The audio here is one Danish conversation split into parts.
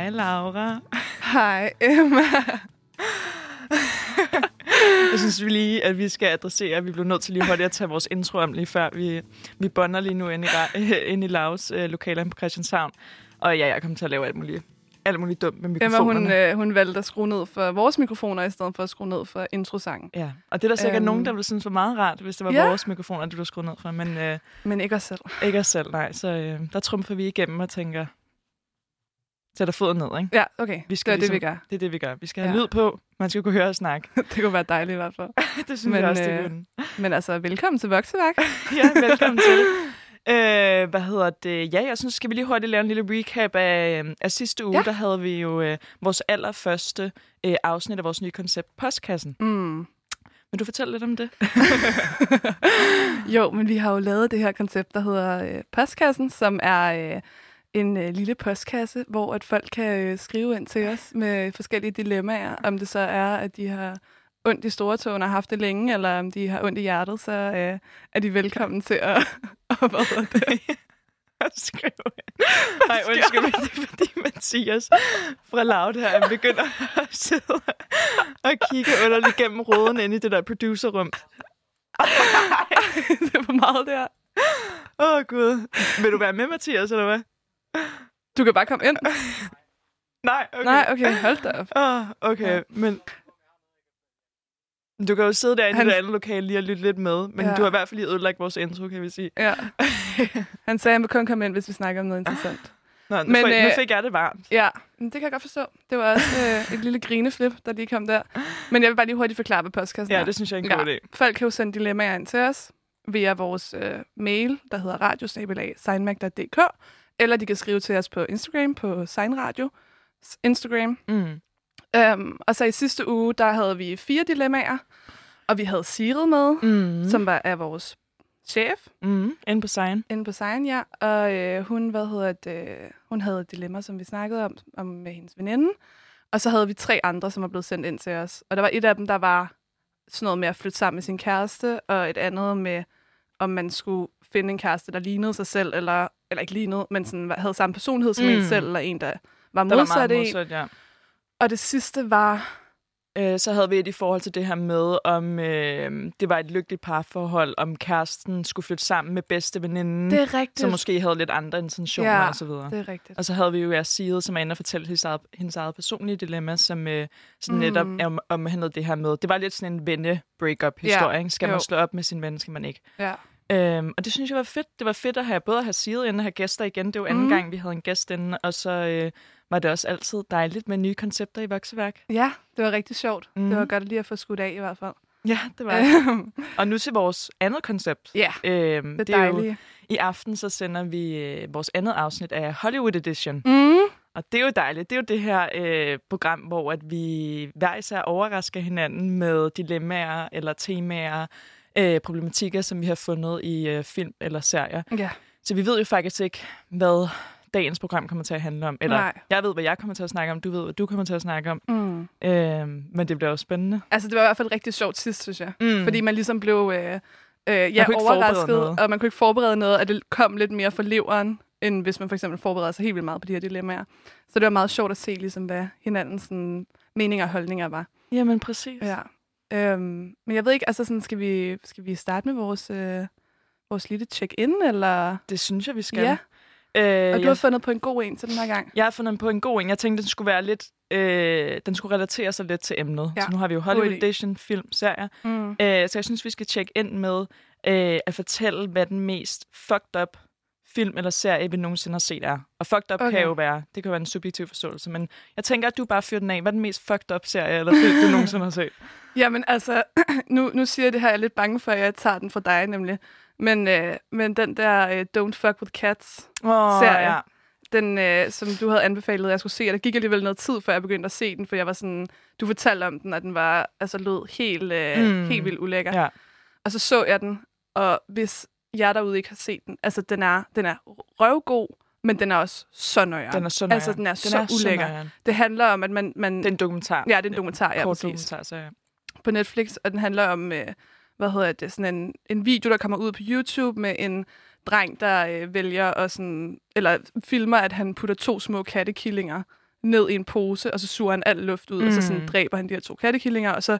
Hej, Laura. Hej, Emma. Jeg synes vi lige, at vi skal adressere, at vi blev nødt til lige hurtigt at tage vores intro om lige før. Vi, vi bonder lige nu ind i, ind i Lavs øh, lokaler på Christianshavn. Og ja, jeg kommer til at lave alt muligt, alt muligt dumt med mikrofonerne. Emma, hun, øh, hun valgte at skrue ned for vores mikrofoner, i stedet for at skrue ned for introsangen. Ja, og det er der sikkert øhm, nogen, der ville synes var meget rart, hvis det var ja. vores mikrofoner, du blev skruet ned for. Men, øh, men ikke os selv. Ikke os selv, nej. Så øh, der trumfer vi igennem og tænker, sætter foden ned, ikke? Ja, okay. Vi skal det er ligesom, det, vi gør. Det er det, vi gør. Vi skal have ja. lyd på. Man skal kunne høre os snakke. det kunne være dejligt i hvert fald. det synes men, jeg også, det øh, kunne. Men altså, velkommen til Vokseværk. ja, velkommen til. Øh, hvad hedder det? Ja, jeg synes, skal vi lige hurtigt lave en lille recap af, øh, af sidste uge. Ja. Der havde vi jo øh, vores allerførste øh, afsnit af vores nye koncept, Postkassen. Mm. Vil du fortælle lidt om det? jo, men vi har jo lavet det her koncept, der hedder øh, Postkassen, som er... Øh, en øh, lille postkasse, hvor at folk kan øh, skrive ind til os med forskellige dilemmaer. Om det så er, at de har ondt i store tåen og har haft det længe, eller om de har ondt i hjertet, så øh, er de velkommen til at... og hvad det? skrive Nej, undskyld mig, det er fordi Mathias fra Loud her begynder at sidde og kigge underligt gennem råden ind i det der producerrum. det er for meget der. Åh, oh, Gud. Vil du være med, Mathias, eller hvad? Du kan bare komme ind. Nej, okay. Nej, okay, hold da op. Oh, okay, ja. men... Du kan jo sidde derinde Han... i det andet lokale lige og lytte lidt med, men ja. du har i hvert fald lige ødelagt vores intro, kan vi sige. Ja. Han sagde, at han vil kun komme ind, hvis vi snakker om noget interessant. Nå, nu, men, fik, øh, nu fik jeg det varmt. Ja, det kan jeg godt forstå. Det var også øh, et lille grineflip, der lige kom der. Men jeg vil bare lige hurtigt forklare, hvad postkassen Ja, det synes jeg er en god ja. idé. Folk kan jo sende dilemmaer ind til os via vores øh, mail, der hedder radiosnabelag.signmac.dk eller de kan skrive til os på Instagram, på Signradio Instagram. Mm. Um, og så i sidste uge, der havde vi fire dilemmaer, og vi havde Sigrid med, mm. som var af vores chef. Mm. Inde på Sign. Inde på Sign, ja. Og øh, hun, hvad hedder det, hun havde et dilemma, som vi snakkede om, om med hendes veninde. Og så havde vi tre andre, som var blevet sendt ind til os. Og der var et af dem, der var sådan noget med at flytte sammen med sin kæreste, og et andet med, om man skulle finde en kæreste, der lignede sig selv, eller, eller ikke lignede, men sådan, havde samme personlighed som mm. en selv, eller en, der var modsat, der var meget modsat ja. Og det sidste var... Øh, så havde vi et i forhold til det her med, om øh, det var et lykkeligt parforhold, om kæresten skulle flytte sammen med bedste veninden. Det er rigtigt. Som måske havde lidt andre intentioner ja, og så videre. det er rigtigt. Og så havde vi jo jeres side, som er inde og fortælle hendes eget, hendes eget personlige dilemma, som øh, sådan mm. netop om, omhandlede det her med. Det var lidt sådan en venne-breakup-historie. Ja, skal jo. man slå op med sin ven, skal man ikke? Ja. Øhm, og det synes jeg var fedt. Det var fedt at have både at have Sigrid inde og have gæster igen. Det var anden mm. gang, vi havde en gæst inde, og så øh, var det også altid dejligt med nye koncepter i vokseværk. Ja, det var rigtig sjovt. Mm. Det var godt lige at få skudt af i hvert fald. Ja, det var det. og nu til vores andet koncept. Ja, øhm, det er dejligt. Jo, I aften så sender vi øh, vores andet afsnit af Hollywood Edition. Mm. Og det er jo dejligt. Det er jo det her øh, program, hvor at vi hver især overrasker hinanden med dilemmaer eller temaer, øh, problematikker, som vi har fundet i øh, film eller serier. Ja. Så vi ved jo faktisk ikke, hvad dagens program kommer til at handle om. Eller Nej. jeg ved, hvad jeg kommer til at snakke om. Du ved, hvad du kommer til at snakke om. Mm. Øh, men det bliver jo spændende. Altså, det var i hvert fald rigtig sjovt sidst, synes jeg. Mm. Fordi man ligesom blev øh, øh, ja, overrasket, og man kunne ikke forberede noget, og det kom lidt mere for leveren, end hvis man for eksempel forbereder sig helt vildt meget på de her dilemmaer. Så det var meget sjovt at se, ligesom, hvad hinandens sådan, meninger og holdninger var. Jamen, præcis. Ja. Øhm, men jeg ved ikke, altså sådan, skal vi, skal vi starte med vores, øh, vores lille check-in, eller? Det synes jeg, vi skal. Ja. Øh, og du jeg, har fundet på en god en til den her gang. Jeg har fundet på en god en. Jeg tænkte, den skulle være lidt, øh, den skulle relatere sig lidt til emnet. Ja. Så nu har vi jo Hollywood Edition film, serier. Mm. Øh, så jeg synes, vi skal tjekke ind med øh, at fortælle, hvad den mest fucked up film eller serie, vi nogensinde har set er. Og fucked up okay. kan jo være, det kan være en subjektiv forståelse, men jeg tænker, at du bare fyrer den af. Hvad er den mest fucked up serie eller film, du nogensinde har set? Jamen altså, nu, nu siger jeg det her, jeg er lidt bange for, at jeg tager den fra dig nemlig. Men, øh, men den der øh, Don't Fuck With Cats oh, serie, ja. den, øh, som du havde anbefalet, at jeg skulle se, og der gik alligevel noget tid, før jeg begyndte at se den, for jeg var sådan, du fortalte om den, at den var, altså lød helt, øh, mm. helt vildt ulækker. Ja. Og så så jeg den, og hvis jer derude ikke har set den, altså den er, den er røvgod, men den er også så nøjeren. Den er så nøjeren. Altså, den er den så er ulækker. Så det handler om, at man... man det er en dokumentar. Ja, det er en dokumentar, ja, Kort dokumentar, så ja. På Netflix, og den handler om, øh, hvad hedder det, sådan en, en video, der kommer ud på YouTube med en dreng, der øh, vælger at sådan, eller filmer, at han putter to små kattekillinger ned i en pose, og så suger han al luft ud, mm. og så sådan Mm. dræber han de her to kattekillinger, og så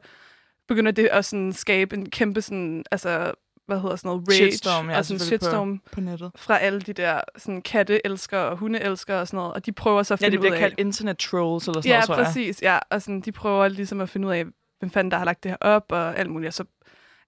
begynder det at sådan skabe en kæmpe sådan, altså, hvad hedder sådan noget, rage, Shitstorm, ja, og sådan selvfølgelig på- shitstorm på nettet. fra alle de der sådan katteelskere og hundeelskere og sådan noget, og de prøver så at Ja, finde det bliver ud af... kaldt internet trolls eller sådan Ja, noget, tror jeg. præcis. Ja, og sådan, de prøver ligesom at finde ud af, hvem fanden der har lagt det her op, og alt muligt. Og så,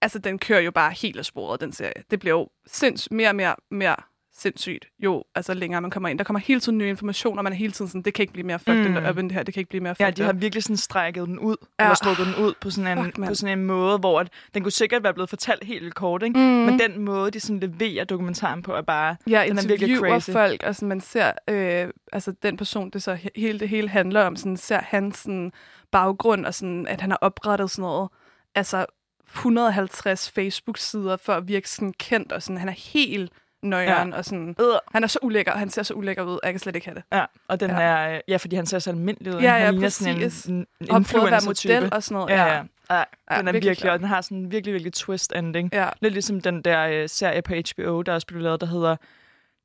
altså, den kører jo bare helt af sporet, den serie. Det bliver jo sinds, mere og mere, mere sindssygt, jo altså længere man kommer ind. Der kommer hele tiden nye informationer, man er hele tiden sådan, det kan ikke blive mere fucked Mm. up end det her, det kan ikke blive mere Ja, fucked de har virkelig sådan strækket den ud, Ja. ja. eller strukket den ud på sådan, en, Fuck, på sådan en måde, hvor at, den kunne sikkert være blevet fortalt helt kort, ikke? Mm. Men den måde, de sådan leverer dokumentaren på, er bare... Ja, den er virkelig crazy. folk, og sådan, man ser, øh, altså den person, det så he- hele det hele handler om, sådan, ser hans sådan, baggrund, og sådan, at han har oprettet sådan noget, altså 150 Facebook-sider for at virke sådan kendt, og sådan, han er helt nøjeren, ja. og sådan, Øh, han er så ulækker, han ser så ulækker ud, og jeg kan slet ikke have det. ja, og den Ja. er... Ja, fordi han ser så almindelig ud. Ja, han ja, sådan præcis. en, en Og prøver at være model og sådan noget. Ja, ja. ja. ja Ja, den er virkelig virkelig, og den har sådan en virkelig, virkelig twist ending. ja. Lidt ligesom den der øh, serie på HBO, der også blev lavet, der hedder...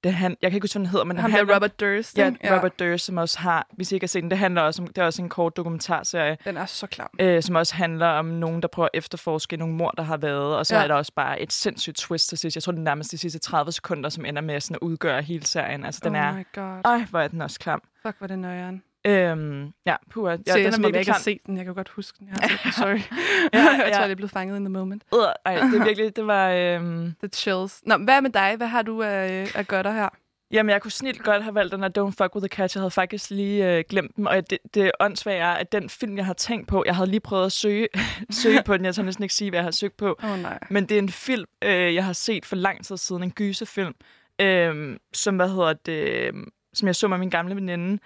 Det han, jeg kan ikke huske, hvad den hedder, men Ham handler- Robert Durst, Ja, ikke? Robert Durst, som også har, hvis I ikke har set den, det handler også om, det er også en kort dokumentarserie, Den er så klam. øh, som også handler om nogen, der prøver at efterforske nogle mor, der har været, og så Ja. ja. er der også bare et sindssygt twist til sidst. Jeg tror, det er nærmest de sidste 30 sekunder, som ender med sådan at udgøre hele serien. Altså, den oh er... my god. Ej, hvor er den også klam. Fuck, hvor det nøjeren. Øhm, ja, puha. Ja, Ja, den det er jeg virkelig ikke har set den. Jeg kan godt huske den. Jeg har set den. Sorry. Ja, jeg ja. tror, jeg er blevet fanget in the moment. Øh, ej, det er virkelig, det var... Øhm, The chills. Nå, hvad med dig? Hvad har du af, af gør der her? Jamen, jeg kunne snilt godt have valgt den her Don't Fuck With The Catch. Jeg havde faktisk lige øh, glemt den. Og det, det åndssvage er, at den film, jeg har tænkt på, jeg havde lige prøvet at søge, søge på den. Jeg tør næsten ikke sige, hvad jeg har søgt på. Oh, nej. Men det er en film, øh, jeg har set for lang tid siden. En gyserfilm. Øh, som, hvad hedder det, øh, som jeg så med min gamle veninde.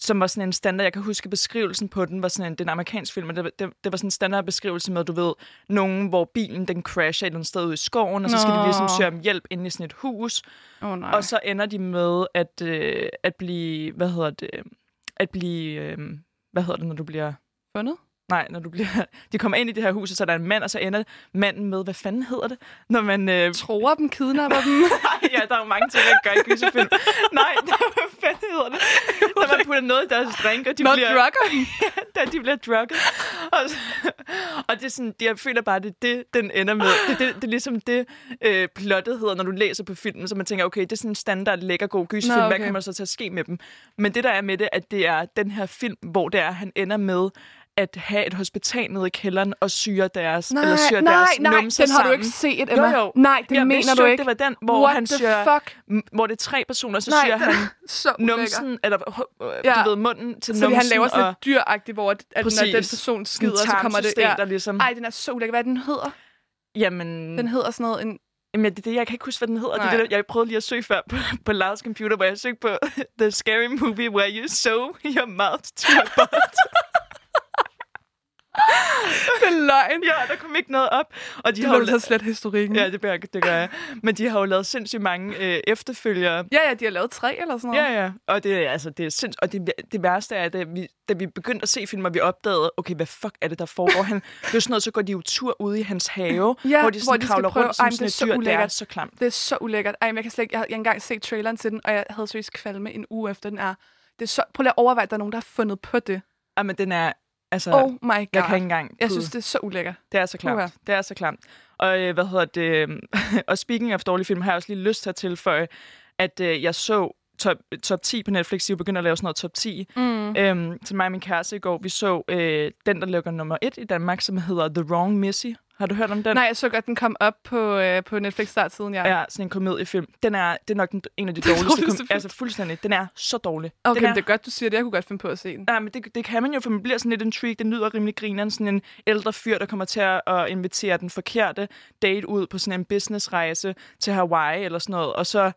Som var sådan en standard, jeg kan huske beskrivelsen på den, var sådan en, det er en amerikansk film, og det, det, det var sådan en standard beskrivelse med, du ved, nogen, hvor bilen den crasher et eller andet sted ude i skoven, og så skal de Nå. ligesom søge om hjælp inde i sådan et hus, oh, nej. og så ender de med at, øh, at blive, hvad hedder det, at blive, øh, hvad hedder det, når du bliver, fundet? Nej, når du bliver, de kommer ind i det her hus, og så er der en mand, og så ender manden med, hvad fanden hedder det, når man, øh, Tror dem, kidnapper dem. ja, der er jo mange ting, jeg gør i gyserfilm. Nej, hvad fanden hedder det? Når man putter noget i deres drink, og de Nå, bliver, drugger dem. da de bliver drugget. Og, så- og det er sådan, jeg føler bare, det er det, den ender med. Det, det, det er ligesom det, øh, plottet hedder, når du læser på filmen, så man tænker, okay, det er sådan en standard, lækker, god gyserfilm. Nå, Hvad okay. kommer så til at ske med dem? Men det, der er med det, at det er den her film, hvor det er, han ender med at have et hospital nede i kælderen og syre deres, Nej, eller syre nej, deres nej, numser den har du ikke set, Emma. Jo, jo. Nej, det Jeg mener vidste du jo ikke. det var den, hvor What han syrer, fuck? hvor det er tre personer, så Nej, syrer han Så numsen, eller Ja. du ved, munden til Så numsen. han laver sådan lidt dyragtigt, hvor at, at når den person skider, så kommer det... Ja. der ligesom... Ej, den er så ulækker. Hvad den hedder? Jamen, Den hedder sådan noget... En, jamen det, det, jeg kan ikke huske, hvad den hedder. Det er Nej. det, der- jeg prøvede lige at søge før på, på Lars computer, hvor jeg søgte på The Scary Movie Where You Sew Your Mouth to a Butt. det er løgn. ja, der kom ikke noget op. Og de Det har jo så slet historikken. ja, det, jeg- det gør jeg. Men de har jo lavet sindssygt mange øh, efterfølgere. ja, ja, de har lavet tre eller sådan noget. Ja, ja. Og det, er- altså, det er sinds... Og det, det værste er, at da vi, da vi begyndte at se film, og vi opdagede, okay, hvad fuck er det, der foregår? Han, det er sådan noget, så går de jo tur ude i hans have, Ja, hvor de sådan hvor de kravler rundt som Ej, sådan det er så dyr. Det er så klamt. Det er så ulækkert. Ej, men jeg kan slet ikke... Jeg jeg har engang set traileren til den, og jeg havde seriøst kvalme en uge efter den er. Det er så... Prøv lige at overveje, at der er nogen, der har fundet på det. Ja, men den er... Altså, Oh my god. jeg kan ikke engang... Jeg synes, det er så ulækkert. Det er så klamt. Uha. Det er så klamt. Og øh, hvad hedder det? og speaking of dårlige film, har jeg også lige lyst til at tilføje, at øh, jeg så top, top 10 på Netflix. De er begyndt at lave sådan noget top 10. Mm. Øhm, til mig og min kæreste i går, vi så øh, den, der ligger nummer 1 i Danmark, som hedder The Wrong Missy. Har du hørt om den? Nej, jeg så godt, den kom op på, øh, på Netflix startsiden, ja. Ja, sådan en komediefilm. Den er, det er nok den, en af de dårligste. Kom- altså fuldstændig. Den er så dårlig. Okay, den er, det er godt, du siger det. Jeg kunne godt finde på at se den. Nej, men det, det kan man jo, for man bliver sådan lidt intrigued. Den lyder rimelig grineren. Sådan en ældre fyr, der kommer til at, at invitere den forkerte date ud på sådan en businessrejse til Hawaii eller sådan noget. Og så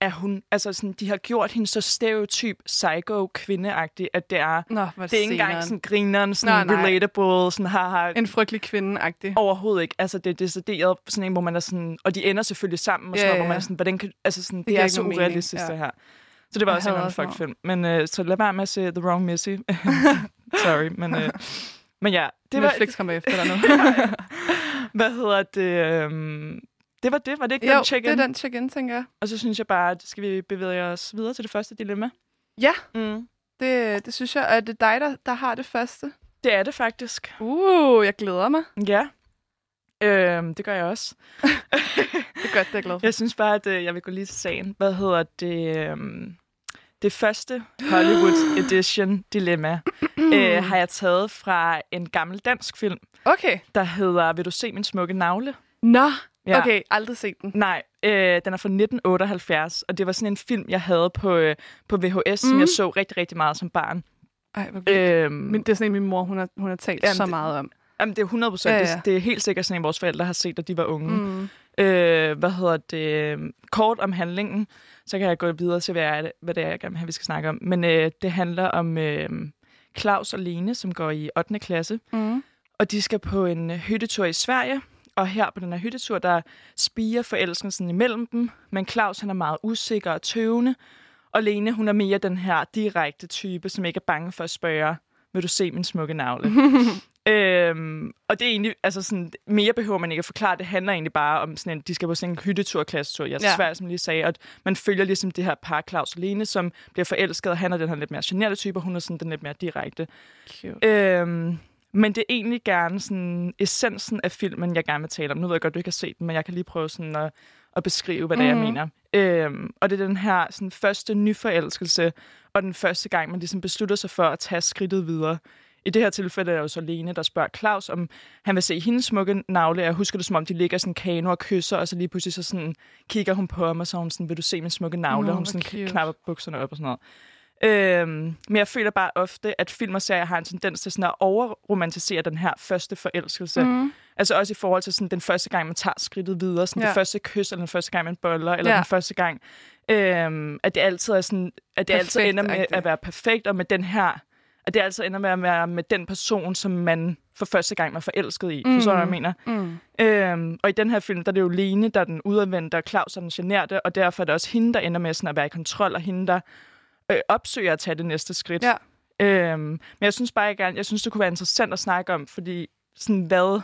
er hun, altså sådan, de har gjort hende så stereotyp psycho kvindeagtig, at det er, Nå, det er ikke engang sådan grineren, sådan nej. relatable, sådan har, har En frygtelig kvinde-agtig. Overhovedet ikke. Altså, det er decideret sådan en, hvor man er sådan... Og de ender selvfølgelig sammen, og sådan Ja, noget, hvor ja. man er sådan... Hvordan kan, altså sådan, det, det er så nogen mening, urealistisk, ja. det her. Så det var Jeg også en fuck film. Men øh, så lad være med at se The Wrong Missy. Sorry, men... Øh, men ja, det var... Netflix kommer efter dig nu. Hvad hedder det? øhm, det Det var det. Var det ikke Jo, den det check-in? er den check-in, tænker jeg. Og så synes jeg bare, at skal vi bevæge os videre til det første dilemma. Ja. Mm. Det, det synes jeg, og det er dig, der, der har det første. Det er det faktisk. Uh, jeg glæder mig. Ja. Øhm, det gør jeg også. Det er godt, det er glad. Jeg synes bare, at øh, jeg vil gå lige til sagen. Hvad hedder det? øhm, det første Hollywood Edition dilemma øh, har jeg taget fra en gammel dansk film, Okay. der hedder Vil du se min smukke navle? Nå, Ja. okay, aldrig set den. Nej, øh, den er fra 1978, og det var sådan en film, jeg havde på, øh, på VHS, mm. som Mhm. jeg så rigtig, rigtig meget som barn. Ej, hvor. Øhm, Men det er sådan en, min mor, hun har, hun har talt Jamen, så det- meget om. Jamen, det er 100 procent. Ja, Ja. Det, det er helt sikkert sådan en, vores forældre har set, da de var unge. Mm. Øh, hvad hedder det? Kort om handlingen, så kan jeg gå videre til, hvad, er det, hvad det er, jeg gerne vil have, vi skal snakke om. Men øh, det handler om øh, Claus og Lene, som går i 8. klasse, Mm. og de skal på en øh, hyttetur i Sverige. Og her på den her hyttetur, der spiger forelskelsen imellem dem. Men Claus, han er meget usikker og tøvende. Og Lene, hun er mere den her direkte type, som ikke er bange for at spørge, vil du se min smukke navle? øhm, og det er egentlig, altså sådan, mere behøver man ikke at forklare. Det handler egentlig bare om sådan en, de skal på sådan en hyttetur, klassetur. Jeg Ja. svært, som lige sagde, og man følger ligesom det her par, Claus og Lene, som bliver forelsket, og han er den her lidt mere generelle type, og hun er sådan den lidt mere direkte. Cute. Øhm, men det er egentlig gerne sådan essensen af filmen, jeg gerne vil tale om. Nu ved jeg godt, du ikke har set den, men jeg kan lige prøve sådan at, at beskrive, hvad det er, jeg Mhm. mener. Øhm, og det er den her sådan, første nyforelskelse, og den første gang, man ligesom beslutter sig for at tage skridtet videre. I det her tilfælde er det jo så Lene, der spørger Claus, om han vil se hendes smukke navle. Jeg husker det, som om de ligger i sådan kano og kysser, og så lige pludselig så sådan, kigger hun på ham, og så hun sådan, vil du se min smukke navle? Nå, og hun sådan cute. knapper bukserne op og sådan noget. Øhm, men jeg føler bare ofte, at film og serier har en tendens til sådan at overromantisere den her første forelskelse. Mm. Altså også i forhold til sådan den første gang, man tager skridtet videre. Sådan ja. Det første kys, eller den første gang, man boller, eller Ja. den første gang. Øhm, at det altid er sådan, at det altid ender med at være perfekt, og med den her, at det altid ender med at være med den person, som man for første gang var forelsket i. Mm. Forstår du, hvad jeg mener? Mm. Øhm, og i den her film, der er det jo Lene, der er den udadvendte, og Claus er den generte, og derfor er det også hende, der ender med sådan at være i kontrol, og hende, der øh, opsøger at tage det næste skridt. Ja. Øhm, men jeg synes bare, gerne, jeg synes, det kunne være interessant at snakke om, fordi sådan hvad,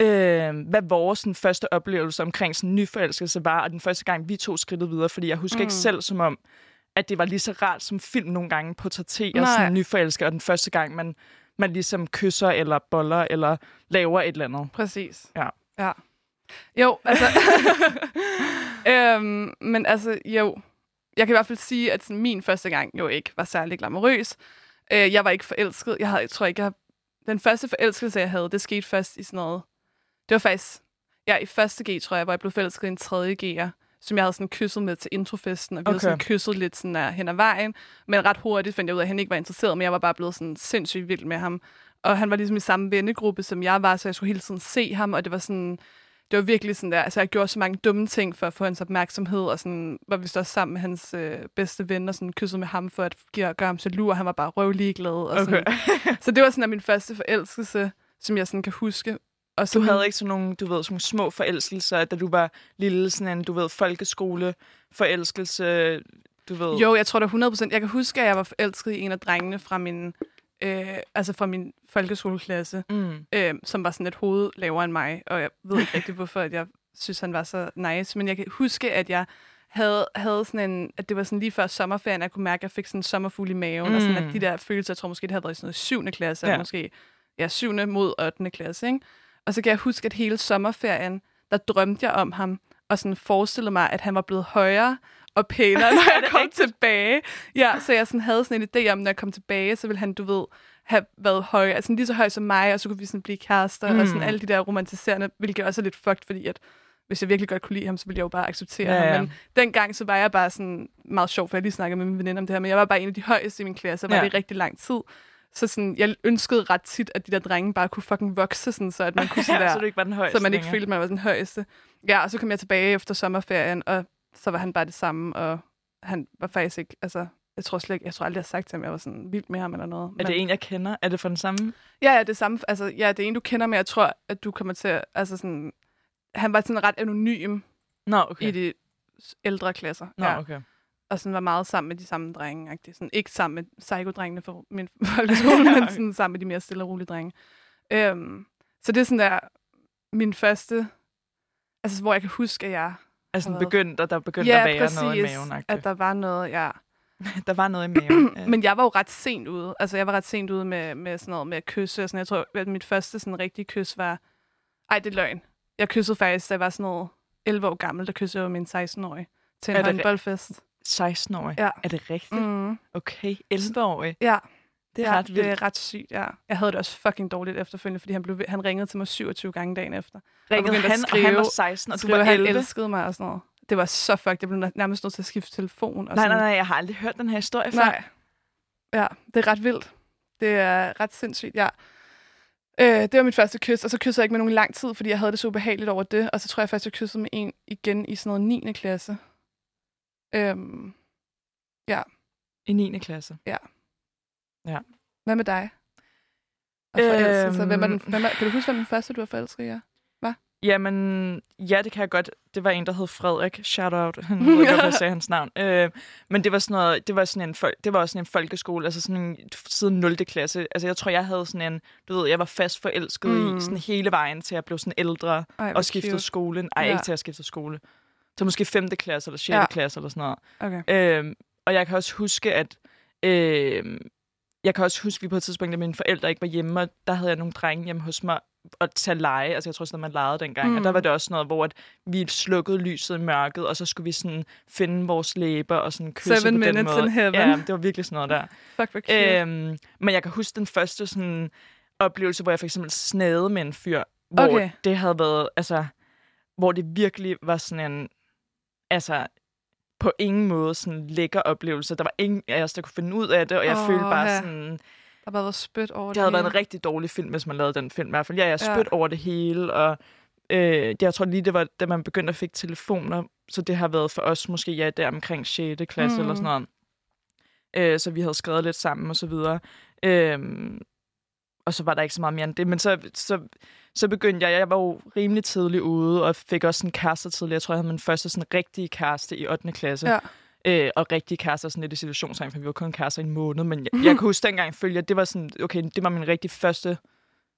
øh, hvad vores sådan, første oplevelse omkring sådan nyforelskelse var, og den første gang, vi tog skridtet videre, fordi jeg husker mm. ikke selv som om, at det var lige så rart som film nogle gange portrætterer Nej. sådan nyforelsker, og den første gang, man, man ligesom kysser eller boller eller laver et eller andet. Præcis. Ja. ja. Jo, altså... øhm, men altså, jo. Jeg kan i hvert fald sige, at sådan, min første gang jo ikke var særlig glamourøs. Øh, jeg var ikke forelsket. Jeg, havde, jeg tror ikke, jeg... Den første forelskelse, jeg havde, det skete først i sådan noget... Det var faktisk... Ja, i første G, tror jeg, hvor jeg blev forelsket i en tredje G'er, som jeg havde sådan kysset med til introfesten, og vi okay. havde sådan kysset lidt sådan der hen ad vejen. Men ret hurtigt fandt jeg ud af, at han ikke var interesseret, men jeg var bare blevet sådan sindssygt vild med ham. Og han var ligesom i samme vennegruppe, som jeg var, så jeg skulle hele tiden se ham, og det var sådan... Det var virkelig sådan der, altså jeg gjorde så mange dumme ting for at få hans opmærksomhed, og sådan var vist også sammen med hans øh, bedste ven, og sådan kysset med ham for at give, gøre ham jaloux, og han var bare røvlig glad. Og sådan. Okay. Så det var sådan min første forelskelse, som jeg sådan kan huske. Og så Du havde ikke sådan nogle, du ved, sådan nogle små forelskelser, da du var lille, sådan en, du ved, folkeskole forelskelse, du ved. Jo, jeg tror da 100% Jeg kan huske, at jeg var forelsket i en af drengene fra min, øh, altså fra min folkeskoleklasse, Mm. øh, som var sådan lidt hoved lavere end mig. Og jeg ved ikke rigtig, hvorfor at jeg synes, han var så nice. Men jeg kan huske, at jeg havde, havde sådan en, at det var sådan lige før sommerferien, at jeg kunne mærke, at jeg fik sådan en sommerfugl i maven, mm. og sådan Mm. at de der følelser, jeg tror måske, det havde været i sådan noget 7. klasse, Ja. eller måske ja, 7. mod 8. klasse, ikke? Og så kan jeg huske, at hele sommerferien, der drømte jeg om ham, og sådan forestillede mig, at han var blevet højere og pænere, når jeg kom tilbage. Ja, så jeg sådan havde sådan en idé om, når jeg kom tilbage, så ville han, du ved, have været høj, altså lige så høj som mig, og så kunne vi sådan blive kærester, mm. og sådan Mm. alle de der romantiserende, hvilket også er lidt fucked, fordi at hvis jeg virkelig godt kunne lide ham, så ville jeg jo bare acceptere Ja, ham. ja. Men dengang, så var jeg bare sådan meget sjov, for jeg lige snakkede med min veninde om det her, men jeg var bare en af de højeste i min klasse, og var Ja. det i rigtig lang tid. Så sådan, jeg ønskede ret tit, at de der drenge bare kunne fucking vokse, sådan, så at man kunne sådan Ja, der, så du ikke var den højeste så man ikke følte, man var den højeste. Ja, og så kom jeg tilbage efter sommerferien, og så var han bare det samme, og han var faktisk ikke, altså, jeg tror slet ikke, jeg tror aldrig, jeg har sagt til ham, at jeg var sådan vild med ham eller noget. Er det en, jeg kender? Er det fra den samme? Ja, ja, det samme, altså, ja, det er en, du kender, men jeg tror, at du kommer til altså sådan, han var sådan ret anonym Nå, okay. i de ældre klasser. Nå, ja. okay. Og sådan var meget sammen med de samme drenge. -agtigt. Sådan, ikke sammen med psykodrengene fra min folkeskole, men Okay. sådan sammen med de mere stille og rolige drenge. Øhm, så det er sådan der, min første Altså, hvor jeg kan huske, at jeg... Har været- begyndt, og der begyndte ja, at være præcis, noget i maven. at der var noget, ja. Der var noget i maven. Ja. Men jeg var jo ret sent ude. Altså, jeg var ret sent ude med, med sådan noget med at kysse. Og sådan. Jeg tror, at mit første sådan rigtige kys var... Ej, det er løgn. Jeg kyssede faktisk, da jeg var sådan noget 11 år gammel. Der kyssede jeg jo min 16-årige til en Er håndboldfest. 16-årig. Ja. Er det rigtigt? Mm. Okay, 11-årig. Ja, Det er ja, ret vildt. det er ret sygt, ja. Jeg havde det også fucking dårligt efterfølgende, fordi han, blev, han ringede til mig 27 gange dagen efter. Ringede han, og han var skrive- 16, og du Skrev, var at han 11? elskede mig og sådan noget. Det var så fucked. Jeg blev nærmest nødt til at skifte telefon. Og Nej, sådan. nej, nej, jeg har aldrig hørt den her historie før. Nej. Ja, det er ret vildt. Det er ret sindssygt, ja. Øh, det var mit første kys, og så kyssede jeg ikke med nogen lang tid, fordi jeg havde det så ubehageligt over det. Og så tror jeg faktisk, jeg kyssede med en igen i sådan noget 9. klasse. Øhm, I 9. klasse. Hvad med dig? Og forelskelse. Øhm. Hvem er den, hvem er, kan du huske, hvem den første, du har forelsket i? Ja? Jamen, ja, det kan jeg godt. Det var en, der hed Frederik. Shout out. Han ved ikke, jeg sagde hans navn. Øh, men det var sådan noget, det var sådan en, fol- det var også sådan en folkeskole, altså sådan en, siden 0. klasse. Altså, jeg tror, jeg havde sådan en, du ved, jeg var fast forelsket mm. I sådan hele vejen til at blive sådan ældre Ej, og skiftede cute. skole. Ej, Ja. ikke til at skifte skole. Så måske 5. klasse eller 6. Ja. Ja. klasse eller sådan noget. Okay. Øhm, og jeg kan også huske, at... Øhm, jeg kan også huske, at vi på et tidspunkt, da mine forældre ikke var hjemme, og der havde jeg nogle drenge hjemme hos mig og at lege. Altså, jeg tror sådan, man legede dengang. Mm. Og der Mm. var det også noget, hvor at vi slukkede lyset i mørket, og så skulle vi sådan finde vores læber og sådan kysse Seven på den minutes måde. in heaven. Ja, det var virkelig sådan noget der. Fuck, cute. Øhm, men jeg kan huske den første sådan, oplevelse, hvor jeg for eksempel snade med en fyr, hvor Okay. det havde været, altså, hvor det virkelig var sådan en, altså, på ingen måde sådan lækker oplevelse. Der var ingen af os, der kunne finde ud af det, og jeg Åh, følte bare ja. sådan, der bare været spyt over det havde været en rigtig dårlig film, hvis man lavede den film i hvert fald. Ja, jeg Ja. spyt over det hele, og øh, jeg tror lige, det var, da man begyndte at fik telefoner, så det har været for os måske, ja, der omkring 6. klasse mm. eller Mm. sådan noget. Øh, så vi havde skrevet lidt sammen og så videre. Øh, og så var der ikke så meget mere end det. Men så, så, så begyndte jeg, jeg var jo rimelig tidlig ude, og fik også en kæreste tidligt. Jeg tror, jeg havde min første sådan rigtige kæreste i 8. klasse. Ja. Øh, og rigtige kærester sådan lidt i situationstegn, for vi var kun kærester i en måned. Men jeg, jeg kan huske dengang, følge, at det var sådan, okay, det var min rigtig første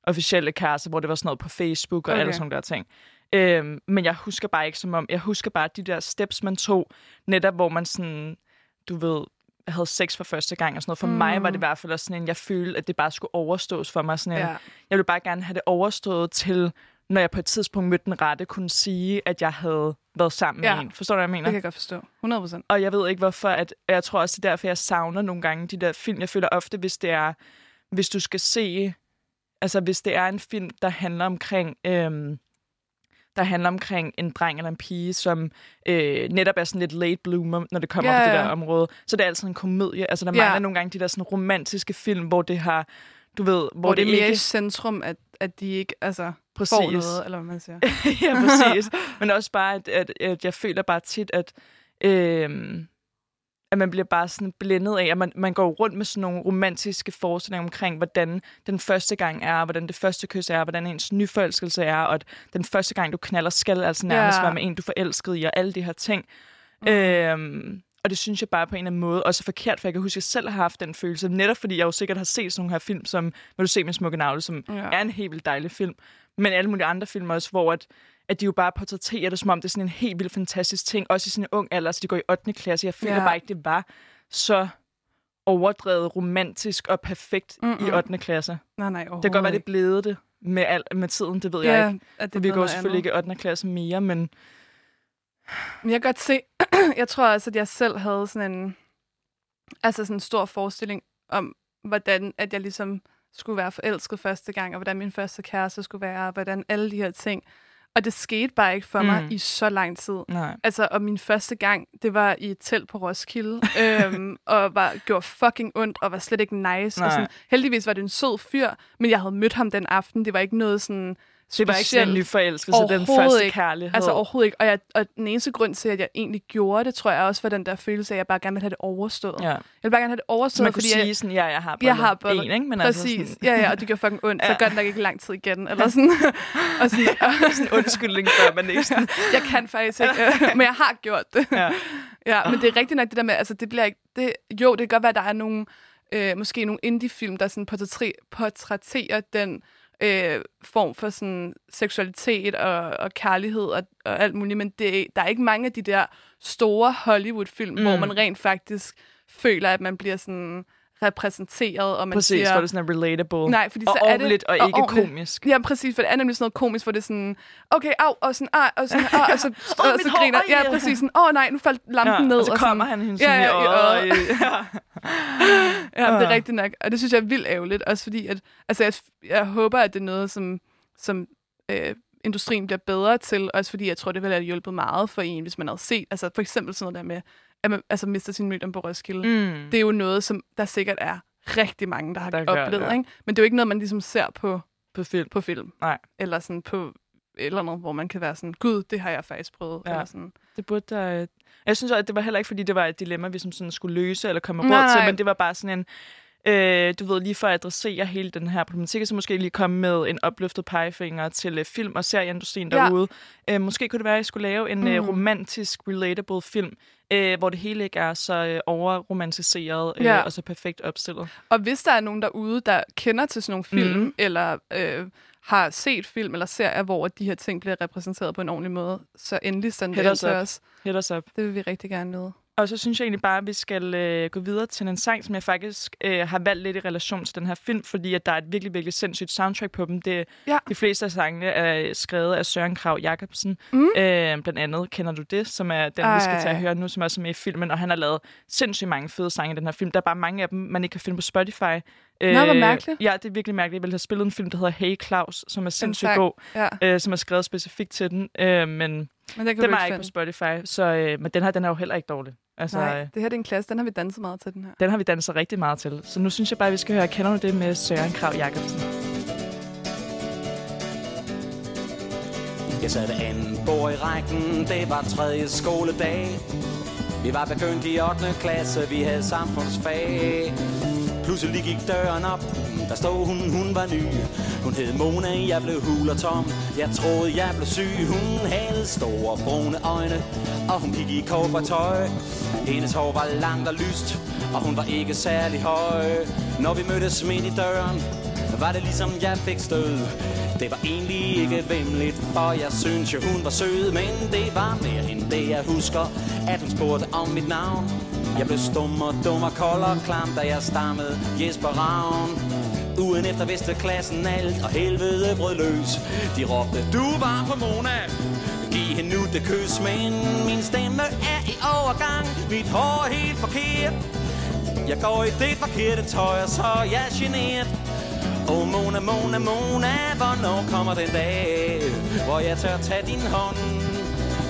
officielle kæreste, hvor det var sådan noget på Facebook og okay. Alle sådan der ting. Øhm, men jeg husker bare ikke som om, jeg husker bare de der steps, man tog, netop hvor man sådan, du ved, havde sex for første gang og sådan noget. For mm. mig var det i hvert fald også sådan en, jeg følte, at det bare skulle overstås for mig. Sådan en, Ja. Jeg ville bare gerne have det overstået til, når jeg på et tidspunkt mødte den rette, kunne sige, at jeg havde været sammen Ja. med en. Forstår du, hvad jeg mener? Det kan jeg godt forstå. 100 procent. Og jeg ved ikke hvorfor, at jeg tror også, det er derfor, jeg savner nogle gange de der film. Jeg føler ofte, hvis det er, hvis du skal se, altså hvis det er en film, der handler omkring, øhm, der handler omkring en dreng eller en pige, som øh, netop er sådan lidt late bloomer, når det kommer Ja, yeah. på det der område, så det er altid en komedie. Altså der Ja. mangler nogle gange de der sådan romantiske film, hvor det har, du ved, hvor, Hvor det er mere ikke i centrum, at, at de ikke altså, Præcis. får noget, eller hvad man siger. ja, præcis. Men også bare, at, at, at jeg føler bare tit, at, øhm, at man bliver bare sådan blændet af, at man, man går rundt med sådan nogle romantiske forestillinger omkring, hvordan den første gang er, hvordan det første kys er, hvordan ens nyforelskelse er, og at den første gang, du knaller, skal altså nærmest Ja. være med en, du forelsket i, og alle de her ting. Mm. Øhm, og det synes jeg bare på en eller anden måde også er forkert, for jeg kan huske, at jeg selv har haft den følelse, netop fordi jeg jo sikkert har set sådan nogle her film, som Vil du se min smukke navle, som Ja. er en helt vildt dejlig film, men alle mulige andre film også, hvor at, at de jo bare portrætterer det, som om det er sådan en helt vildt fantastisk ting, også i sådan en ung alder, så de går i 8. klasse. Jeg føler Ja. bare ikke, det var så overdrevet romantisk og perfekt mm Mm-mm. i 8. klasse. Nej, nej, Det kan godt være, det blevet det med, al, med tiden, det ved jeg ja, ikke. At For det vi går selvfølgelig andet. ikke i 8. klasse mere, men Men jeg kan godt se, jeg tror også, at jeg selv havde sådan en, altså sådan en stor forestilling om, hvordan at jeg ligesom skulle være forelsket første gang, og hvordan min første kæreste skulle være, og hvordan alle de her ting. Og det skete bare ikke for mig Mm. i så lang tid. nej. Altså, og min første gang, det var i et telt på Roskilde, øhm, og var, gjorde fucking ondt, og var slet ikke nice. Og sådan, heldigvis var det en sød fyr, men jeg havde mødt ham den aften. Det var ikke noget sådan Det var ikke sådan en specielt. ny forelskelse, den første ikke. kærlighed. Altså overhovedet ikke. Og, jeg, og den eneste grund til, at jeg egentlig gjorde det, tror jeg også var den der følelse af, at jeg bare gerne ville have det overstået. ja. Jeg vil bare gerne have det Så overstået, man kunne fordi sige jeg, sådan, ja, jeg har jeg har bollet bollet. en, ikke? Men Præcis. Altså sådan, Ja, ja, og det gør fucking ondt. Så Ja. gør det nok ikke lang tid igen. Eller sådan. og sådan og, sådan en undskyldning for, at man ikke sådan... jeg kan faktisk ikke, øh, men jeg har gjort det. Ja. Ja, men det er rigtigt nok det der med, altså det bliver ikke, det, jo, det kan godt være, at der er nogle, øh, måske nogle indie-film, der sådan portrætterer den øh, form for sådan seksualitet og, og kærlighed og, og alt muligt, men det, der er ikke mange af de der store Hollywood-film, mm. hvor man rent faktisk føler, at man bliver sådan repræsenteret, og man Præcis, siger... hvor det sådan er relatable. Nej, fordi og så er det... ordentligt og ikke ordentligt. komisk. Ja, præcis, for det er nemlig sådan noget komisk, hvor det er sådan, okay, au, og sådan, ah, og sådan, ah, og så, og mit så hår, griner, ja, ej. præcis, sådan, åh oh, nej, nu faldt lampen ja, ned. og så og kommer sådan, han hende Ja, ja, ja. Ja. Ja, det er Ah. rigtigt nok. Og det synes jeg er vildt ærgerligt, også fordi, at, altså, jeg, jeg håber, at det er noget, som, som øh, industrien bliver bedre til, også fordi jeg tror, det ville have hjulpet meget for en, hvis man havde set, altså for eksempel sådan noget der med, at man altså, mister sin medium på Roskilde. Mm. Det er jo noget, som der sikkert er rigtig mange, der har Der gør, oplevet, ja. ikke? Men det er jo ikke noget, man ligesom ser på, På film. på film. Nej. Eller sådan på eller andet, hvor man kan være sådan, gud, det har jeg faktisk prøvet. Ja. Eller sådan. Det burde der... Jeg synes at det var heller ikke, fordi det var et dilemma, vi som sådan skulle løse eller komme råd til, men det var bare sådan en... Øh, du ved, lige for at adressere hele den her problematik, så måske lige komme med en opløftet pegefinger til øh, film- og serieindustrien Ja. derude. Øh, måske kunne det være, at jeg skulle lave en mm. øh, Mm. romantisk, relatable film, øh, hvor det hele ikke er så øh, overromantiseret øh, Ja. og så perfekt opstillet. Og hvis der er nogen derude, der kender til sådan nogle film, Mhm. mm. eller øh, har set film eller serier, hvor de her ting bliver repræsenteret på en ordentlig måde, så endelig send det ind til os. Hit us up. Det vil vi rigtig gerne vide. Og så synes jeg egentlig bare, at vi skal øh, gå videre til en sang, som jeg faktisk øh, har valgt lidt i relation til den her film, fordi at der er et virkelig, virkelig sindssygt soundtrack på dem. Det, Ja. De fleste af sangene er skrevet af Søren Krav Jacobsen. Mm. Øh, blandt andet Kender du det, som er den, vi skal at Ej. høre nu, som også er med i filmen. Og han har lavet sindssygt mange fede sange i den her film. Der er bare mange af dem, man ikke kan finde på Spotify. Øh, Nå, hvor mærkeligt. Ja, det er virkelig mærkeligt. Jeg ville have spillet en film, der hedder Hey Claus, som er sindssygt god, Ja, øh, som er skrevet specifikt til den. Øh, men men den kan den var ikke ikke på finde. Spotify, så, øh, men den her, den er jo heller ikke dårlig. Altså, Nej, øh, det her det er en klasse. Den har vi danset meget til, den her. den har vi danset rigtig meget til. Så nu synes jeg bare, at vi skal høre, kender du det med Søren Krav Jacobsen? Jeg satte anden bord i rækken, det var tredje skoledag. Vi var begyndt i 8. klasse, vi havde samfundsfag. Pludselig gik døren op, der stod hun, hun var ny. Hun hed Mona, jeg blev hul og tom. Jeg troede, jeg blev syg. Hun havde store brune øjne, og hun gik i tøj. Hendes hår var langt og lyst, og hun var ikke særlig høj. Når vi mødtes midt i døren, var det ligesom jeg fik stød. Det var egentlig ikke vemmeligt, for jeg synes jo hun var sød Men det var mere end det jeg husker At hun spurgte om mit navn Jeg blev stum og dum og kold og klam Da jeg stammede Jesper Ravn. Ugen efter vidste klassen alt Og helvede brød løs. De råbte, du var på Mona. Giv hende nu det kys Men min stemme er i overgang. Mit hår er helt forkert. Jeg går i det forkerte tøj, og så er jeg generet Åh, oh, Mona, Mona, Mona, hvornår kommer den dag, hvor jeg tør tage din hånd,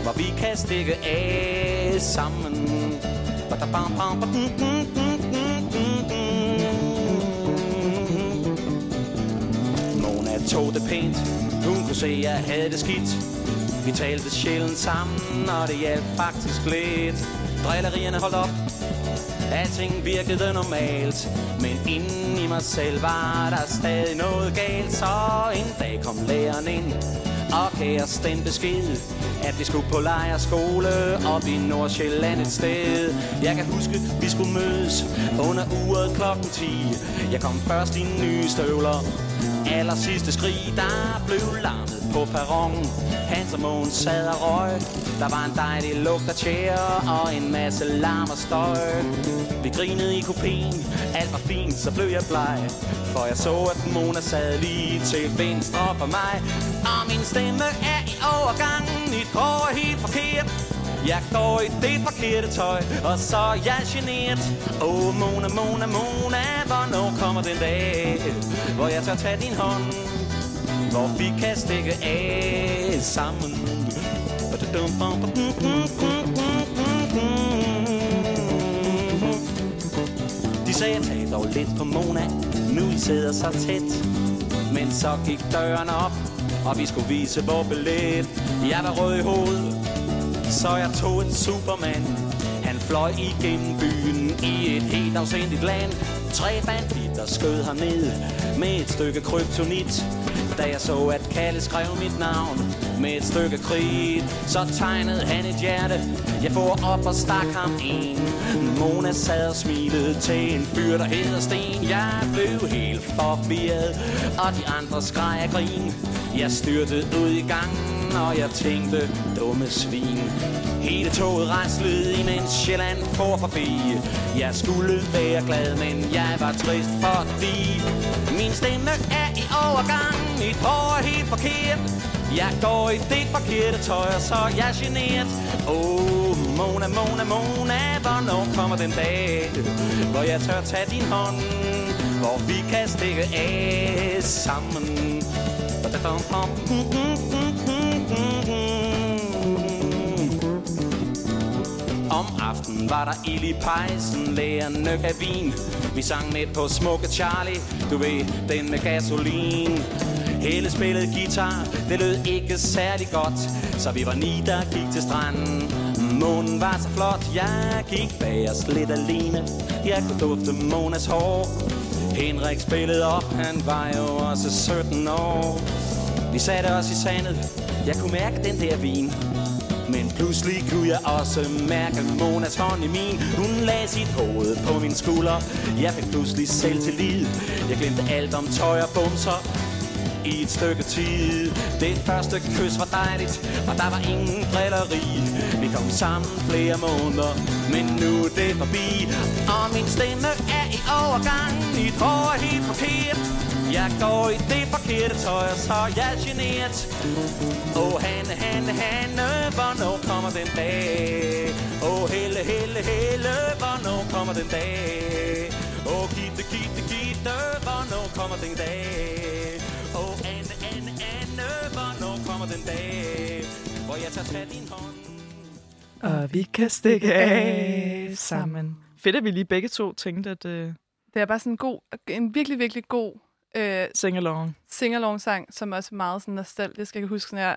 hvor vi kan stikke af sammen. Ba-da-bam, bam, ba-dum, mm, dum, mm, dum, mm, tog det pænt, hun kunne se, jeg havde det skidt. Vi talte sjældent sammen, og det hjalp faktisk lidt. Drillerierne holdt op, Alting virkede normalt. Men inden i mig selv var der stadig noget galt. Så en dag kom læreren ind Og gav os den besked At vi skulle på lejerskole Op i Nordsjælland et sted. Jeg kan huske, vi skulle mødes Under uret klokken 10 Jeg kom først i nye støvler. Aller sidste skrig, der blev larmet på perronen. Hans og Måns sad og røg. Der var en dejlig lugt af tjære Og en masse larm og støj. Vi grinede i kopien. Alt var fint, så blev jeg bleg. For jeg så, at Mona sad lige til venstre for mig. Og min stemme er i overgang Mit hår er helt forkert jeg går i det forkerte tøj, og så er jeg generet. Åh, oh, Mona, Mona, Mona, hvornår kommer den dag, hvor jeg tør tage din hånd, hvor vi kan stikke af sammen. De sagde, tag dog lidt på Mona, nu I sidder så tæt. Men så gik døren op, og vi skulle vise vores billet. Jeg var rød i hovedet, så jeg tog en Superman Han fløj igennem byen i et helt afsindigt land Tre banditter skød ham ned med et stykke kryptonit Da jeg så, at Kalle skrev mit navn med et stykke kridt. Så tegnede han et hjerte, jeg får op og stak ham en. Mona sad og smilede til en fyr, der hedder Sten. Jeg blev helt forvirret, og de andre skreg af grin. Jeg styrtede ud i gangen, og jeg tænkte, dumme svin. Hele toget raslede, imens Sjælland for forbi. Jeg skulle være glad, men jeg var trist, fordi min stemme er i overgang. Mit hår er helt forkert. Jeg går i det forkerte tøj, og så er jeg generet. Åh, oh, Mona, Mona, Mona, hvornår kommer den dag, hvor jeg tør tage din hånd, hvor vi kan stikke af sammen. Om aftenen var der ild i pejsen, lærerne af vin. Vi sang med på smukke Charlie, du ved, den med gasolin. Hele spillede guitar, det lød ikke særlig godt, så vi var ni, der gik til stranden. Månen var så flot, jeg gik bag os lidt alene. Jeg kunne dufte Monas hår. Henrik spillede op, han var jo også 17 år. Vi satte os i sandet, jeg kunne mærke den der vin. Pludselig kunne jeg også mærke Monas hånd i min Hun lagde sit hoved på min skulder. Jeg fik pludselig selv til liv Jeg glemte alt om tøj og bumser i et stykke tid. Det første kys var dejligt, og der var ingen drilleri. Vi kom sammen flere måneder, men nu er det forbi. Og min stemme er i overgang, mit hår er helt forkert jeg går i det forkerte tøj, og så er jeg generet. Åh, oh, Hanne, Hanne, Hanne, hvornår kommer den dag? Åh, oh, Helle, Helle, Helle, hvornår kommer den dag? Åh, oh, Gitte, Gitte, Gitte, hvornår kommer den dag? Åh, oh, Anne, Anne, Anne, hvornår kommer den dag? Hvor jeg tager fat din hånd. Og vi kan stikke af sammen. Fedt, at vi lige begge to tænkte, at... Øh... Det er bare sådan en god, en virkelig, virkelig god øh, Sing-along. sing-along-sang, som også er meget sådan nostalgisk. Jeg kan huske, sådan, jeg,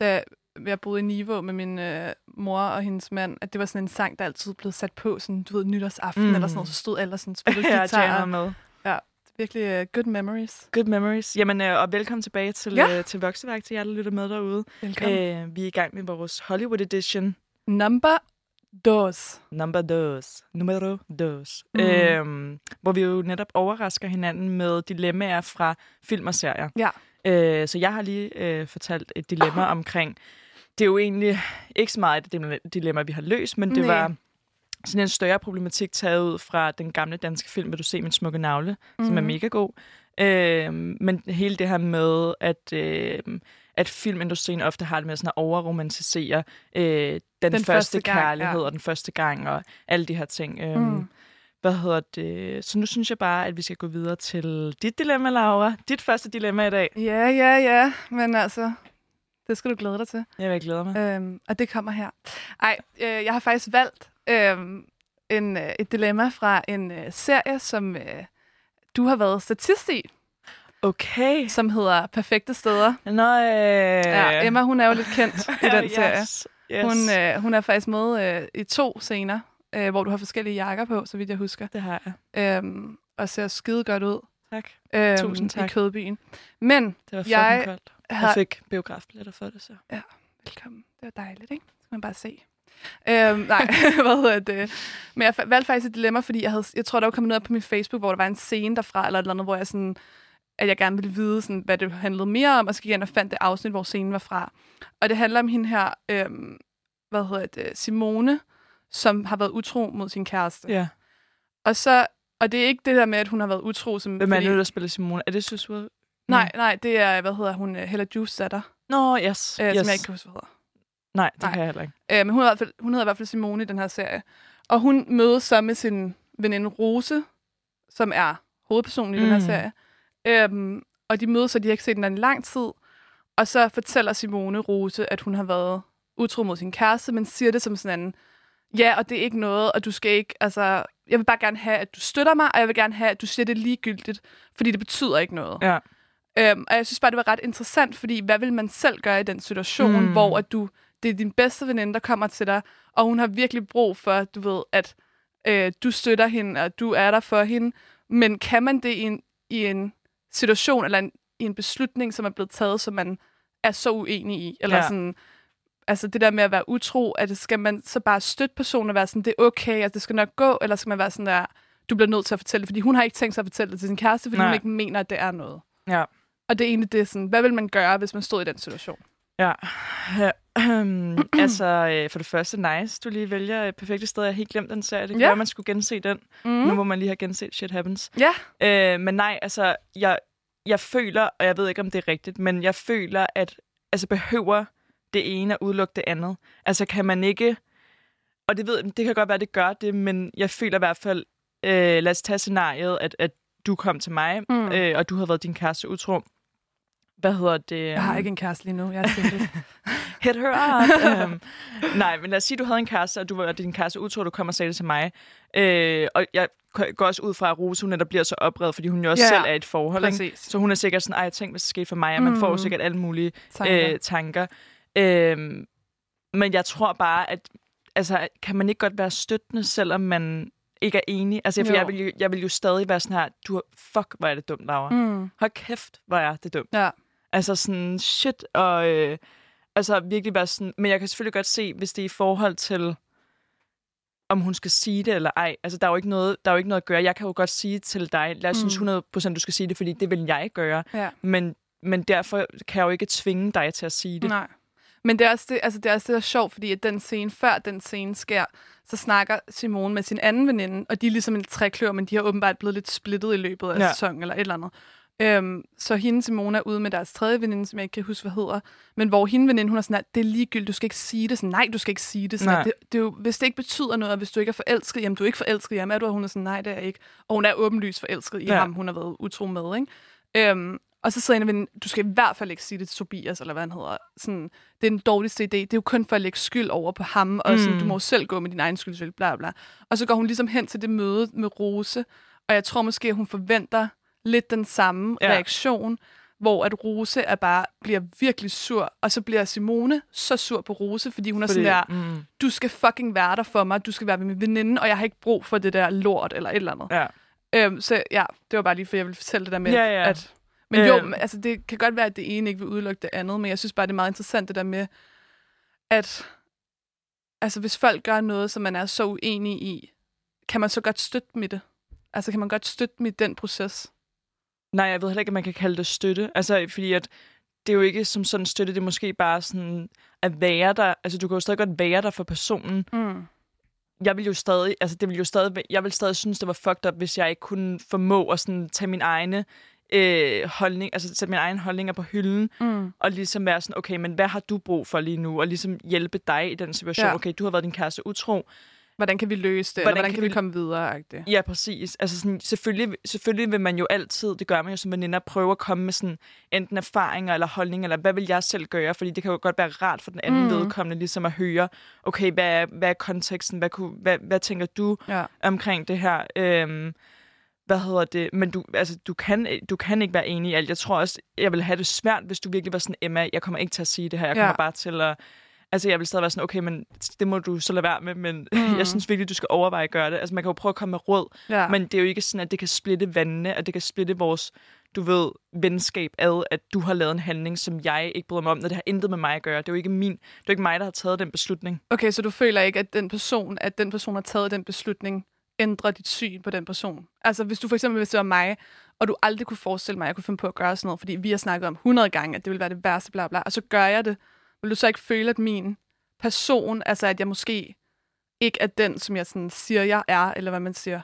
da jeg boede i Niveau med min øh, mor og hendes mand, at det var sådan en sang, der altid blev sat på, sådan, du ved, nytårsaften mm. eller sådan noget, så stod alle sådan spillede ja, guitar. med. Ja, virkelig uh, good memories. Good memories. Jamen, øh, og velkommen tilbage til, Ja. øh, til Vokseværk, til jer, der lytter med derude. Velkommen. Øh, vi er i gang med vores Hollywood Edition. Number dos. Number dos. Numero dos. Mm. Øhm, hvor vi jo netop overrasker hinanden med dilemmaer fra film og serier. Ja. Øh, så jeg har lige øh, fortalt et dilemma omkring... Det er jo egentlig ikke så meget et dilemma- vi har løst, men det Nej. var sådan en større problematik taget ud fra den gamle danske film, Vil du se min smukke navle, mm. som er Mhm. mega god. Øh, men hele det her med, at, øh, at filmindustrien ofte har det med sådan at overromantisere øh, den, den første, første gang, kærlighed ja. og den første gang og alle de her ting. Øh, Mm. Hvad hedder det? Så nu synes jeg bare, at vi skal gå videre til dit dilemma, Laura. Dit første dilemma i dag. Ja, ja, ja. Men altså, det skal du glæde dig til. Jeg vil glæde mig. Øhm, og det kommer her. Ej, øh, jeg har faktisk valgt øhm, en, øh, et dilemma fra en øh, serie, som øh, du har været statist i, Okay. som hedder Perfekte Steder. Øh... Ja, Emma, hun er jo lidt kendt i den serie. Yes. Yes. Hun, øh, hun er faktisk med øh, i to scener, øh, hvor du har forskellige jakker på, så vidt jeg husker. Det har jeg. Øhm, og ser skide godt ud Tak. øhm, Tusind tak. i Kødbyen. Men Det var Jeg koldt. Jeg har... fik biografbilletter for det, så. Velkommen. Det var dejligt, ikke? Så kan man bare se. Øhm, nej, hvad hedder det? Men jeg valgte faktisk et dilemma, fordi jeg, havde, jeg tror, der var kommet noget op på min Facebook, hvor der var en scene derfra, eller et eller andet, hvor jeg sådan, at jeg gerne ville vide, sådan, hvad det handlede mere om, og så gik jeg ind og fandt det afsnit, hvor scenen var fra. Og det handler om hende her, øhm, hvad hedder det, Simone, som har været utro mod sin kæreste. Ja. Og så, og det er ikke det der med, at hun har været utro, som... Hvem er det, der spiller Simone? Er det Susua? Nej, nej, det er, hvad hedder hun, øh, Hella Juice datter, Nå, yes. øh, yes. som jeg ikke kan huske, hvad hedder. Nej, det Nej. kan jeg heller ikke. Øh, men hun hedder, i hvert fald, hun hedder i hvert fald Simone i den her serie. Og hun mødes så med sin veninde Rose, som er hovedpersonen i mm. den her Mm. serie. Øhm, og de mødes, og de har ikke set den i lang tid. Og så fortæller Simone Rose, at hun har været utro mod sin kæreste, men siger det som sådan en, ja, og det er ikke noget, og du skal ikke, altså, jeg vil bare gerne have, at du støtter mig, og jeg vil gerne have, at du siger det ligegyldigt, fordi det betyder ikke noget. Ja. Øhm, og jeg synes bare, det var ret interessant, fordi hvad vil man selv gøre i den situation, mm. hvor at du, det er din bedste veninde, der kommer til dig, og hun har virkelig brug for, du ved, at øh, du støtter hende, og du er der for hende. Men kan man det i en, i en situation, eller en, i en beslutning, som er blevet taget, som man er så uenig i. Eller Ja. sådan, altså det der med at være utro, at det skal man så bare støtte personen og være sådan, det er okay, at det skal nok gå, eller skal man være sådan der, du bliver nødt til at fortælle det, fordi hun har ikke tænkt sig at fortælle det til sin kæreste, fordi Nej. hun ikke mener, at det er noget. Ja. Og det er egentlig det sådan, hvad vil man gøre, hvis man stod i den situation? Ja. ja. Øhm, altså, øh, for det første, nice, du lige vælger et perfekte sted. Jeg har helt glemt den serie. Det kan Ja. være, man skulle gense den, Mm. nu hvor man lige har genset Shit Happens. Ja. Øh, men nej, altså, jeg, jeg føler, og jeg ved ikke, om det er rigtigt, men jeg føler, at altså, behøver det ene at udelukke det andet. Altså, kan man ikke... Og det, ved, det kan godt være, det gør det, men jeg føler i hvert fald... Øh, lad os tage scenariet, at, at du kom til mig, mm. øh, og du havde været din kæreste utro. Hvad hedder det? Jeg har ikke en kæreste lige nu, jeg er. Hit her up. um, nej, men lad os sige, at du havde en kæreste, og du var din kæreste utro, du kom og sagde det til mig. Øh, og jeg går også ud fra, at Rose, hun netop bliver så oprevet, fordi hun jo også Ja, selv er i et forhold. Ikke? Så hun er sikkert sådan, ej, tænk, hvis det skete for mig, og man Mm. får jo sikkert alle mulige Tanker. øh, tanker. Øh, men jeg tror bare, at altså, kan man ikke godt være støttende, selvom man ikke er enig? Altså, for Jo. jeg vil, jo, jeg vil jo stadig være sådan her, du, fuck, hvor er det dumt, Laura. Mm. Hold kæft, hvor er det dumt. Ja. Altså sådan, shit, og øh, altså virkelig være sådan, men jeg kan selvfølgelig godt se, hvis det er i forhold til, om hun skal sige det eller ej. Altså, der er jo ikke noget, der er jo ikke noget at gøre. Jeg kan jo godt sige til dig, lad os Mm. synes 100% du skal sige det, fordi det vil jeg gøre. Ja. Men, men derfor kan jeg jo ikke tvinge dig til at sige det. Nej. Men det er, også det, altså det er også det, der er sjovt, fordi at den scene, før den scene sker, så snakker Simone med sin anden veninde, og de er ligesom en træklør, men de har åbenbart blevet lidt splittet i løbet af Ja. ja. sæsonen eller et eller andet. Øhm, så hende Simone er ude med deres tredje veninde, som jeg ikke kan huske, hvad hedder. Men hvor hende veninde, hun er sådan, at det er ligegyldigt, du skal ikke sige det. Sådan, nej, du skal ikke sige det. Sådan, det, det er jo, hvis det ikke betyder noget, og hvis du ikke er forelsket, jamen du er ikke forelsket, jamen er du? Og hun er sådan, nej, det er jeg ikke. Og hun er åbenlyst forelsket i Ja. ham, hun har været utro med, ikke? Øhm, og så sidder en veninde, du skal i hvert fald ikke sige det til Tobias, eller hvad han hedder. Sådan, det er den dårligste idé. Det er jo kun for at lægge skyld over på ham, og sådan, Mm. du må jo selv gå med din egen skyld, bla bla. Og så går hun ligesom hen til det møde med Rose, og jeg tror måske, at hun forventer lidt den samme Ja. reaktion, hvor at Rose er bare bliver virkelig sur, og så bliver Simone så sur på Rose, fordi hun er Fordi, sådan der, mm, du skal fucking være der for mig, du skal være min veninde, og jeg har ikke brug for det der lort eller et eller andet. ja. Øhm, så ja, det var bare lige for, jeg ville fortælle det der med, Ja, ja. at... Men jo, Øhm. altså det kan godt være, at det ene ikke vil udelukke det andet, men jeg synes bare, det er meget interessant det der med, at altså, hvis folk gør noget, som man er så uenig i, kan man så godt støtte dem i det? Altså kan man godt støtte dem i den proces? Nej, jeg ved heller ikke, om man kan kalde det støtte. Altså, fordi at det er jo ikke som sådan støtte, det er måske bare sådan at være der. Altså, du kan jo stadig godt være der for personen. Mm. Jeg vil jo stadig, altså det vil jo stadig, jeg vil stadig synes, det var fucked up, hvis jeg ikke kunne formå at sådan tage min egne øh, holdning, altså sætte mine egne holdninger på hylden, Mm. og ligesom være sådan, okay, men hvad har du brug for lige nu? Og ligesom hjælpe dig i den situation. Ja. Okay, du har været din kæreste utro. Hvordan kan vi løse det? Hvordan Hvordan, eller hvordan kan kan vi vi- komme videre? -agtigt? Ja, præcis. Altså sådan, selvfølgelig, selvfølgelig vil man jo altid, det gør man jo som veninder, prøve at komme med sådan enten erfaringer eller holdninger, eller hvad vil jeg selv gøre? Fordi det kan jo godt være rart for den anden Mm. mm. vedkommende, ligesom at høre, okay, hvad er, hvad er konteksten? Hvad, kunne, hvad, hvad tænker du Ja. omkring det her? Øhm, hvad hedder det? Men du, altså, du, kan, du kan ikke være enig i alt. Jeg tror også, jeg vil have det svært, hvis du virkelig var sådan, Emma, jeg kommer ikke til at sige det her. Jeg Ja. kommer bare til at... Altså, jeg vil stadig være sådan, okay, men det må du så lade være med, men Mm. jeg synes virkelig, du skal overveje at gøre det. Altså, man kan jo prøve at komme med råd, ja. men det er jo ikke sådan, at det kan splitte vandene, at det kan splitte vores, du ved, venskab ad, at du har lavet en handling, som jeg ikke bryder mig om, når det har intet med mig at gøre. Det er jo ikke min, det er jo ikke mig, der har taget den beslutning. Okay, så du føler ikke, at den person, at den person har taget den beslutning, ændrer dit syn på den person? Altså, hvis du for eksempel, hvis det var mig, og du aldrig kunne forestille mig, at jeg kunne finde på at gøre sådan noget, fordi vi har snakket om 100 gange, at det ville være det værste, bla bla, og så gør jeg det, vil du så ikke føle, at min person, altså at jeg måske ikke er den, som jeg sådan siger, jeg er, eller hvad man siger?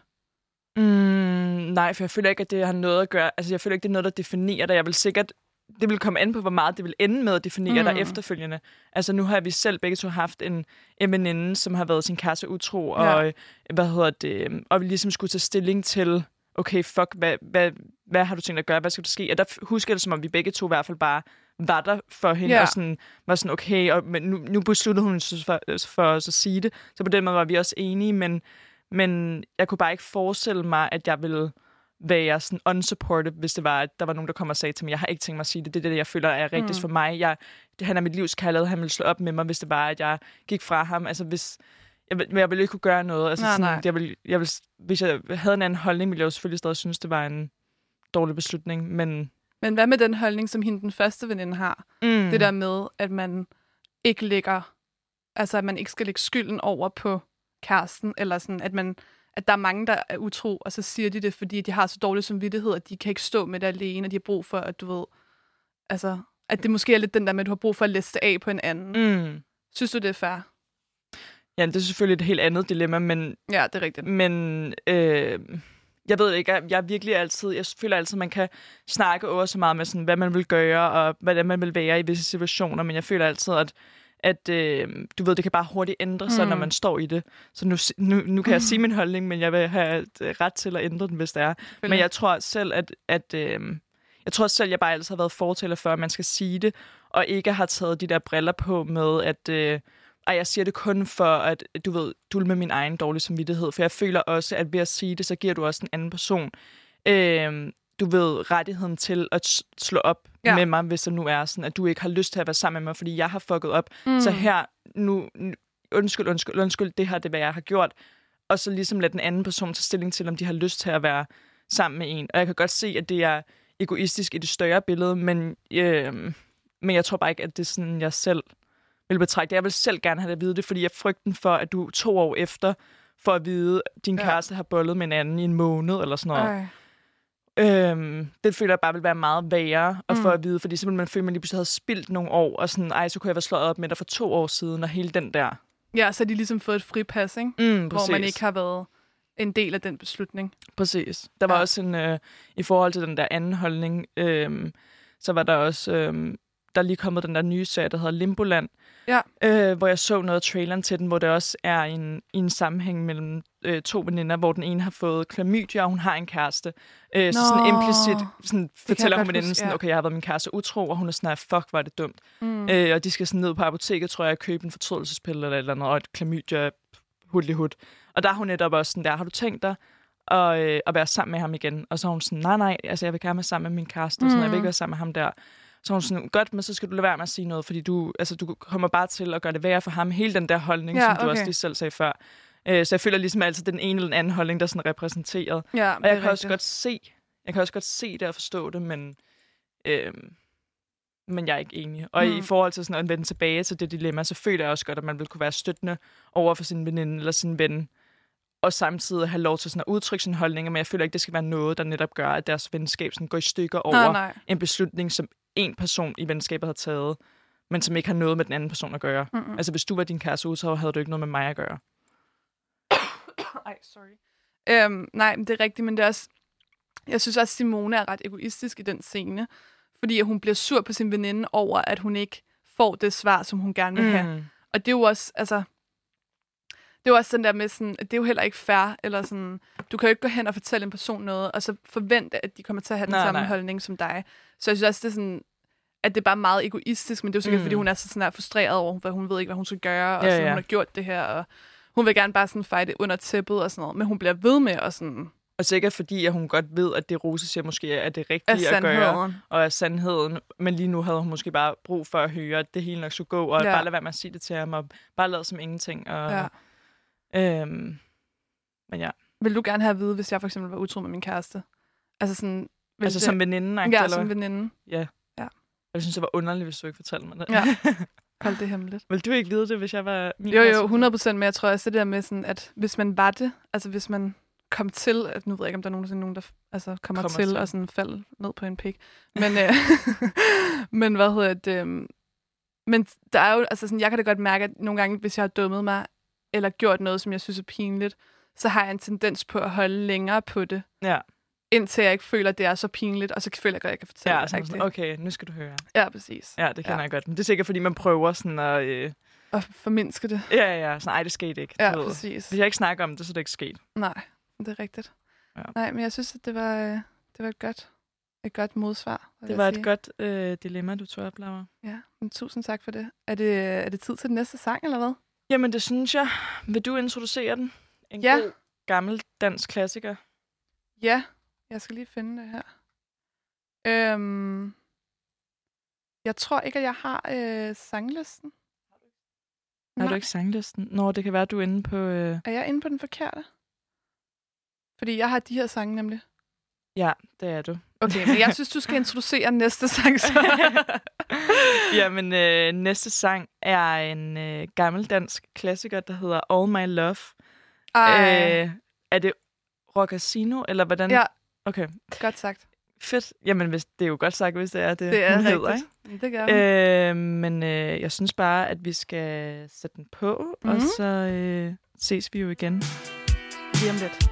Mm, nej, for jeg føler ikke, at det har noget at gøre. Altså, jeg føler ikke, det er noget, der definerer dig. Jeg vil sikkert det vil komme an på, hvor meget det vil ende med at definere mm. dig efterfølgende. Altså, nu har vi selv begge to haft en, en veninde, som har været sin kæreste utro, og, hvad hedder det, og vi ligesom skulle tage stilling til, okay, fuck, hvad, hvad, hvad har du tænkt at gøre? Hvad skal der ske? Og der husker jeg det, som om vi begge to i hvert fald bare var der for hende, Ja. og sådan, var sådan, okay, og, men nu, nu besluttede hun sig for, for os at sige det. Så på den måde var vi også enige, men, men jeg kunne bare ikke forestille mig, at jeg ville være sådan unsupportive, hvis det var, at der var nogen, der kom og sagde til mig, jeg har ikke tænkt mig at sige det. Det er det, jeg føler er rigtigst Mm. for mig. Jeg, det, han er mit livs kærlighed. Han ville slå op med mig, hvis det var, at jeg gik fra ham. Altså, hvis, jeg, jeg ville ikke kunne gøre noget. Altså, Nej, sådan, nej. Jeg ville, jeg ville, hvis jeg havde en anden holdning, ville jeg jo selvfølgelig stadig synes, det var en dårlig beslutning. Men Men hvad med den holdning, som hende den første veninde har? Mm. Det der med, at man ikke lægger, altså at man ikke skal lægge skylden over på kæresten, eller sådan, at man at der er mange, der er utro, og så siger de det, fordi de har så dårlig samvittighed, at de kan ikke stå med det alene, og de har brug for, at du ved, altså, at det måske er lidt den der med, at du har brug for at læste af på en anden. Mm. Synes du, det er fair? Ja, det er selvfølgelig et helt andet dilemma, men, Ja, det er rigtigt. men øh, jeg ved ikke, jeg, jeg virkelig altid, jeg føler altid, at man kan snakke over så meget med, sådan, hvad man vil gøre, og hvordan man vil være i visse situationer, men jeg føler altid, at at øh, du ved, det kan bare hurtigt ændre sig, mm. når man står i det. Så nu, nu, nu kan jeg sige min holdning, men jeg vil have øh, ret til at ændre den, hvis det er. Men jeg tror selv, at, at øh, jeg tror selv, jeg bare altid har været fortæller for, at man skal sige det, og ikke har taget de der briller på med, at øh, ej, jeg siger det kun for, at du ved, du med min egen dårlige samvittighed. For jeg føler også, at ved at sige det, så giver du også en anden person, øh, du ved, rettigheden til at slå op Ja. med mig, hvis det nu er sådan, at du ikke har lyst til at være sammen med mig, fordi jeg har fucket op. Mm. Så her, nu, nu, undskyld, undskyld, undskyld, det her det er, hvad jeg har gjort. Og så ligesom lade den anden person tage stilling til, om de har lyst til at være sammen med en. Og jeg kan godt se, at det er egoistisk i det større billede, men, øh, men jeg tror bare ikke, at det er sådan, jeg selv vil betragte. Jeg vil selv gerne have det at vide det, fordi jeg frygten for, at du to år efter for at vide, at din Ja. kæreste har bollet med en anden i en måned eller sådan noget. Ej. Øhm, det føler jeg bare vil være meget værre at få Mm. at vide, fordi simpelthen man føler, at man lige pludselig havde spildt nogle år, og sådan, ej, så kunne jeg være slået op med dig for to år siden, og hele den der. Ja, så har de ligesom fået et fripas, ikke? Mm, hvor man ikke har været en del af den beslutning. Præcis. Der var ja. også en, øh, i forhold til den der anden holdning, øh, så var der også, øh, der er lige kommet den der nye serie, der hedder Limboland, Ja. øh, hvor jeg så noget af traileren til den, hvor det også er en, en sammenhæng mellem øh, to veninder, hvor den ene har fået klamydia, og hun har en kæreste. Øh, så sådan implicit sådan, fortæller hun veninden sådan, ja. okay, jeg har været min kæreste utro, og hun er sådan, "Ej, fuck, var det dumt. Mm. Øh, og de skal sådan ned på apoteket, tror jeg, og købe en fortrydelsespille eller et eller andet, og et klamydia hud Og der er hun netop også sådan der, har du tænkt dig at, øh, at være sammen med ham igen? Og så er hun sådan, nej, nej, altså jeg vil gerne være sammen med min kæreste, og sådan, jeg vil ikke være sammen med ham der. Så hun sådan, godt, men så skal du lade være med at sige noget, fordi du, altså, du kommer bare til at gøre det værre for ham. Hele den der holdning, Ja, som du okay. også lige selv sagde før. Øh, så jeg føler ligesom altid den ene eller den anden holdning, der er sådan repræsenteret. Ja, Og jeg kan også godt se, jeg kan også godt se det og forstå det, men, øhm, men jeg er ikke enig. Og Mm. i forhold til sådan at vende tilbage til det dilemma, så føler jeg også godt, at man vil kunne være støttende over for sin veninde eller sin ven, og samtidig have lov til sådan at udtrykke sine holdninger, men jeg føler ikke, det skal være noget, der netop gør, at deres venskab sådan går i stykker over Nej, nej. en beslutning, som en person i venskabet har taget, men som ikke har noget med den anden person at gøre. Mm-mm. Altså, hvis du var din kæreste utro, havde du ikke noget med mig at gøre. Ej, sorry. Øhm, nej, det er rigtigt, men det er også... Jeg synes også, at Simone er ret egoistisk i den scene, fordi hun bliver sur på sin veninde over, at hun ikke får det svar, som hun gerne vil have. Mm. Og det er jo også, altså... Det er også den der med sådan, at det er jo heller ikke fair, eller sådan, du kan jo ikke gå hen og fortælle en person noget, og så forvente, at de kommer til at have den Nej, samme nej. holdning som dig. Så jeg synes også, det er sådan, at det er bare meget egoistisk, men det er jo sikkert, mm. Fordi hun er så sådan her frustreret over, hvad hun ved ikke, hvad hun skal gøre, og Ja, sådan, ja. hun har gjort det her, og hun vil gerne bare sådan fejre det under tæppet og sådan noget, men hun bliver ved med at sådan, Og sikkert fordi, at hun godt ved, at det Rose siger måske er det rigtige at gøre. og af sandheden. Men lige nu havde hun måske bare brug for at høre, at det hele nok skulle gå, og ja. bare lade være med at sige det til ham, og bare lade som ingenting. Og, Ja. Øhm, men ja, Vil du gerne have at vide, hvis jeg for eksempel var utro med min kæreste? Altså sådan... Vil altså det, som veninde, Ja, eller som veninde. Jeg synes, det var underligt, hvis du ikke fortalte mig det. Ja. Hold det hemmeligt. Vil du ikke vide det, hvis jeg var min Jo, jo, kæreste? 100 procent, men jeg tror også det der med sådan, at hvis man var det, altså hvis man kom til, at nu ved jeg ikke, om der er nogensinde nogen, der altså, kommer, kommer til, til. og sådan falder ned på en pik. Men, øh, men hvad hedder det? øhm, Men der er jo, altså sådan, jeg kan da godt mærke, at nogle gange, hvis jeg har dummet mig, eller gjort noget, som jeg synes er pinligt, så har jeg en tendens på at holde længere på det, Ja, indtil jeg ikke føler, at det er så pinligt, og så føler jeg at jeg kan fortælle ja det. sådan, sådan, okay, nu skal du høre. Ja, præcis. Ja, det kender Ja. jeg godt. Men det er sikkert, fordi man prøver sådan at... Øh, Og formindske det. ja, ja, sådan, ej, det skete ikke. Ja, ved. præcis. Hvis jeg ikke snakker om det, så er det ikke sket. Nej, det er rigtigt. Ja. Nej, men jeg synes, at det var, øh, det var et godt, et godt modsvar. Det var et sige. godt øh, dilemma, du tog op, Laura. Ja, men tusind tak for det. Er det, er det tid til den næste sang, eller hvad? Jamen, det synes jeg. Vil du introducere den? En Ja. god, gammel dansk klassiker. Ja, jeg skal lige finde det her. Øhm, jeg tror ikke, at jeg har øh, sanglisten. Har du Nej. ikke sanglisten? Nå, det kan være, at du er inde på... Øh... Er jeg inde på den forkerte? Fordi jeg har de her sange nemlig. Ja, det er du. Okay, men jeg synes, du skal introducere næste sang. Så. Jamen, øh, næste sang er en øh, gammel dansk klassiker, der hedder All My Love. Ej, Øh, er det Rockasino, eller hvordan? ja, Okay, godt sagt. fedt. Jamen, hvis, det er jo godt sagt, hvis det er det, Det er hedder, rigtigt. Det gør ikke? øh, Øh, men øh, jeg synes bare, at vi skal sætte den på, mm-hmm. og Mhm. så øh, ses vi jo igen. Lige om lidt.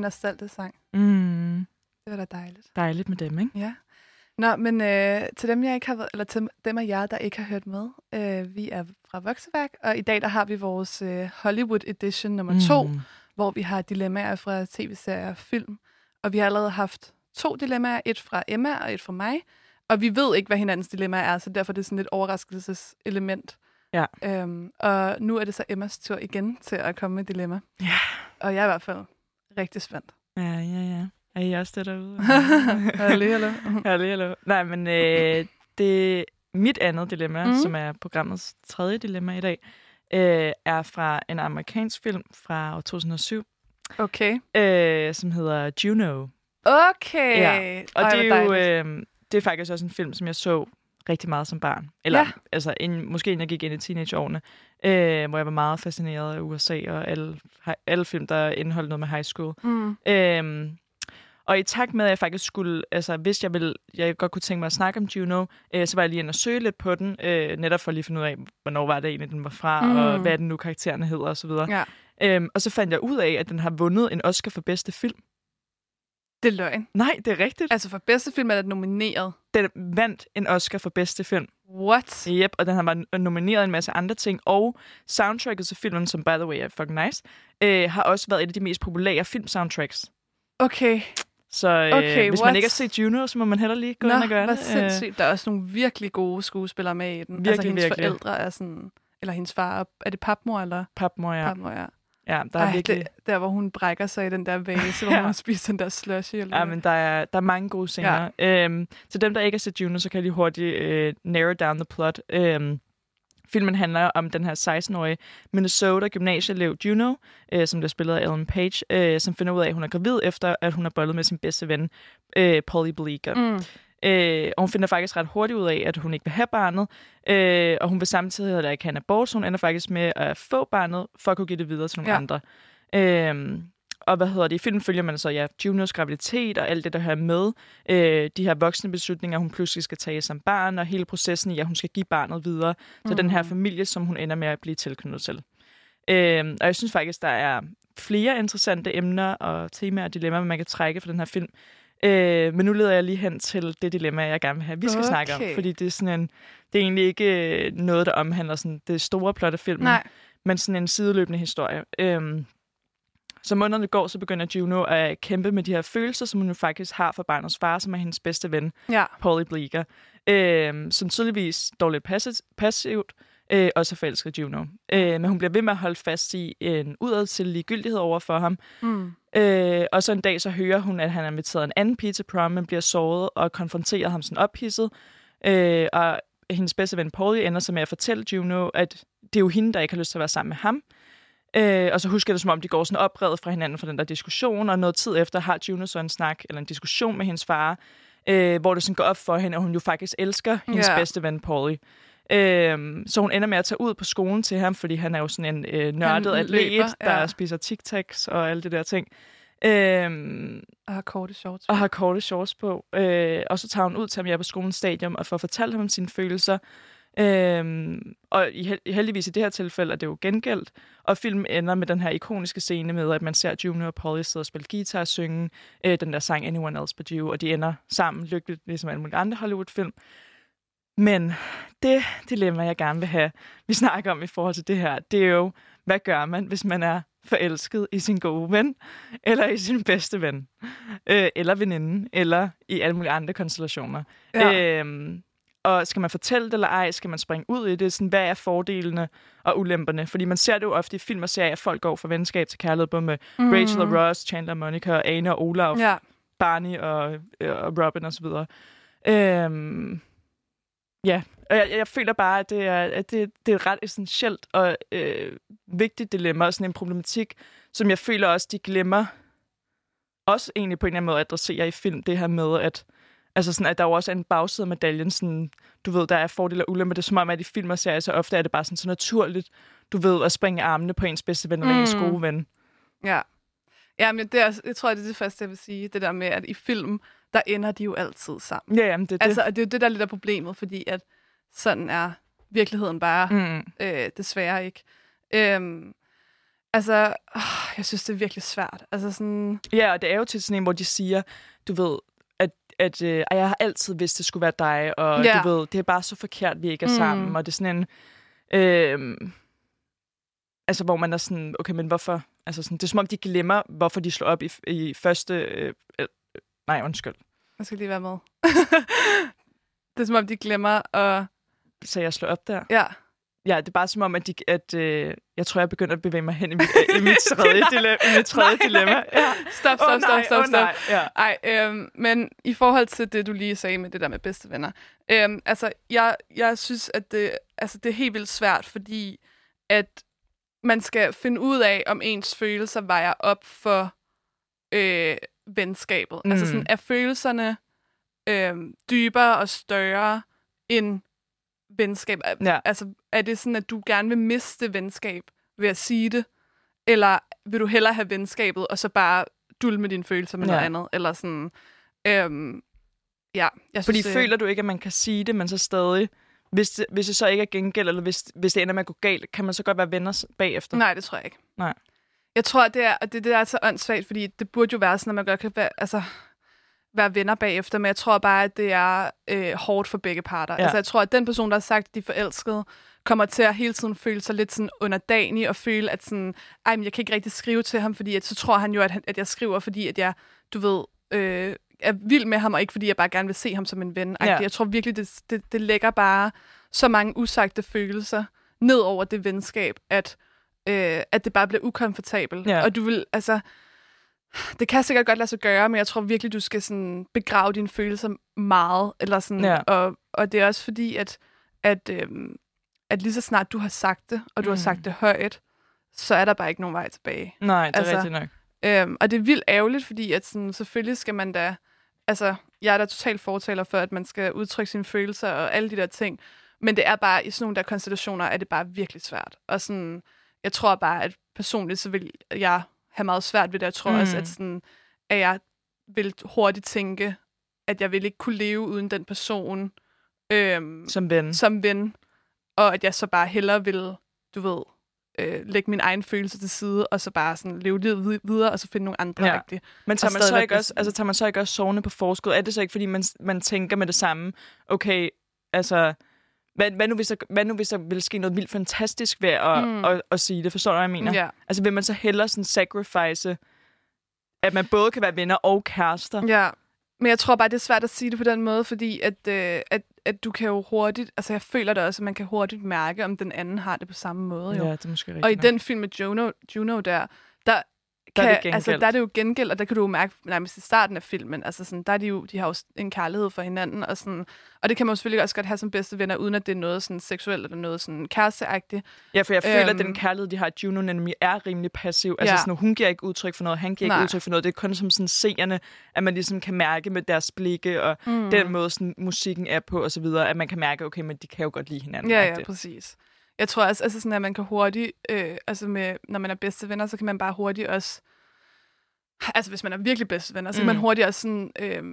En nostalgisk sang. Mm, Det var da dejligt. dejligt med dem, ikke? Ja. Nå, men øh, til dem, jeg ikke har, eller til dem af jer, der ikke har hørt med, øh, vi er fra Vokseværk, og i dag der har vi vores øh, Hollywood edition nummer to, Mm. hvor vi har dilemmaer fra tv-serier og film. Og vi har allerede haft to dilemmaer, et fra Emma og et fra mig. Og vi ved ikke, hvad hinandens dilemmaer er, så derfor er det sådan et overraskelseselement. Ja. Øhm, og nu er det så Emmas tur igen til at komme med dilemma. Ja. Og jeg er i hvert fald rigtig spændt. Ja, ja, ja. Er I også det derude? Hallo, hallo. Hallo, hallo. Nej, men øh, det mit andet dilemma, mm. som er programmets tredje dilemma i dag, øh, er fra en amerikansk film fra år 2007, Okay. øh, som hedder Juno. Okay. Ja, Og Ej, det er jo øh, det er faktisk også en film, som jeg så rigtig meget som barn. Eller Ja. altså, en, måske inden jeg gik ind i teenageårene, øh, hvor jeg var meget fascineret af USA og alle, alle film, der indeholdt noget med high school. Mm. Øhm, Og i takt med, at jeg faktisk skulle, altså hvis jeg ville, jeg godt kunne tænke mig at snakke om Juno, øh, så var jeg lige inde og søge lidt på den, øh, netop for lige at finde ud af, hvornår var det egentlig, den var fra, mm. og hvad den nu, karaktererne hedder osv. Ja. Øhm, og så fandt jeg ud af, at den har vundet en Oscar for bedste film. Det er løgn. Nej, det er rigtigt. Altså for bedste film er det nomineret. Den vandt en Oscar for bedste film. What? Yep, og den har været nomineret en masse andre ting. Og soundtracket til filmen, som by the way er fucking nice, øh, har også været et af de mest populære filmsoundtracks. Okay. Så øh, Okay, hvis what? man ikke har set Juno, så må man heller lige gå Nå, ind og gøre det. Øh, sindssygt. Der er også nogle virkelig gode skuespillere med i den. altså Virkelig, hendes virkelig. forældre er sådan... Eller hendes far. Er det papmor eller Papmor, ja. papmor, ja. Ja der er Ej, virkelig... det, der, hvor hun brækker sig i den der vase, hvor Ja. hun spiser den der slushy. Eller Ja, men der er, der er mange gode scener. Ja. Øhm, til dem, der ikke har set Juno, så kan jeg lige hurtigt øh, narrow down the plot. Øhm, filmen handler om den her 16-årige Minnesota gymnasieelev Juno, øh, som bliver spillet af Ellen Page, øh, som finder ud af, at hun er gravid, efter at hun har bollet med sin bedste ven, øh, Polly Bleecker. Mm. Øh, og hun finder faktisk ret hurtigt ud af, at hun ikke vil have barnet, øh, og hun vil samtidig heller ikke have en abort, så hun ender faktisk med at få barnet, for at kunne give det videre til nogle Ja. andre. Øh, og hvad hedder det? I filmen følger man så ja, Juniors graviditet og alt det, der hører med. Øh, de her voksne beslutninger, hun pludselig skal tage som barn, og hele processen i, at hun skal give barnet videre til den her familie, som hun ender med at blive tilknyttet til. Øh, og jeg synes faktisk, der er flere interessante emner og temaer og dilemmaer, man kan trække fra den her film. Øh, men nu leder jeg lige hen til det dilemma, jeg gerne vil have, vi skal okay. snakke om. Fordi det er, sådan en, det er egentlig ikke øh, noget, der omhandler sådan det store plot af filmen, Nej. men sådan en sideløbende historie. Øhm, så månederne går, så begynder Juno at kæmpe med de her følelser, som hun jo faktisk har for barnets far, som er hendes bedste ven, Ja. Polly Bleecker, øhm, som tydeligvis dog lidt passi- passivt, øh, også er forelsket i Juno. Øh, men hun bliver ved med at holde fast i en udad til ligegyldighed over for ham. Mm. Øh, og så en dag, så hører hun, at han har inviteret en anden pige til prom, men bliver såret og konfronterer ham sådan ophidset. Øh, og hendes bedste ven Polly ender så med at fortælle Juno, at det er jo hende, der ikke har lyst til at være sammen med ham. Øh, og så husker jeg det, som om de går sådan oprevet fra hinanden fra den der diskussion, og noget tid efter har Juno så en snak, eller en diskussion med hendes far, øh, hvor det sådan går op for hende, at hun jo faktisk elsker hendes Ja. bedste ven Polly. Øhm, så hun ender med at tage ud på skolen til ham, fordi han er jo sådan en øh, nørdet Han atlet, løber, der ja. spiser tic-tacs og alle det der ting. Øhm, Og har korte shorts. og har korte shorts på. Øh, og så tager hun ud til ham her på skolens stadion og får fortalt ham om sine følelser. Øhm, og i, hel- heldigvis i det her tilfælde er det jo gengældt. Og filmen ender med den her ikoniske scene med, at man ser Junior og Polly sidde og spille guitar og synge øh, den der sang Anyone Else But You, og de ender sammen lykkeligt, ligesom alle mulige andre Hollywood-film. Men det dilemma, jeg gerne vil have, vi snakker om i forhold til det her, det er jo, hvad gør man, hvis man er forelsket i sin gode ven, eller i sin bedste ven, øh, eller veninde, eller i alle mulige andre konstellationer. Ja. Øhm, og skal man fortælle det eller ej? Skal man springe ud i det? Sådan, hvad er fordelene og ulemperne? Fordi man ser det jo ofte i film og serier, at folk går fra venskab til kærlighed, både med mm. Rachel og Ross, Chandler og Monica, og Ane og Olaf, Ja. Barney og, øh, og Robin osv. Øhm, ja, og jeg, jeg føler bare, at det er, at det, det er et ret essentielt og øh, vigtigt dilemma, og sådan en problematik, som jeg føler også, de glemmer også egentlig på en eller anden måde at adressere i film, det her med, at Altså sådan, at der jo også er en bagside af medaljen, sådan, du ved, der er fordele og ulemper. Det er som om, at i film og serier, så ofte er det bare sådan så naturligt, du ved, at springe armene på ens bedste ven eller ens Mm. gode ven. Ja. Ja, men det er, jeg tror, det er det første, jeg vil sige. Det der med, at i film, der ender de jo altid sammen. Ja, jamen, det er det. Altså, det er jo det, der er lidt af problemet, fordi at sådan er virkeligheden bare mm. øh, desværre ikke. Øhm, altså, åh, jeg synes, det er virkelig svært. Altså sådan, Ja, og det er jo til sådan en, hvor de siger, du ved, at, at øh, "Ej, jeg har altid vidst, det skulle være dig, og Ja. du ved, det er bare så forkert, vi ikke er Mm. sammen, og det er sådan en... Øh, altså, hvor man er sådan, okay, men hvorfor? Altså, sådan, det er som om, de glemmer, hvorfor de slår op i, i første... Øh, nej, undskyld. jeg skal lige være med. det er som om, de glemmer at... Så jeg slår op der. Ja, Ja, det er bare som om, at, de, at øh, jeg tror, jeg begynder at bevæge mig hen i mit, i mit tredje, dilemma, i mit tredje Nej, dilemma. nej. Ja. stop, stop, Åh, nej, stop, stop, stop. nej. Ja. Ej, øhm, men i forhold til det, du lige sagde med det der med bedste venner. Øhm, altså, jeg, jeg synes, at det, altså, det er helt vildt svært, fordi at man skal finde ud af, om ens følelser vejer op for øh, venskabet. Mm. Altså, sådan, er følelserne øh, dybere og større end venskab? Ja. Altså, er det sådan, at du gerne vil miste venskab ved at sige det? Eller vil du hellere have venskabet, og så bare dulme dine følelser med Ja. noget andet. Eller sådan, øhm, ja, jeg Fordi synes, det- føler du ikke, at man kan sige det, men så stadig... Hvis det, hvis det så ikke er gengæld, eller hvis, hvis det ender med at gå galt, kan man så godt være venner bagefter? Nej, det tror jeg ikke. Nej. Jeg tror, det er, og det, det er så åndssvagt, fordi det burde jo være sådan, at man godt kan være, altså, være venner bagefter, men jeg tror bare, at det er øh, hårdt for begge parter. Ja. Altså, jeg tror, at den person, der har sagt, at de er forelskede, kommer til at hele tiden føle sig lidt sådan underdanig og føle, at sådan, ej, men jeg kan ikke rigtig skrive til ham, fordi at, så tror han jo, at, han, at jeg skriver, fordi at jeg, du ved, øh, er vild med ham, og ikke fordi jeg bare gerne vil se ham som en ven. Ja. Jeg tror virkelig, det, det, det lægger bare så mange usagte følelser ned over det venskab, at, øh, at det bare bliver ukomfortabelt. Ja. Og du vil, altså, det kan sikkert godt lade sig gøre, men jeg tror virkelig, du skal sådan begrave dine følelser meget. Eller sådan, Ja. og, og det er også fordi, at, at, øhm, at lige så snart du har sagt det, og du mm. har Mm. sagt det højt, så er der bare ikke nogen vej tilbage. Nej, det er Altså, rigtigt nok. Øhm, og det er vildt ærgerligt, fordi at sådan, selvfølgelig skal man da... Altså, jeg er da totalt fortaler for, at man skal udtrykke sine følelser og alle de der ting. Men det er bare, i sådan nogle der konstellationer, er det bare virkelig svært. Og sådan, jeg tror bare, at personligt, så vil jeg have meget svært ved det. Jeg tror Mm. mm. også, at, sådan, at jeg vil hurtigt tænke, at jeg vil ikke kunne leve uden den person øhm, Som ven. som ven. Og at jeg så bare hellere vil, du ved, øh, lægge min egen følelse til side, og så bare sådan leve livet vid- videre, og så finde nogle andre Ja. rigtige. Men tager man, så ikke også, altså, tager man så ikke også sovende på forskud? Er det så ikke, fordi man, man tænker med det samme, okay, altså, hvad, hvad, nu, hvis der, hvad nu hvis der vil ske noget vildt fantastisk ved at, mm. At, at, at sige det? Forstår du, hvad jeg mener? Ja. Altså, vil man så hellere sådan sacrifice, at man både kan være venner og kærester? ja. Men jeg tror bare, det er svært at sige det på den måde, fordi at, øh, at, at du kan jo hurtigt, altså jeg føler det også, at man kan hurtigt mærke, om den anden har det på samme måde. Jo. Ja, det er måske rigtigt og i nok. den film med Juno, Juno der, der, er det altså, der er det jo gengæld, og der kan du jo mærke nærmest i starten af filmen, altså sådan, der er de jo, de har jo en kærlighed for hinanden, og, sådan, og det kan man jo selvfølgelig også godt have som bedste venner, uden at det er noget sådan seksuelt eller noget sådan kæresteagtigt. Ja, for jeg føler, at Øhm. den kærlighed, de har, Juno nemlig er rimelig passiv. Altså Ja. sådan, hun giver ikke udtryk for noget, han giver ikke Nej. udtryk for noget. Det er kun som sådan seerne, at man ligesom kan mærke med deres blikke, og Mm. den måde, sådan, musikken er på, og så videre, at man kan mærke, okay, men de kan jo godt lide hinanden. Ja, ja, agtigt. præcis. Jeg tror også, altså sådan, at man kan hurtigt, øh, altså med, når man er bedste venner, så kan man bare hurtigt også, altså hvis man er virkelig bedste venner, så kan Mm. man hurtigt også sådan, øh,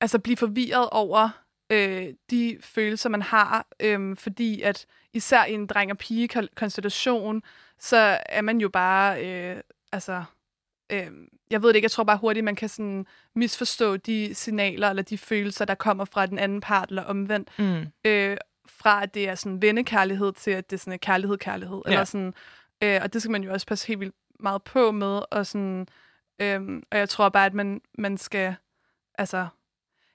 altså blive forvirret over øh, de følelser, man har, øh, fordi at især i en dreng- og pige-konstellation, så er man jo bare, øh, altså, øh, jeg ved det ikke, jeg tror bare hurtigt, man kan sådan misforstå de signaler eller de følelser, der kommer fra den anden part eller omvendt Mm. øh, fra at det er sådan vennekærlighed til at det er sådan kærlighed kærlighed Ja. eller sådan øh, og det skal man jo også passe helt vildt meget på med og sådan øhm, og jeg tror bare at man man skal altså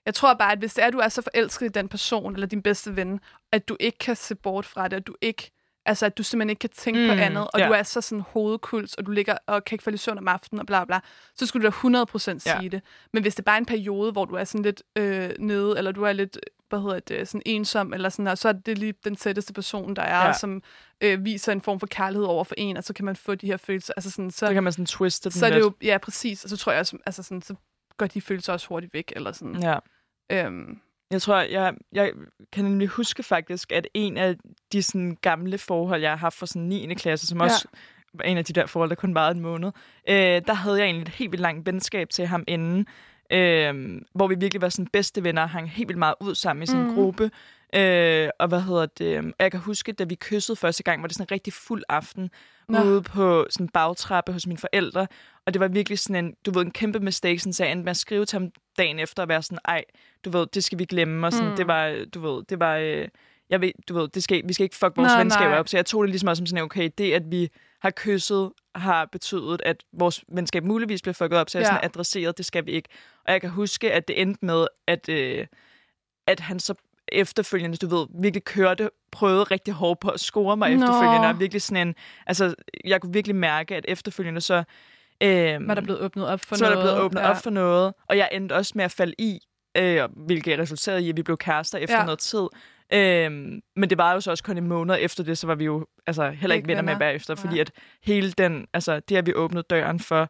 jeg tror bare at hvis det er at du er så forelsket i den person eller din bedste ven at du ikke kan se bort fra det at du ikke Altså, at du simpelthen ikke kan tænke mm, på andet, og ja. du er så sådan hovedkuls, og du ligger og kan ikke falde i søvn om aftenen, og bla bla, så skulle du da 100% sige Ja. det. Men hvis det bare er en periode, hvor du er sådan lidt øh, nede, eller du er lidt, hvad hedder det, sådan ensom, eller sådan, og så er det lige den tætteste person, der er, Ja. som øh, viser en form for kærlighed over for en, og så kan man få de her følelser. Altså sådan, så, Så kan man sådan twiste den så er det lidt. jo, ja, præcis, og så tror jeg også, altså sådan, så går de følelser også hurtigt væk, eller sådan. Ja. Øhm, Jeg tror, jeg, jeg kan nemlig huske faktisk, at en af de sådan, gamle forhold, jeg har haft fra sådan 9. klasse, som Ja. også var en af de der forhold, der kun varede en måned, øh, der havde jeg egentlig et helt vildt langt venskab til ham inden, øh, hvor vi virkelig var sådan bedste venner og hang helt vildt meget ud sammen i sådan en Mhm. gruppe. Øh, og hvad hedder det? og Jeg kan huske, da vi kyssede første gang, var det sådan en rigtig fuld aften Nå. ude på sådan en bagtrappe hos mine forældre. Og det var virkelig sådan en, du ved, en kæmpe mistake, sådan, så jeg endte med at skrive til ham dagen efter og være sådan, ej, du ved, det skal vi glemme. Og sådan, Mm. det var, du ved, det var, øh, jeg ved, du ved, det skal, vi skal ikke fuck vores Nej, venskaber nej. op. Så jeg tog det ligesom også som sådan, okay, det at vi har kysset, har betydet, at vores venskab muligvis bliver fucket op, så jeg Ja. sådan adresseret, det skal vi ikke. Og jeg kan huske, at det endte med, at, øh, at han så efterfølgende, du ved, virkelig kørte, prøvede rigtig hårdt på at score mig Nå. efterfølgende, og virkelig sådan en, altså, jeg kunne virkelig mærke, at efterfølgende så, øh, var der blevet åbnet op for så noget? der blevet åbnet ja. op for noget, og jeg endte også med at falde i, øh, hvilket resulterede i, at vi blev kærester efter Ja. ja. noget tid. Øhm, men det var jo så også kun en måned efter det, så var vi jo altså, heller ikke, Ikke venner med bagefter, fordi Nej. at hele den, altså det, at vi åbnede døren for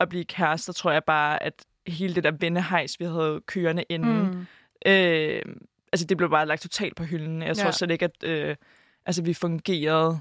at blive kærester, tror jeg bare, at hele det der vennehejs, vi havde kørende inden, Mm. øh, altså det blev bare lagt totalt på hylden. Jeg tror Ja. slet ikke, at øh, altså, vi fungerede.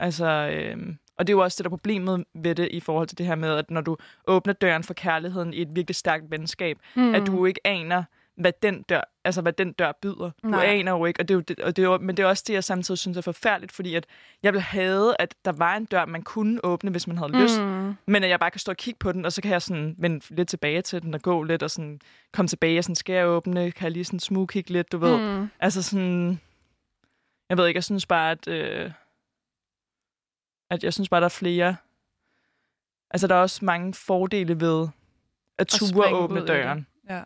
Altså, øh, Og det er jo også det, der er problemet ved det i forhold til det her med, at når du åbner døren for kærligheden i et virkelig stærkt venskab, mm. at du ikke aner, hvad den dør, altså hvad den dør byder. Du Nej. aner jo ikke, og det er jo det, og det er jo, men det er også det, jeg samtidig synes er forfærdeligt, fordi at jeg vil have, at der var en dør, man kunne åbne, hvis man havde lyst, Mm. men at jeg bare kan stå og kigge på den, og så kan jeg sådan vende lidt tilbage til den og gå lidt, og sådan komme tilbage, og sådan, skal jeg åbne, kan jeg lige sådan smugkigge lidt, du ved. Mm. Altså sådan, jeg ved ikke, jeg synes bare, at, øh, at jeg synes bare, der er flere, altså der er også mange fordele ved at ture springe åbne døren. Ja.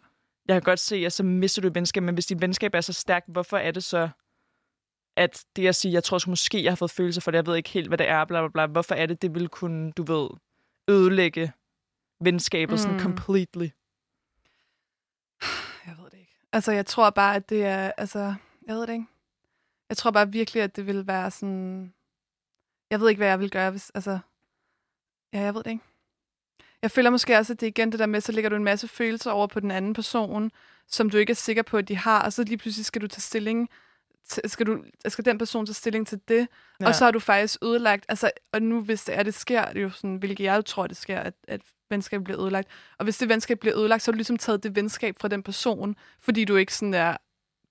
Jeg kan godt se, at så mister du et venskab, men hvis dit venskab er så stærkt, hvorfor er det så, at det at sige, jeg tror sgu måske, jeg har fået følelser for det, jeg ved ikke helt, hvad det er, bla bla bla, hvorfor er det, det vil kunne, du ved, ødelægge venskabet mm. sådan completely? Jeg ved det ikke. Altså, jeg tror bare, at det er... Altså, jeg ved det ikke. Jeg tror bare virkelig, at det vil være sådan... Jeg ved ikke, hvad jeg vil gøre, hvis... Altså, ja, jeg ved det ikke. Jeg føler måske også, at det er igen det der med, så lægger du en masse følelser over på den anden person, som du ikke er sikker på, at de har, og så lige pludselig skal du tage stilling til, skal, du, skal den person tage stilling til det, ja. og så har du faktisk ødelagt, altså, og nu hvis det er, det sker, det er jo sådan, hvilket jeg jo tror, det sker, at, at venskab bliver ødelagt, og hvis det venskab bliver ødelagt, så har du ligesom taget det venskab fra den person, fordi du ikke sådan der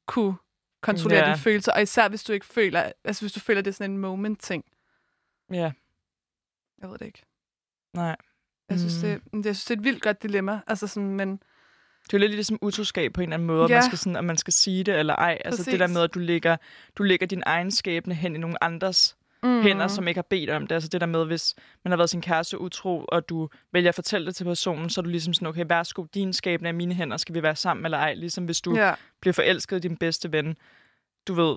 kunne kontrollere Ja. dine følelser, og især hvis du ikke føler, altså hvis du føler, det er sådan en moment-ting. Ja, Jeg ved det ikke. nej. Jeg synes, Mm. det, det, jeg synes, det er et vildt godt dilemma, altså sådan, men Det er jo lidt ligesom utroskab på en eller anden måde, Ja. man skal sådan, om man skal sige det eller ej. Altså det der Præcis. med, at du lægger, du lægger din egen skæbne hen i nogle andres mm, mm. hænder, som ikke har bedt om det. Altså det der med, hvis man har været sin kæreste utro, og du vælger at fortælle det til personen, så er du ligesom sådan, okay, værsgo, din skæbne er mine hænder, skal vi være sammen eller ej? Ligesom hvis du. Ja, bliver forelsket i din bedste ven, du ved,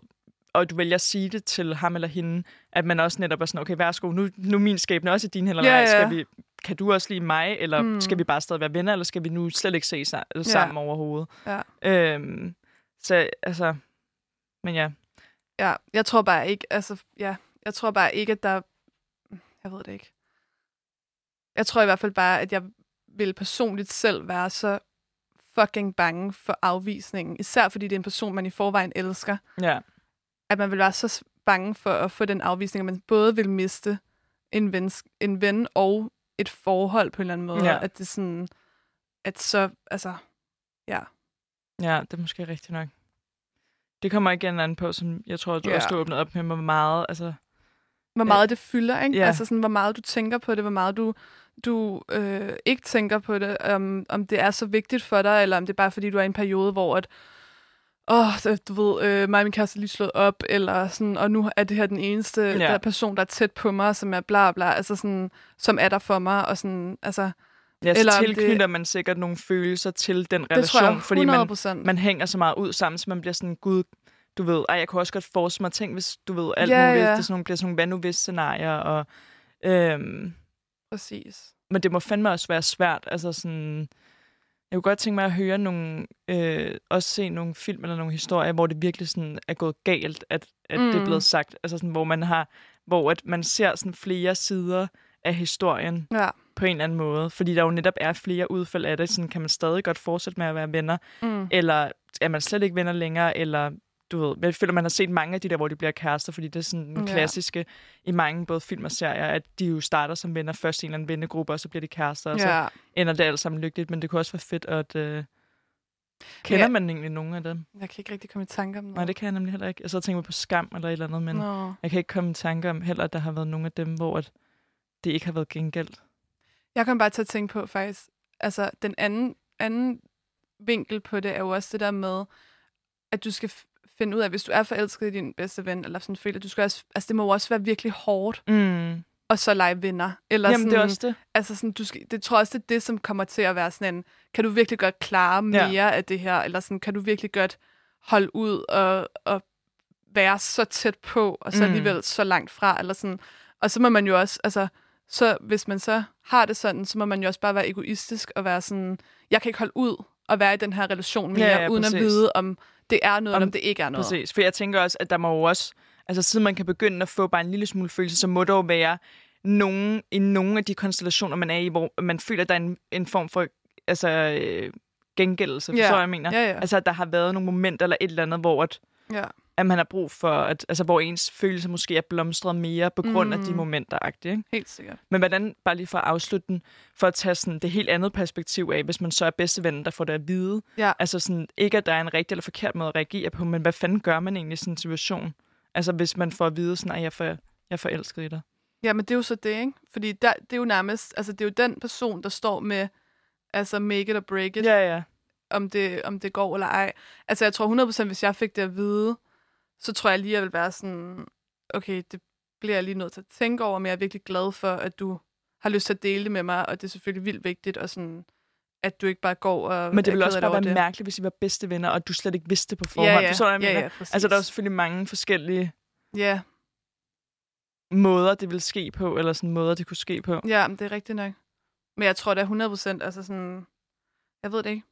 og du vælger at sige det til ham eller hende, at man også netop er sådan, okay, værsgo, nu, nu er min skæbne også i din hænder, Ja, ja. skal vi, kan du også lide mig, eller mm. skal vi bare stadig være venner, eller skal vi nu slet ikke se sa- sammen ja. overhovedet? ja. Øhm, så altså, men ja, Ja, jeg tror bare ikke, altså, ja, jeg tror bare ikke, at der, jeg ved det ikke. Jeg tror i hvert fald bare, at jeg vil personligt selv være så fucking bange for afvisningen. Især fordi det er en person, man i forvejen elsker. ja, At man vil være så bange for at få den afvisning, at man både vil miste en ven, en ven og et forhold på en eller anden måde. Ja. At det sådan, at så, altså, ja. ja, det er måske rigtigt nok. Det kommer igen an på, som jeg tror, du Ja. også du åbnede op med, hvor meget, altså, hvor meget det fylder, ikke? Ja. Altså sådan, hvor meget du tænker på det, hvor meget du, du øh, ikke tænker på det, om, om det er så vigtigt for dig, eller om det er bare fordi, du er i en periode, hvor at, åh, så, du ved, øh, mig og min kæreste er lige slået op, eller sådan, og nu er det her den eneste Ja. der person, der er tæt på mig, som er bla bla, altså sådan, som er der for mig, og sådan, altså, ja, så Eller tilknytter det- man sikkert nogle følelser til den relation, jeg 100 fordi man, man hænger så meget ud sammen, så man bliver sådan, gud, du ved, ej, jeg kunne også godt forestille mig ting, hvis du ved, alt Ja, muligt, ja. det er sådan nogle, bliver sådan nogle hvad nu hvis scenarier, og, øhm, Præcis. men det må fandme også være svært, altså sådan, jeg kunne godt tænke mig at høre nogle, øh, også se nogle film eller nogle historier, hvor det virkelig sådan er gået galt, at, at mm. det er Mm. blevet sagt, altså sådan, hvor man har, hvor at man ser sådan flere sider af historien, Ja. på en eller anden måde. Fordi der jo netop er flere udfald af det. Sådan kan man stadig godt fortsætte med at være venner, Mm. eller er man slet ikke venner længere, eller du ved, jeg føler, man har set mange af de der, hvor de bliver kærester, fordi det er sådan en Ja. klassiske i mange både film og serier, at de jo starter som venner først i en eller anden vennegruppe, og så bliver de kærester, og så Ja. ender det alt sammen lykkeligt, men det kunne også være fedt at... Øh, kender Ja. man egentlig nogen af dem? Jeg kan ikke rigtig komme i tanke om noget. Nej, det kan jeg nemlig heller ikke. Jeg så tænker på skam eller et eller andet, men Nå. jeg kan ikke komme i tanke om heller, at der har været nogle af dem, hvor at det ikke har været gengældt. Jeg kom bare til at tænke på faktisk, altså den anden, anden vinkel på det er jo også det der med, at du skal finde ud af, hvis du er forelsket i din bedste ven, eller sådan føler, du skal også, altså det må jo også være virkelig hårdt, Mm. at så lege venner. Eller Jamen, sådan, det er også det. Altså sådan, du skal, det tror jeg også, det er det, som kommer til at være sådan en, kan du virkelig godt klare mere Ja. af det her, eller sådan, kan du virkelig godt holde ud og, og være så tæt på, og så Mm. alligevel så langt fra, eller sådan. Og så må man jo også, altså, så hvis man så har det sådan, så må man jo også bare være egoistisk og være sådan, jeg kan ikke holde ud og være i den her relation mere, Ja, ja, uden præcis. at vide, om det er noget, Om- om det ikke er noget. Præcis, for jeg tænker også, at der må jo også, altså siden man kan begynde at få bare en lille smule følelse, så må der jo være nogen, i nogle af de konstellationer, man er i, hvor man føler, at der er en, en form for altså, øh, gengældelse, forstår jeg, hvad jeg mener? Ja, ja. Altså, at der har været nogle momenter eller et eller andet, hvor at, ja. At man har brug for, at, altså, hvor ens følelser måske er blomstret mere på grund mm. af de Mm. momenter. Ikke? Helt sikkert. Men hvordan, bare lige for at afslutte den, for at tage sådan det helt andet perspektiv af, hvis man så er bedste ven, der får det at vide. Ja. Altså sådan, ikke at der er en rigtig eller forkert måde at reagere på, men hvad fanden gør man egentlig i sådan en situation? Altså hvis man får at vide sådan, at jeg for, jeg er forelsket i dig. Ja, men det er jo så det, ikke? Fordi der, det er jo nærmest, altså det er jo den person, der står med, altså make it or break it, Ja, ja. om, det, om det går eller ej. Altså jeg tror 100%, hvis jeg fik det at vide, så tror jeg lige, jeg vil være sådan, okay, det bliver jeg lige nødt til at tænke over, men jeg er virkelig glad for, at du har lyst til at dele det med mig, og det er selvfølgelig vildt vigtigt, og sådan, at du ikke bare går og Men det ville også bare være det. mærkeligt, hvis I var bedste venner, og du slet ikke vidste det på forhånd. Ja, ja, du, hvad jeg ja, mener? ja, præcis. Altså, der er selvfølgelig mange forskellige Ja, måder, det vil ske på, eller sådan måder, det kunne ske på. ja, men det er rigtigt nok. Men jeg tror, det er 100%, altså sådan, jeg ved det ikke.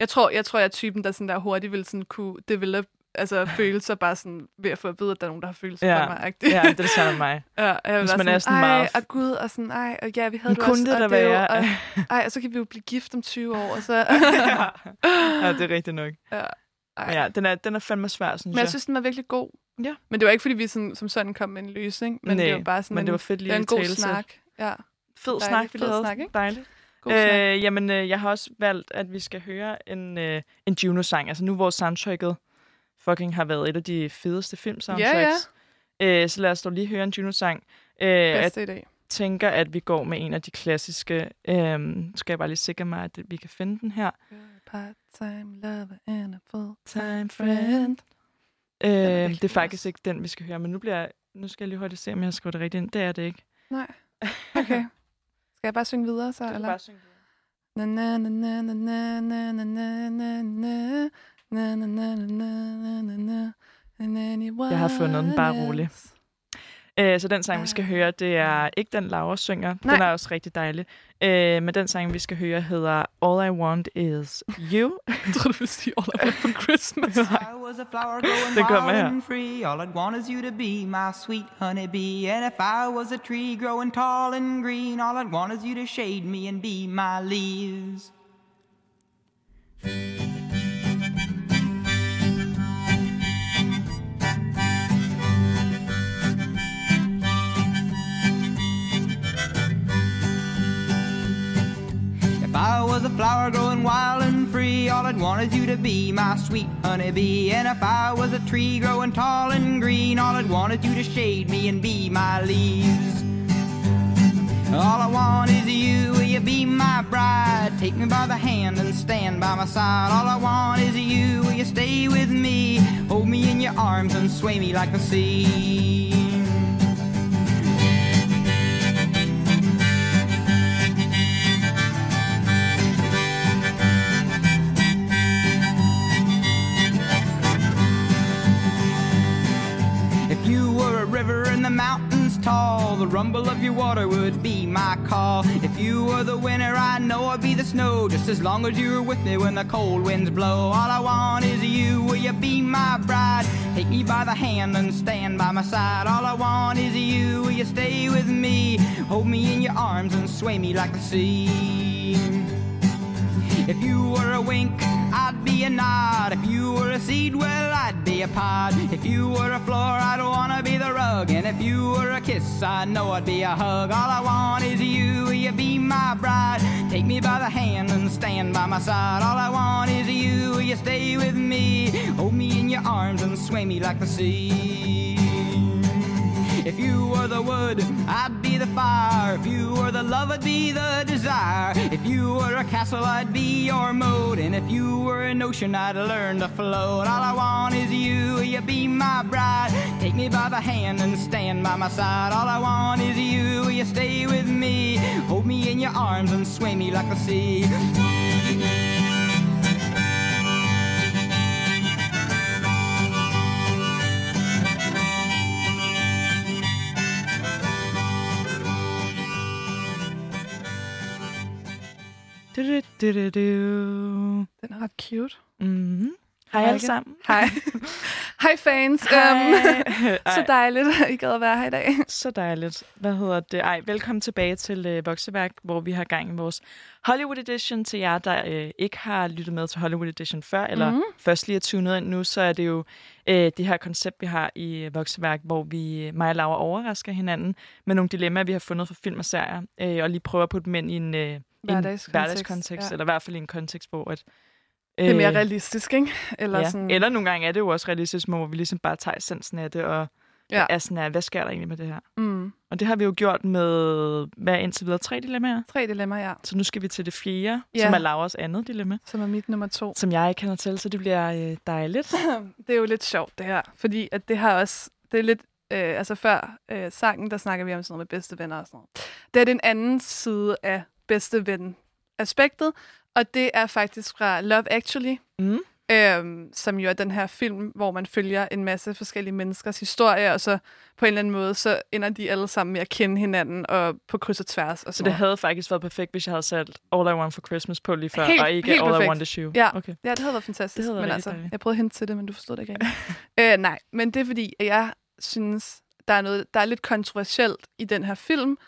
Jeg tror, jeg tror, jeg er typen, der sådan der hurtigt vil sådan kunne develop, altså følelser bare sådan ved at få at vide, at der er nogen, der har følelser Ja. for mig. -agtigt. Ja, det er det samme med mig. Ja, jeg Hvis man er sådan meget- og gud, og sådan, ej, og ja, vi havde Men kunne også, det og jo-? Og, ej, og så kan vi jo blive gift om 20 år, og så... ja. ja, det er rigtigt nok. ja, ej. Ja, den er, den er fandme svær, synes Men jeg synes, den var virkelig god. Ja. Men det var ikke, fordi vi sådan, som sådan kom med en løsning, men Nej, det var bare sådan men en, det var fedt det lige var en god snak. Ja, Fed Dejligt, snak, vi fed snak, ikke? Dejligt. god snak. Øh, jamen, øh, jeg har også valgt, at vi skal høre en, øh, en Juno-sang. Altså nu, hvor soundtracket fucking har været et af de fedeste filmsoundtracks. Øh, så lad os dog lige høre en Juno-sang. Øh, jeg Bedste i dag. tænker, at vi går med en af de klassiske. Øh, skal jeg bare lige sikre mig, at vi kan finde den her. Part-time lover and a full-time Time friend. Øh, det er faktisk ikke den, vi skal høre, men nu, bliver jeg, nu skal jeg lige hurtigt se, om jeg har skrevet det rigtigt ind. Det er det ikke. Nej. Okay. Skal jeg bare synge videre så, eller? bare synge Na na na na na na na na na na Na, na, na, na, na, na, jeg har fundet den, bare rolig. Øh, så den sang, vi skal høre, det er ikke den, Laura synger. Nej. Den er også rigtig dejlig. Øh, men den sang, vi skal høre, hedder All I Want Is You. jeg troede, du ville sige All I Want For Christmas. det kommer her. All I want is you to be my sweet honeybee. And if I was a tree growing tall and green, all I want is you to shade me and be my leaves. I was a flower growing wild and free, all I'd want is you to be my sweet honeybee. And if I was a tree growing tall and green, all I'd want is you to shade me and be my leaves. All I want is you, will you be my bride? Take me by the hand and stand by my side. All I want is you, will you stay with me? Hold me in your arms and sway me like the sea. Mountains tall, the rumble of your water would be my call. If you were the winter, I know I'd be the snow, just as long as you were with me when the cold winds blow. All I want is you, will you be my bride? Take me by the hand and stand by my side. All I want is you, will you stay with me? Hold me in your arms and sway me like the sea. If you were a wink, I'd be a nod. If you were a seed, well, I'd be a pod. If you were a floor, I'd wanna be the rug. And if you were a kiss, I know I'd be a hug. All I want is you, will you be my bride? Take me by the hand and stand by my side. All I want is you, will you stay with me? Hold me in your arms and sway me like the sea. If you were the wood, I'd be the fire. If you were the love, I'd be the desire. If you were a castle, I'd be your moat. And if you were an ocean, I'd learn to float. All I want is you, you be my bride? Take me by the hand and stand by my side. All I want is you, you stay with me? Hold me in your arms and sway me like the sea. Du, du, du, du, du. Den er ret cute. Mm-hmm. Hej Hej alle igen. sammen. Hej. Hej fans. Hej. Um, så Ej, dejligt, at I gad at være her i dag. så dejligt. Hvad hedder det? Ej, velkommen tilbage til øh, Vokseværk, hvor vi har gang i vores Hollywood Edition. Til jer, der øh, ikke har lyttet med til Hollywood Edition før, eller Mhm. først lige er tunet ind nu, så er det jo øh, det her koncept, vi har i øh, Vokseværk, hvor vi, øh, mig og Laura, overrasker hinanden med nogle dilemmaer, vi har fundet for film og serier, øh, og lige prøver at putte dem ind i en, øh, en Hverdagskontekst, hverdagskontekst, ja. eller i hvert fald i en kontekst, hvor at, Det er mere øh, realistisk, ikke? Eller ja. sådan, Eller nogle gange er det jo også realistisk, hvor vi ligesom bare tager essensen af det, og Ja. er sådan, at, hvad sker der egentlig med det her? mm, Og det har vi jo gjort med, hvad indtil videre, tre dilemmaer. tre dilemmaer, ja. Så nu skal vi til det fjerde, ja. som er Lauras andet dilemma, Som er mit nummer to. som jeg ikke kender til, så det bliver øh, dejligt. det er jo lidt sjovt, det her. Fordi at det har også... Det er lidt... Øh, altså før øh, sangen, der snakker vi om sådan noget med bedste venner og sådan noget. Det er den anden side af bedste ven aspektet, og det er faktisk fra Love Actually, Mm. øhm, som jo er den her film, hvor man følger en masse forskellige menneskers historie, og så på en eller anden måde, så ender de alle sammen med at kende hinanden og på kryds og tværs. Og Så det havde faktisk været perfekt, hvis jeg havde sat All I Want for Christmas på lige før, Helt- og ikke helt All perfekt. I Want is You. Ja. Okay. Ja, det havde været fantastisk. Det havde været men altså, dejligt. jeg prøvede at hente til det, men du forstod det ikke øh, nej, men det er fordi, at jeg synes, der er noget, der er lidt kontroversielt i den her film,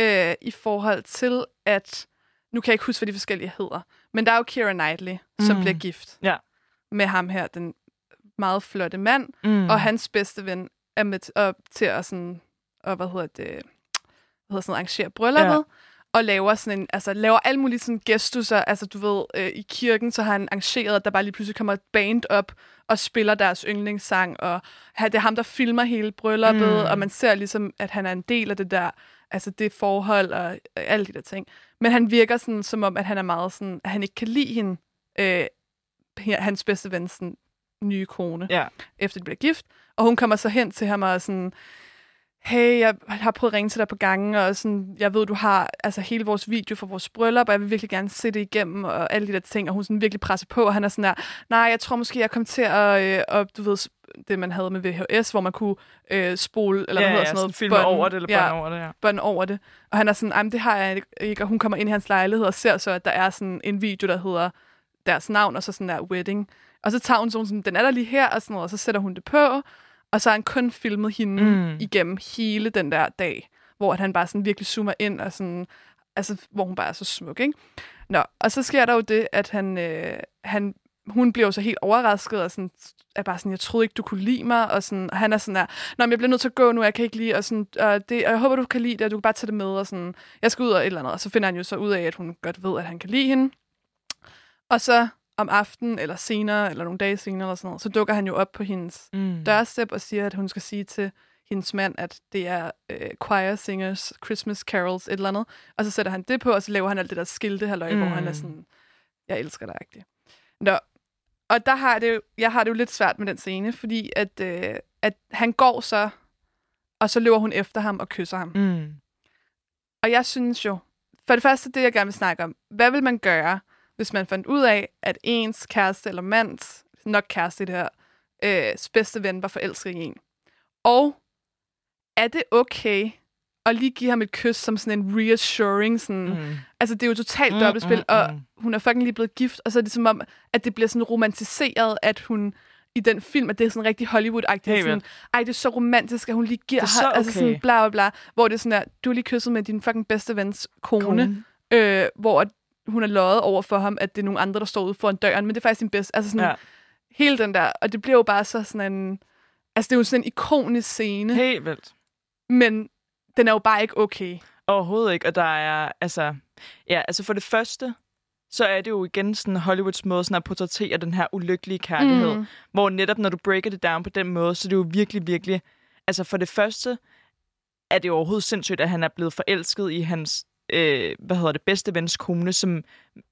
øh, i forhold til, at, nu kan jeg ikke huske, hvad de forskellige hedder, men der er jo Keira Knightley, som Mm. bliver gift Ja. med ham her, den meget flotte mand, Mm. og hans bedste ven er med t- op til at sådan, og hvad hedder det, hvad hedder sådan, arrangere brylluppet, Ja. og laver sådan en, altså laver alle mulige sådan gestusser, altså du ved, øh, i kirken, så har han arrangeret, at der bare lige pludselig kommer et band op og spiller deres yndlingssang, og det er ham, der filmer hele brylluppet, mm. og man ser ligesom, at han er en del af det der, altså det forhold og øh, alle de der ting. Men han virker sådan, som om, at han er meget sådan, at han ikke kan lide hende, øh, hans bedste ven, sådan, nye kone Ja. efter de bliver gift. Og hun kommer så hen til ham og sådan, hey, jeg har prøvet at ringe til dig på gangen, og sådan, jeg ved, du har altså, hele vores video fra vores bryllup, og jeg vil virkelig gerne se det igennem, og alle de der ting, og hun sådan virkelig presser på, og han er sådan der, nej, jeg tror måske, jeg kom til at, øh, og du ved, det man havde med VHS, hvor man kunne øh, spole, eller ja, hvad hedder ja, sådan noget, filme bånd- over det, eller ja, over det, ja. bånd over det. Og han er sådan, "Ej, men det har jeg ikke, og hun kommer ind i hans lejlighed og ser så, at der er sådan en video, der hedder deres navn, og så sådan der wedding. Og så tager hun sådan, sådan den er der lige her, og sådan noget, og så sætter hun det på, og så har han kun filmet hende Mm. igennem hele den der dag, hvor at han bare sådan virkelig zoomer ind, og sådan, altså, hvor hun bare er så smuk, ikke? Nå, og så sker der jo det, at han, øh, han hun bliver jo så helt overrasket, og sådan, er bare sådan, jeg troede ikke, du kunne lide mig, og, sådan, og han er sådan der, Nå, men jeg bliver nødt til at gå nu, jeg kan ikke lide, og, sådan, og, det, og jeg håber, du kan lide det, og du kan bare tage det med, og sådan, jeg skal ud og et eller andet, og så finder han jo så ud af, at hun godt ved, at han kan lide hende. Og så om aftenen, eller senere, eller nogle dage senere, eller sådan noget, så dukker han jo op på hendes Mm. dørstep og siger, at hun skal sige til hendes mand, at det er øh, choir singers, Christmas carols, et eller andet. Og så sætter han det på, og så laver han alt det der skilte halløj, mm. hvor han er Mm. sådan, jeg elsker dig, agtig. Nå, og der har det jo, jeg har det jo lidt svært med den scene, fordi at, øh, at han går så, og så løber hun efter ham og kysser ham. Mm. Og jeg synes jo, for det første, det jeg gerne vil snakke om, hvad vil man gøre, hvis man fandt ud af, at ens kæreste eller mands, nok kæreste i det her, øh, bedste ven var forelsket i en? Og er det okay at lige give ham et kys som sådan en reassuring, sådan, mm. Altså det er jo totalt Mm, dobbeltspil, mm, og mm. hun er fucking lige blevet gift, og så er det som om, at det bliver sådan romantiseret, at hun i den film, at det er sådan rigtig Hollywood-agtigt. Helt Sådan. Ej, det er så romantisk, at hun lige giver er ham, altså sådan okay. bla bla bla, hvor det er sådan der, du har lige kysset med din fucking bedste vens kone, kone. Øh, hvor hun er løjet over for ham, at det er nogle andre, der står ude foran døren, men det er faktisk din bedste. Altså sådan, Ja. hele den der, og det bliver jo bare så sådan en, altså det er jo sådan en ikonisk scene. Helt vildt. men den er jo bare ikke okay. Overhovedet ikke, og der er, altså, ja, altså for det første, så er det jo igen sådan Hollywoods måde sådan at portrættere den her ulykkelige kærlighed, Mm. hvor netop når du breaker det down på den måde, så er det jo virkelig, virkelig, altså for det første er det overhovedet sindssygt, at han er blevet forelsket i hans, øh, hvad hedder det, bedste vens kone, som,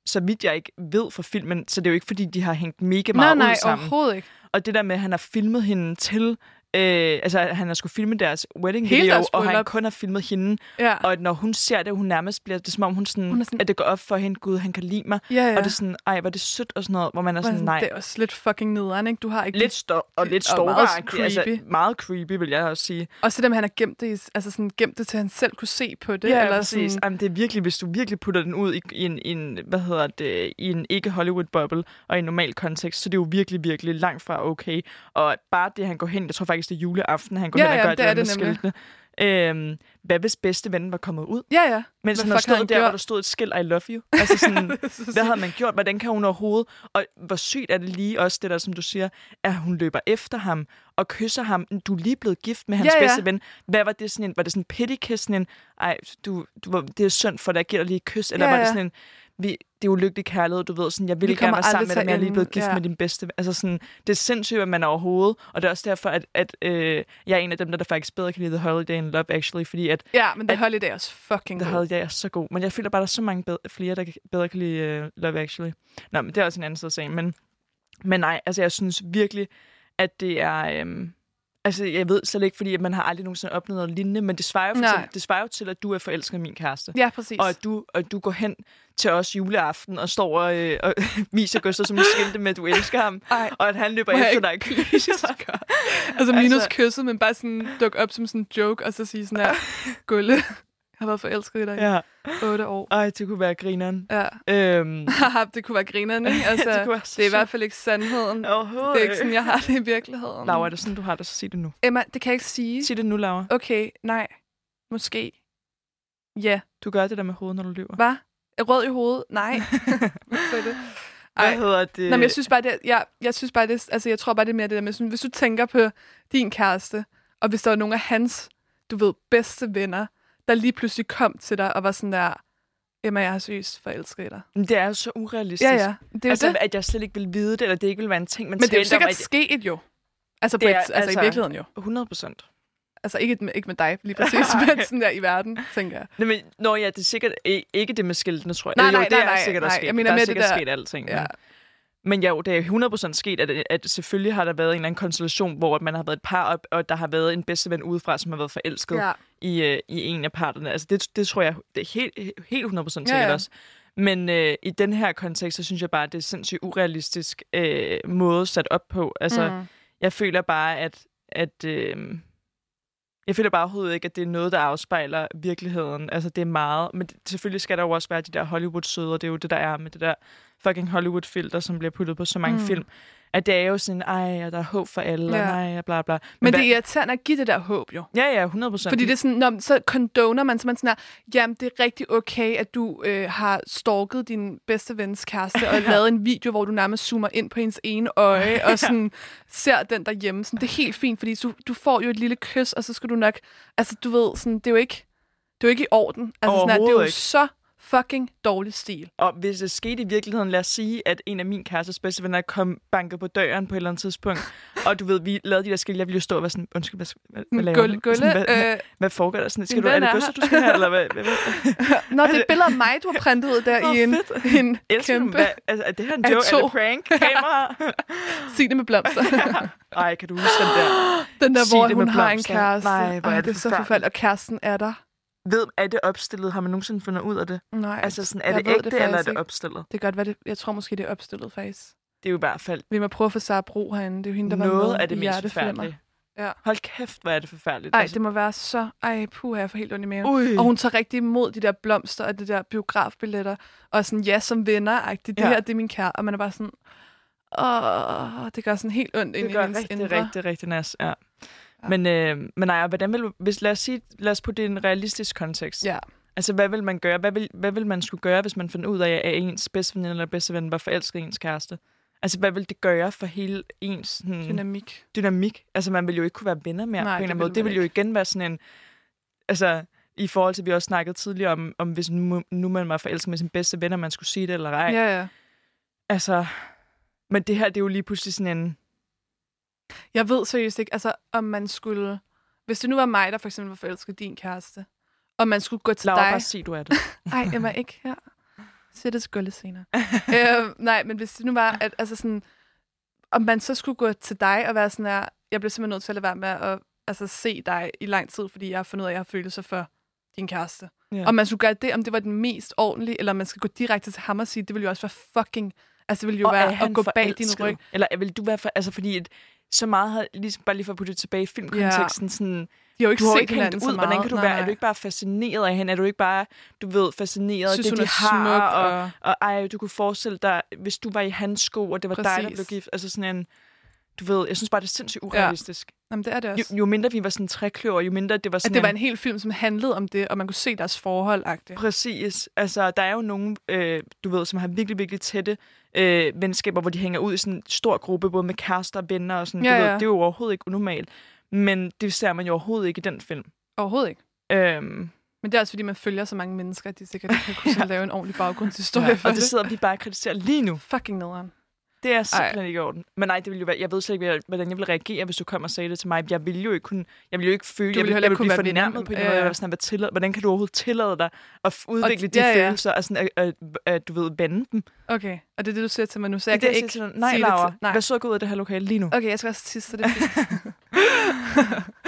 så vidt jeg ikke ved fra filmen, så det er jo ikke, fordi de har hængt mega Nej, meget nej, ud sammen. overhovedet ikke. Og det der med, at han har filmet hende til Øh, altså, at han har skulle filme deres wedding Hele video, deres og han kun har filmet hende. Ja. Og når hun ser det, hun nærmest bliver det er som om, hun sådan, Hun sådan- at det går op for hende, gud, han kan lide mig. Ja, ja. Og det er sådan, ej, hvor det sødt og sådan noget, hvor man er Hvor sådan, nej. Det er også lidt fucking nederen, ikke? Du har ikke... Lidt stor og lidt og meget stor altså, creepy. meget creepy, vil jeg også sige. Og så dem, han har gemt det, altså sådan gemt det til, han selv kunne se på det. Ja, eller præcis. Sådan, Jamen, det er virkelig, hvis du virkelig putter den ud i, i, en, i en, hvad hedder det, i en ikke-Hollywood-bubble og i en normal kontekst, så det er jo virkelig, virkelig langt fra okay. Og bare det, han går hen, jeg tror faktisk, det er juleaften, han går Ja, hen og ja, gør det det, det skiltene. Øhm, hvad hvis bedste ven var kommet ud? ja, ja. Mens Hvad han stået der, hvor der stod et skilt, I love you. Altså sådan, hvad havde man gjort? Hvordan kan hun overhovedet? Og hvor sygt er det lige også det der, som du siger, at hun løber efter ham og kysser ham. Du er lige blevet gift med hans Ja, ja. bedste ven. Hvad var det sådan en? Var det sådan en pity kiss? Sådan en, ej, du, du, var- det er synd for dig, jeg giver dig lige et kys. Eller Ja, var det ja. sådan en, vi, det er ulykkelig kærlighed, du ved, sådan, jeg Vi vil gerne kommer være sammen med dig, men jeg er lige blevet gift Ja. med din bedste. Altså sådan, det er sindssygt, at man overhovedet, og det er også derfor, at, at øh, jeg er en af dem, der, der faktisk bedre kan lide The Holiday in Love, actually, fordi at Ja, men det At- Holiday er også fucking The god. Holiday er så god. Men jeg føler bare, der er så mange bedre, flere, der bedre kan lide uh, Love Actually. Nå, men det er også en anden side af sagen. Men, men nej, altså jeg synes virkelig, at det er... Øhm, altså jeg ved slet ikke, fordi at man har aldrig nogensinde opnået noget lignende, men det svarer jo, for eksempel, det svarer jo til, at du er forelsket i min kæreste. Ja, præcis. Og at du, og du går hen til os juleaften og står og, øh, og viser Gustav som en skilte med, at du elsker ham. Ej. Og at han løber efter dig. Altså minus Altså- kysset, men bare sådan dukke op som sådan en joke, og så sige sådan her, Gulle, har været forelsket i dig ja. i otte år. Ej, det kunne være grineren. Ja. Øhm, det kunne være grineren, ikke? Altså, det kunne være det er i hvert fald ikke sandheden. Overhovedet Det er ikke sådan, jeg har det i virkeligheden. Laura, er det sådan, du har det, så sig det nu. Emma, det kan jeg ikke sige. Sig det nu, Laura. Okay, nej. Måske. Ja. Du gør det der med hovedet, når du lyver. Hvad? Er Rød i hovedet? Nej. Er det? Hvad Ej. hedder det? Nå, men jeg synes bare, det, jeg, jeg synes bare, det, altså jeg tror bare, det er mere det der med, sådan, hvis du tænker på din kæreste, og hvis der var nogle af hans, du ved, bedste venner, der lige pludselig kom til dig og var sådan der, Emma, jeg har seriøst forelsket dig. Men det er jo så urealistisk. Ja, ja. Det er altså, det. at jeg slet ikke vil vide det, eller det ikke vil være en ting, man Men det er jo talte om, sikkert at- sket jo. Altså, på Det et, er- altså, altså- i virkeligheden jo. 100 procent. Altså ikke, med- ikke med dig lige præcis, men sådan der i verden, tænker jeg. Nej, men, nå ja, det er sikkert ikke det med skiltene, tror jeg. Nej, Eller jo, nej, det nej, er nej, sikkert nej. også sket. Jeg mener der er det sikkert der- sket alting. Ja. Men, men jo, det er 100 procent sket, at, at selvfølgelig har der været en eller anden konstellation, hvor man har været et par op, og der har været en bedste ven udefra, som har været forelsket Ja. i, øh, i en af parterne. Altså, det, det tror jeg, det er helt, helt 100 procent Ja, sikkert ja. også. Men øh, i den her kontekst, så synes jeg bare, at det er sindssygt urealistisk øh, måde sat op på. Altså, Mm. jeg føler bare, at, at øh, jeg føler bare overhovedet ikke, at det er noget, der afspejler virkeligheden. Altså, det er meget. Men det, selvfølgelig skal der jo også være de der Hollywood-søder. Det er jo det, der er med det der fucking Hollywood-filter, som bliver puttet på så mange mm. film. At det er jo sådan, ej, og der er håb for alle, Ja. og nej, og bla bla. Men hvad- det er irriterende at give det der håb, jo. Ja, ja, 100 procent. Fordi det er sådan, når, så condoner man, så man sådan her, jamen det er rigtig okay, at du øh, har stalket din bedste vens kæreste og lavet en video, hvor du nærmest zoomer ind på hendes ene øje og sådan ser den derhjemme. Sådan, det er helt fint, fordi du, du får jo et lille kys, og så skal du nok, altså du ved, sådan, det er jo ikke, det er jo ikke i orden. Altså, sådan, her, det er jo ikke. så fucking dårlig stil. Og hvis det skete i virkeligheden, lad os sige, at en af min kærestes bedste venner kom banket på døren på et eller andet tidspunkt, og du ved, vi lavede de der skilte, jeg ville jo stå og være sådan, undskyld, hvad, hvad, hvad laver Gulle, du? gulle, Sådan, hvad, øh, hvad foregår der? Sådan, skal du, er det er her. du skal have, eller hvad? hvad, hvad? Nå, det er et billede af mig, du har printet ud der Åh, i en, fedt. en Elsker kæmpe... hvad, altså, er det her en joke? Er det prank? Kamera? Sig det med blomster. Ej, kan du huske den der? Den der, Sig hvor hun har en kæreste. Nej, hvor er det det så forfærdeligt. Og kæresten er der. Ved, er det opstillet? Har man nogensinde fundet ud af det? Nej, Altså, sådan, er det ægte, eller er det ikke. opstillet? Det kan godt være, det, jeg tror måske, det er opstillet faktisk. Det er jo i hvert fald Vi må prøve at få Sara Bro herinde. Det er jo hende, der var noget med af det mest forfærdelige. Ja. Hold kæft, hvor er det forfærdeligt. Ej, det må være så... Ej, puh, jeg får helt ondt i maven. Ui. Og hun tager rigtig imod de der blomster og de der biografbilletter. Og sådan, ja, som venner-agtigt. Det Ja. her, det er min kære. Og man er bare sådan... Åh, det gør sådan helt ondt ind det i gør hendes rigtig, indre. rigtig, rigtig nas. Ja. Ja. Men, øh, men nej, hvordan vil hvis, lad os sige, lad os putte det i en realistisk kontekst. Ja. Altså, hvad vil man gøre? Hvad vil, hvad vil man skulle gøre, hvis man fandt ud af, at ens bedste veninde eller bedste ven var forelsket i ens kæreste? Altså, hvad vil det gøre for hele ens sådan, Dynamik. dynamik? Altså, man vil jo ikke kunne være venner mere Nej, på en eller anden måde. Det vil jo igen være sådan en... Altså, i forhold til, at vi også snakkede tidligere om, om hvis nu, nu man var forelsket med sin bedste ven, og man skulle sige det eller ej. Ja, ja. Altså, men det her, det er jo lige pludselig sådan en... Jeg ved seriøst ikke, altså, om man skulle... Hvis det nu var mig, der for eksempel var forelsket din kæreste, og man skulle gå til Laura, dig... bare sig, du er det. Ej, jeg var ikke her. Sæt det skulde senere. øh, nej, men hvis det nu var, at altså sådan, om man så skulle gå til dig og være sådan her, jeg bliver simpelthen nødt til at lade være med at altså, se dig i lang tid, fordi jeg har fundet ud af, at jeg har følelser for din kæreste. Ja. Om man skulle gøre det, om det var den mest ordentlige, eller om man skal gå direkte til ham og sige, det ville jo også være fucking... Altså, det ville jo Og være at gå bag din ryg. Eller vil du være for... Altså, fordi at så meget har... Ligesom, bare lige for at putte det tilbage i filmkonteksten, sådan... De har jo ikke Du har ikke hængt ud. Hvordan kan du Nej, være? nej. Er du ikke bare fascineret af hende? Er du ikke bare, du ved, fascineret af det, de har? smuk, og, og- og ej, du kunne forestille dig, hvis du var i hans sko, og det var dig, der Præcis. blev gift. Altså sådan en... Du ved, jeg synes bare, det er sindssygt urealistisk. Jamen, det er det Jo, også. jo mindre vi var sådan trækløver, jo mindre det var sådan At det var en- en hel film, som handlede om det, og man kunne se deres forhold -agtigt. Præcis. Altså, der er jo nogen, øh, du ved, som har virkelig, virkelig tætte øh, venskaber, hvor de hænger ud i sådan en stor gruppe, både med kærester og venner og sådan. Ja, du ved, ja. det er jo overhovedet ikke unormalt. Men det ser man jo overhovedet ikke i den film. Overhovedet ikke. Øhm, Men det er også, fordi man følger så mange mennesker, at de sikkert ikke har kunnet sådan lave en ordentlig baggrundshistorie ja, for og det det. sidder vi bare og kritiserer lige nu. Fucking nederen. Det er simpelthen ikke i orden. Men nej, det ville jo være, jeg ved slet ikke, hvordan jeg ville reagere, hvis du kom og sagde det til mig. Jeg ville jo ikke kunne, jeg ville jo ikke føle, Du jeg ville ville, heller jeg ikke ville blive fornærmet på en måde. Ja, Jeg ja. var sådan, hvad tillade, hvordan kan du overhovedet tillade dig at udvikle de ja, ja. følelser, og sådan, at, at, at, du ved, vande dem? Okay, og det er det, du siger til mig nu, så jeg jeg det, kan jeg ikke til dig, nej, sige det Laura, til... Nej. vær så god ud af det her lokale lige nu. Okay, jeg skal også tisse, så det.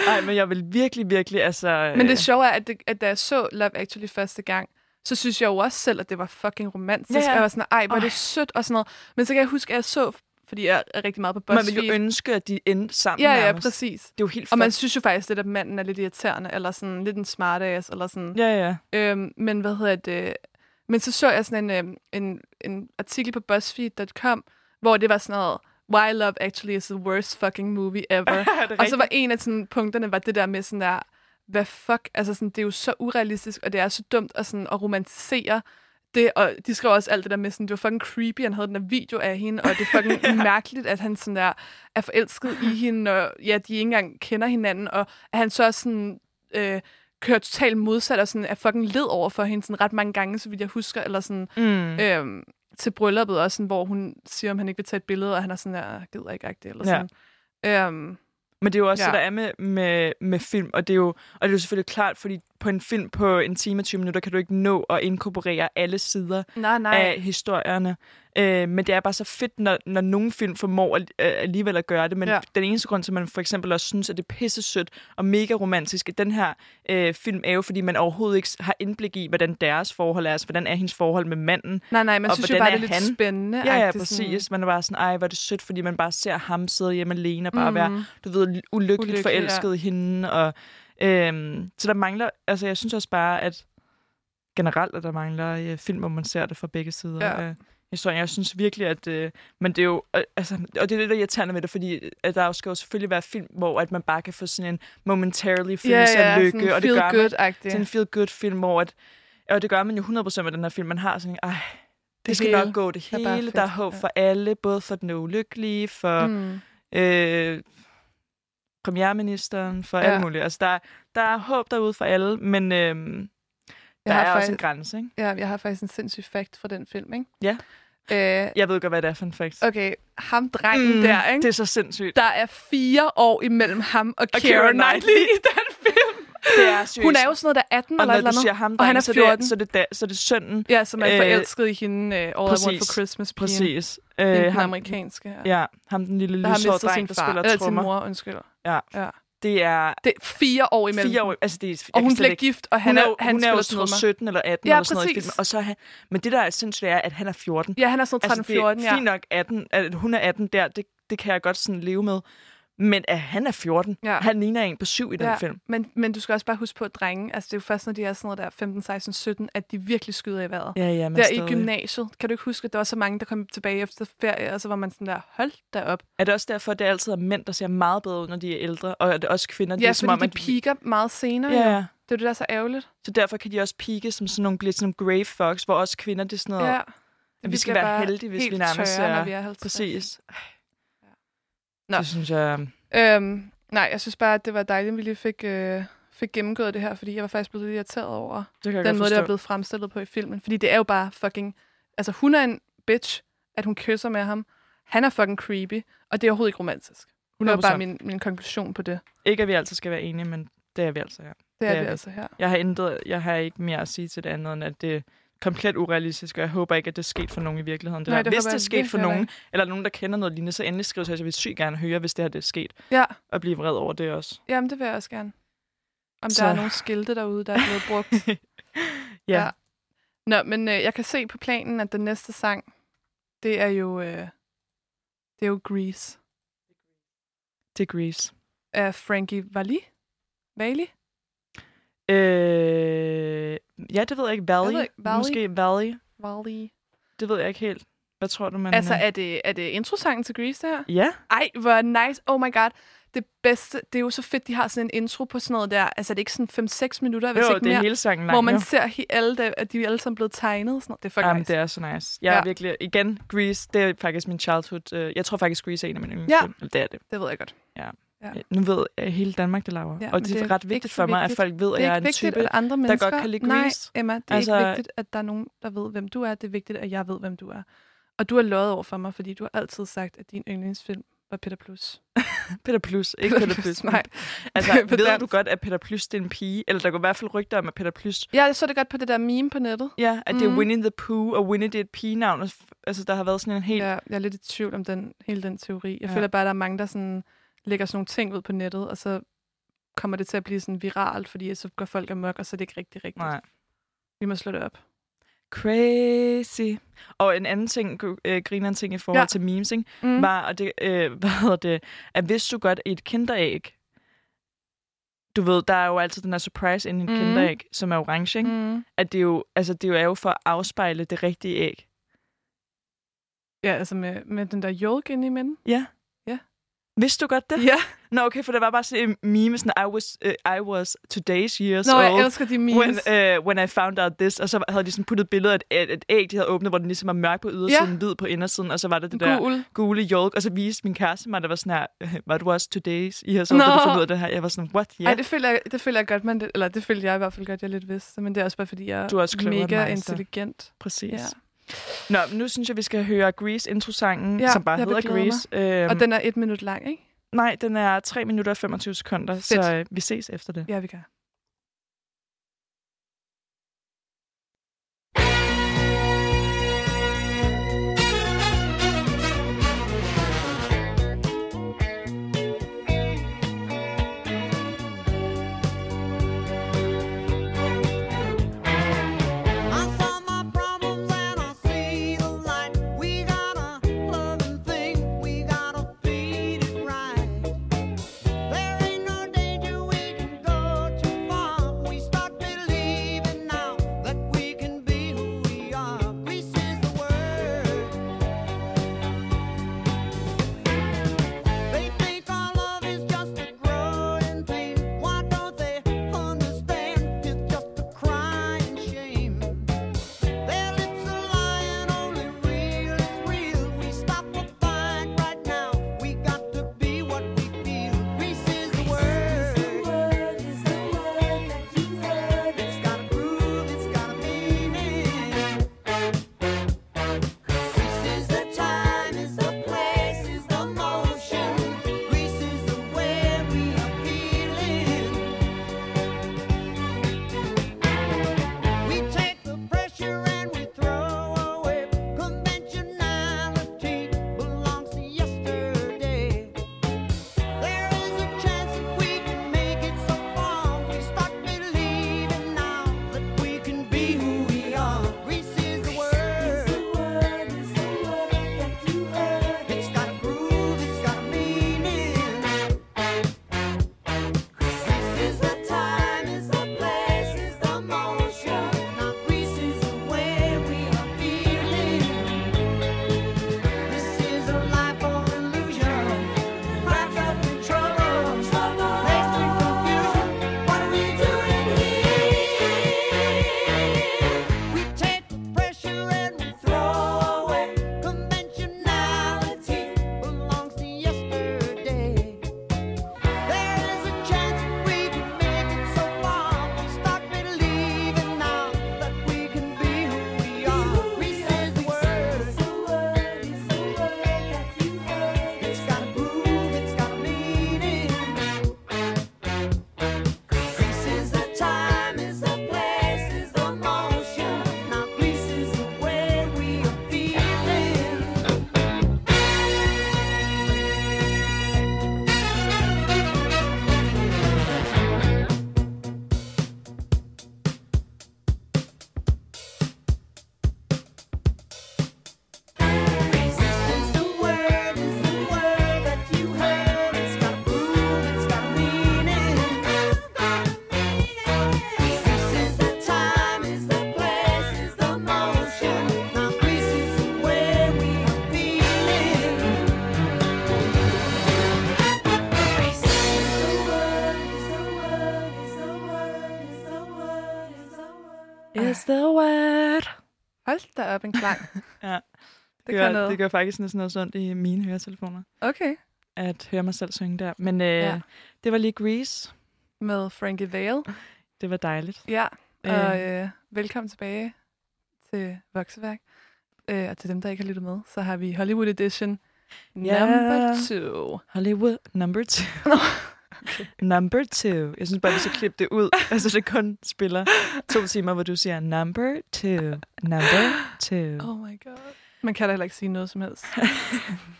Nej, men jeg vil virkelig, virkelig, altså... Men det sjove er, at, det, at da jeg så Love Actually første gang, så synes jeg jo også selv, at det var fucking romantisk. Ja, ja. Jeg var sådan, ej, hvor er det sødt og sådan noget. Men så kan jeg huske, at jeg så, fordi jeg er rigtig meget på man BuzzFeed. vil jo ønske, at de endte sammen Ja, ja, nærmest. præcis. Det er jo helt Og man synes jo faktisk lidt, at manden er lidt irriterende, eller sådan lidt en smartass, eller sådan. Ja, ja. Øhm, men hvad hedder det? Men så så jeg sådan en, øhm, en, en artikel på BuzzFeed.com, hvor det var sådan noget, Why Love Actually is the worst fucking movie ever. Er og så var en af sådan, punkterne var det der med sådan der, hvad fuck, altså sådan, det er jo så urealistisk, og det er så dumt at, sådan, at romantisere det, og de skrev også alt det der med sådan, det var fucking creepy, han havde den der video af hende, og det er fucking mærkeligt, at han sådan der er forelsket i hende, og ja, de ikke engang kender hinanden, og at han så også sådan, øh, kører totalt modsat, og sådan er fucking led over for hende sådan ret mange gange, så vidt jeg husker, eller sådan, Mm. øhm, til brylluppet også, sådan, hvor hun siger, om han ikke vil tage et billede, og han er sådan der, gider ikke rigtigt, eller Ja. sådan. Men det er jo også ja. det, der er med, med, med film, og det, er jo, og det er jo selvfølgelig klart, fordi på en film på en time og 20 minutter kan du ikke nå at inkorporere alle sider nej, nej. af historierne. Øh, men det er bare så fedt, når, når nogle film formår al- øh, alligevel at gøre det. Men Ja. ja. den eneste grund til, at man for eksempel også synes, at det er pisse sødt og mega romantisk i den her øh, film, er jo, fordi man overhovedet ikke har indblik i, hvordan deres forhold er. Altså, hvordan er hendes forhold med manden. Nej, nej, man Og synes jo bare, er det er lidt han? spændende. Ja, ja, præcis. Man er bare sådan, ej, hvor er det sødt, fordi man bare ser ham sidde hjemme alene og bare Mhm. være, du ved, ulykkeligt Ulykkelig, Ulykkelig, forelsket i hende. Og, øhm, så der mangler, altså jeg synes også bare, at generelt, at der mangler øh, film, hvor man ser det fra begge sider Ja. af historien. Jeg synes virkelig, at, øh, men det er jo, øh, altså, og det er det, der er irriterende med det, fordi øh, at der skal jo selvfølgelig være film, hvor at man bare kan få sådan en momentarily følelse Ja, ja, af lykke, og det feel gør man, good-agtigt. sådan en feel-good-film, hvor at, og det gør man jo 100% med den her film. Man har sådan, ej, det, Det skal hele nok gå det er hele. fedt, Der er håb ja. for alle, både for den ulykkelige, for Mm. øh, premierministeren, for Ja. alle mulige. Altså, der, er- der er håb derude for alle, men øhm, der har er også faktisk- en grænse, ikke? Ja, jeg har faktisk en sindssyg fact fra den film, ikke? Ja. Øh, Jeg ved godt, hvad det er for en fact. okay, ham drengen mm, der, ikke? Det er så sindssygt. Der er fire år imellem ham og, Og Keira Knightley i den film. Det er seriøst. Hun er jo sådan noget, der er 18 og eller et eller andet. siger ham, og han er så, 14. det, så, det da, så det sønnen. Ja, som er Øh, forelsket i hende uh, All I Want præcis. for Christmas. pigen. Præcis. Øh, den ham, amerikanske. Ja. ja, ham den lille lyshårede sin dreng, der spiller Eller sin trommer. mor, undskyld. Det er Det er fire år imellem. fire år. Altså, det er, Og hun bliver ikke- gift, og han, hun er, han hun er jo sådan noget trommer. 17 eller 18 Ja, eller sådan noget i præcis. filmen. Og så er han, men det, der er sindssygt, er, at han er 14. Ja, han er sådan noget 13-14, altså, ja. fint nok, 18, at hun er 18 der, det, det kan jeg godt sådan leve med. Men at han er 14, Ja. han ligner en på syv i den Ja, film. Men, men du skal også bare huske på, at drenge, altså det er jo først, når de er sådan noget der 15, 16, 17, at de virkelig skyder i vejret. Ja, ja, men der stadig. i gymnasiet, kan du ikke huske, at der var så mange, der kom tilbage efter ferie, og så var man sådan der, hold da op. Er det også derfor, at det altid er mænd, der ser meget bedre ud, når de er ældre? Og er det også kvinder? Ja, det er, som om, de at piker meget senere. Ja, ja. Det er det, der er så ærgerligt. Så derfor kan de også pike som sådan nogle, bliver sådan nogle grey fox, hvor også kvinder, det er sådan noget... Ja. at vi skal være heldige, hvis vi nærmest tørre, er... når vi er 50. Præcis. Nå. Det synes jeg... Øhm, nej, jeg synes bare, at det var dejligt, at vi lige fik, øh, fik gennemgået det her, fordi jeg var faktisk blevet lidt irriteret over den måde, det er blevet fremstillet på i filmen. Fordi det er jo bare fucking... Altså, hun er en bitch, at hun kysser med ham. Han er fucking creepy, og det er overhovedet ikke romantisk. Det var 100%. bare min, min konklusion på det. Ikke, at vi altid skal være enige, men det er vi altså her. Det er Det er vi vi. altså her. Jeg har, intet, jeg har ikke mere at sige til det andet, end at det, komplet urealistisk, og jeg håber ikke, at det er sket for nogen i virkeligheden. Det Nej, det Hvis det er sket for nogen, heller eller nogen, der kender noget lignende, så endelig skriv til os. Jeg vil sygt gerne høre, hvis det her det er sket, Ja, og blive vred over det også. jamen det vil jeg også gerne. Om Så- der er nogle skilte derude, der er blevet brugt. ja. Ja. Nå, men øh, jeg kan se på planen, at den næste sang, det er jo, øh, det er jo Grease Degrees. af Frankie Valli. Valli? Øh, ja, det ved jeg ikke. Valley. Jeg ved ikke, Valley? Måske Valley. Valli. Det ved jeg ikke helt. Hvad tror du, man... Altså, er det, er det introsangen til Grease, det her? Ja, Ej, hvor nice. Oh my god. Det bedste, det er jo så fedt, de har sådan en intro på sådan noget der. Altså, det er ikke sådan 5-6 minutter, hvis jo, ikke det er mere. hele sangen lang. hvor man jo. ser he- alle, der, at de er alle sammen blevet tegnet. og Sådan noget. Det er fucking Jamen, nice. det er så nice. Jeg er Ja. virkelig... Igen, Grease, det er faktisk min childhood... Øh, jeg tror faktisk, Grease er en af mine Ja. yndlingsfilm. Eller det er det. Det ved jeg godt. Ja. Ja. Nu ved jeg hele Danmark, det laver. Ja, og det er, det er ret vigtigt for mig, at folk ved, at jeg er en vigtigt, type... at andre der godt kan lide Nej, Grease. Emma, det er Altså- ikke vigtigt, at der er nogen, der ved, hvem du er. Det er vigtigt, at jeg ved, hvem du er. Og du har løjet over for mig, fordi du har altid sagt, at din yndlingsfilm var Peter Plus. Peter Plus, ikke Peter Peter Plys, Plus. nej. Altså, ved du godt, at Peter Plus det er en pige? Eller der går i hvert fald rygter om, at Peter Plus... Ja, jeg så det godt på det der meme på nettet. Ja, at det er Mhm. Winnie the Pooh, og Winnie det er et pigenavn. Altså, der har været sådan en helt... Ja, jeg er lidt i tvivl om den, hele den teori. Jeg ja. føler bare, at der er mange, der sådan, lægger sådan nogle ting ud på nettet, og så kommer det til at blive sådan viralt, fordi så går folk amok, og så er det ikke rigtig rigtigt. Nej. Vi må slå det op. Crazy. Og en anden ting, øh, griner en ting i forhold ja. Til memes, ikke? Mm. var, og det, øh, hvad hedder det, at hvis du godt et kinderæg, du ved, der er jo altid den her surprise inde i et mm. kinderæg, som er orange, ikke? Mm. At det er jo, altså det er jo for at afspejle det rigtige æg. Ja, altså med, med den der yolk inde i midten. Ja. Vidste du godt det? Ja. Nå, okay, for det var bare sådan en meme, sådan, I was, uh, I was today's years Nå, old. jeg elsker de memes. When, uh, when I found out this, og så havde de sådan puttet billeder af et, et æg, de havde åbnet, hvor den ligesom var mørk på ydersiden, ja. hvid på indersiden, og så var det det der Gul. gule jolk, og så viste min kæreste mig, der var sådan her, "Øh, var du også today's her så, da Nå. du fandt ud af det her? Jeg var sådan, what? Ja, Ej, det føler, jeg, det føler jeg godt, man, eller det føler jeg i hvert fald godt, jeg lidt vidste. Men det er også bare, fordi jeg Du er også mega intelligent. præcis. Ja. Nå, men nu synes jeg, vi skal høre Grease introsangen, Ja, som bare hedder Grease. Øhm, Og den er et minut lang, ikke? Nej, den er 3 minutter og 25 sekunder, Fedt. så øh, vi ses efter det. Ja, vi kan. Hold da op en klang. Ja. Det gør, noget. det gør faktisk sådan noget sundt i mine høretelefoner, Okay. at høre mig selv synge der. Men øh, Ja. det var lige Grease. Med Frankie Vale. Det var dejligt. Ja, og Øh. øh, velkommen tilbage til Vokseværk. Øh, og til dem, der ikke har lyttet med, så har vi Hollywood Edition number two. Hollywood number two. Number two. Jeg synes bare, vi skal klippe det ud. Altså, det kun spiller to timer, hvor du siger number two, number two. Oh my god. Man kan da heller ikke sige noget som helst.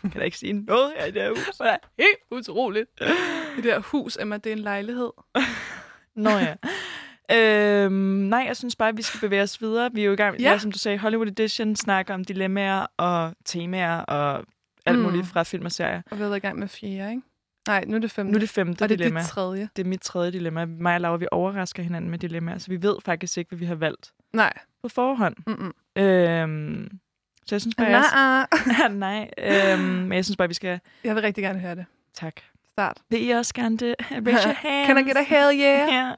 Kan da ikke sige noget af det her hus? Det er helt utroligt. Det der hus, Emma, det er en lejlighed. Nå ja. Øhm, nej, jeg synes bare, at vi skal bevæge os videre. Vi er jo i gang, Ja. ja. som du sagde, Hollywood Edition snakker om dilemmaer og temaer og alt Mm. muligt fra film og serier. Og vi har været i gang med fjerde, ikke? Nej, nu er det femte. Nu er det femte og det er dilemma. dit tredje. Det er mit tredje dilemma. Mig og Laura, vi overrasker hinanden med dilemmaer, så vi ved faktisk ikke, hvad vi har valgt Nej. på forhånd. Mm-mm. Øhm, så jeg synes bare, jeg... Nej. nej. Øhm, men jeg synes bare, vi skal... Jeg vil rigtig gerne høre det. Tak. Start. Vil I også gerne det? Raise your hands. Can I get a hell yeah? Ja.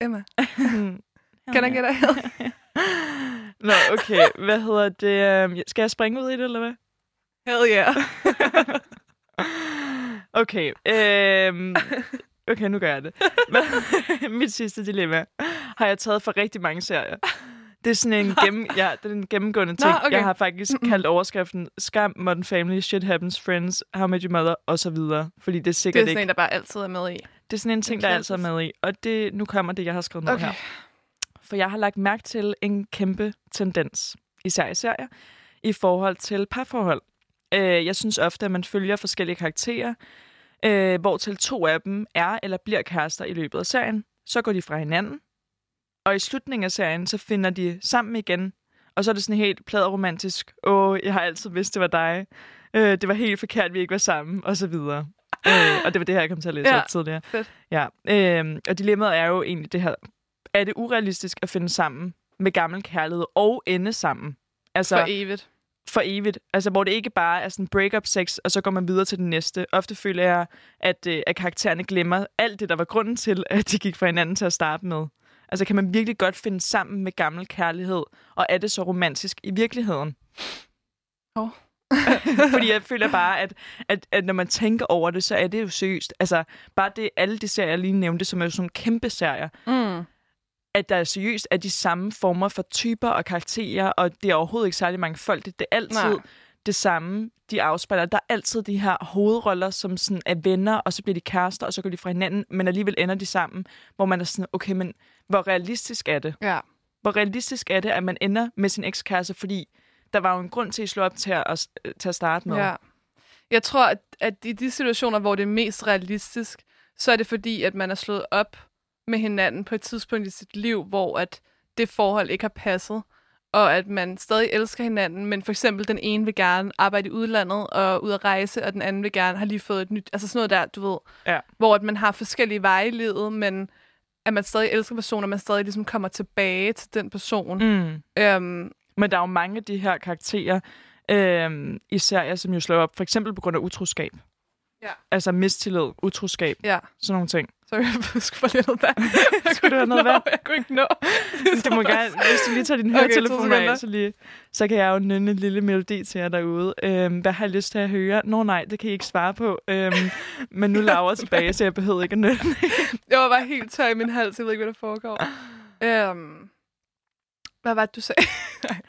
Emma, Hell can I yeah. get a hell Nå, okay. Hvad hedder det? Øhm, Skal jeg springe ud i det, eller hvad? Hell yeah. Okay. Øhm, okay, nu gør jeg det. Mit sidste dilemma har jeg taget for rigtig mange serier. Det er sådan en, gennem, ja, det er en gennemgående ting. okay. Jeg har faktisk kaldt overskriften Skam, Modern Family, Shit Happens, Friends, How I Met Your Mother, og så videre. Fordi det er Det sikkert er sådan ikke... en, der bare altid er med i. Det er sådan en ting, der altid er med i. Og det, nu kommer det, jeg har skrevet ned Okay. her. For jeg har lagt mærke til en kæmpe tendens, især i serier, i forhold til parforhold. Øh, jeg synes ofte, at man følger forskellige karakterer, øh, hvor til to af dem er eller bliver kærester i løbet af serien. Så går de fra hinanden, og i slutningen af serien, så finder de sammen igen. Og så er det sådan helt pladeromantisk. Åh, jeg har altid vidst, det var dig. Øh, det var helt forkert, vi ikke var sammen, og så videre. øh, og det var det her, jeg kom til at læse Ja, op tidligere. fedt. Ja, øh, og dilemmaet er jo egentlig det her. Er det urealistisk at finde sammen med gammel kærlighed og ende sammen? Altså, For evigt. For evigt. Altså, hvor det ikke bare er sådan break-up sex, og så går man videre til den næste. Ofte føler jeg, at, øh, at karaktererne glemmer alt det, der var grunden til, at de gik fra hinanden til at starte med. Altså, kan man virkelig godt finde sammen med gammel kærlighed, og er det så romantisk i virkeligheden? Åh. Fordi jeg føler bare, at, at, at når man tænker over det, så er det jo seriøst. Altså, bare det, alle de serier, jeg lige nævnte, som er jo sådan kæmpe serier, Mm. At der seriøst er de samme former for typer og karakterer, og det er overhovedet ikke særlig mange folk. Det, det er altid Nej. Det samme, de afspejler. Der er altid de her hovedroller, som sådan er venner, og så bliver de kærester, og så går de fra hinanden, men alligevel ender de sammen, hvor man er sådan, okay, men hvor realistisk er det? Ja. Hvor realistisk er det, at man ender med sin ekskæreste, fordi der var jo en grund til at slå op til at, til at starte med. Ja. Jeg tror, at, at i de situationer, hvor det er mest realistisk, så er det fordi, at man er slået op med hinanden på et tidspunkt i sit liv, hvor at det forhold ikke har passet, og at man stadig elsker hinanden, men for eksempel den ene vil gerne arbejde i udlandet og ud at rejse, og den anden vil gerne have lige fået et nyt, altså sådan noget der, du ved, Ja. hvor at man har forskellige veje i livet, men at man stadig elsker personen, og man stadig ligesom kommer tilbage til den person. Mm. Øhm, Men der er jo mange af de her karakterer, øhm, i serier, som jo slår op, for eksempel på grund af utroskab. Ja. Altså mistillid, utroskab, ja, sådan nogle ting. sorry, jeg skulle få lidt noget vand. Jeg Skulle du have noget vand? Jeg kunne ikke nå. Du må gerne, hvis du lige tager din høretelefon okay, af, så, lige, så kan jeg jo nynne en lille melodi til jer derude. Øhm, hvad har jeg lyst til at høre? Nå nej, det kan I ikke svare på. Øhm, men nu laver jeg tilbage, så jeg behøver ikke at nynne. Jeg var bare helt tør i min hals. Jeg ved ikke, hvad der foregår. Øhm, hvad var det, du sagde?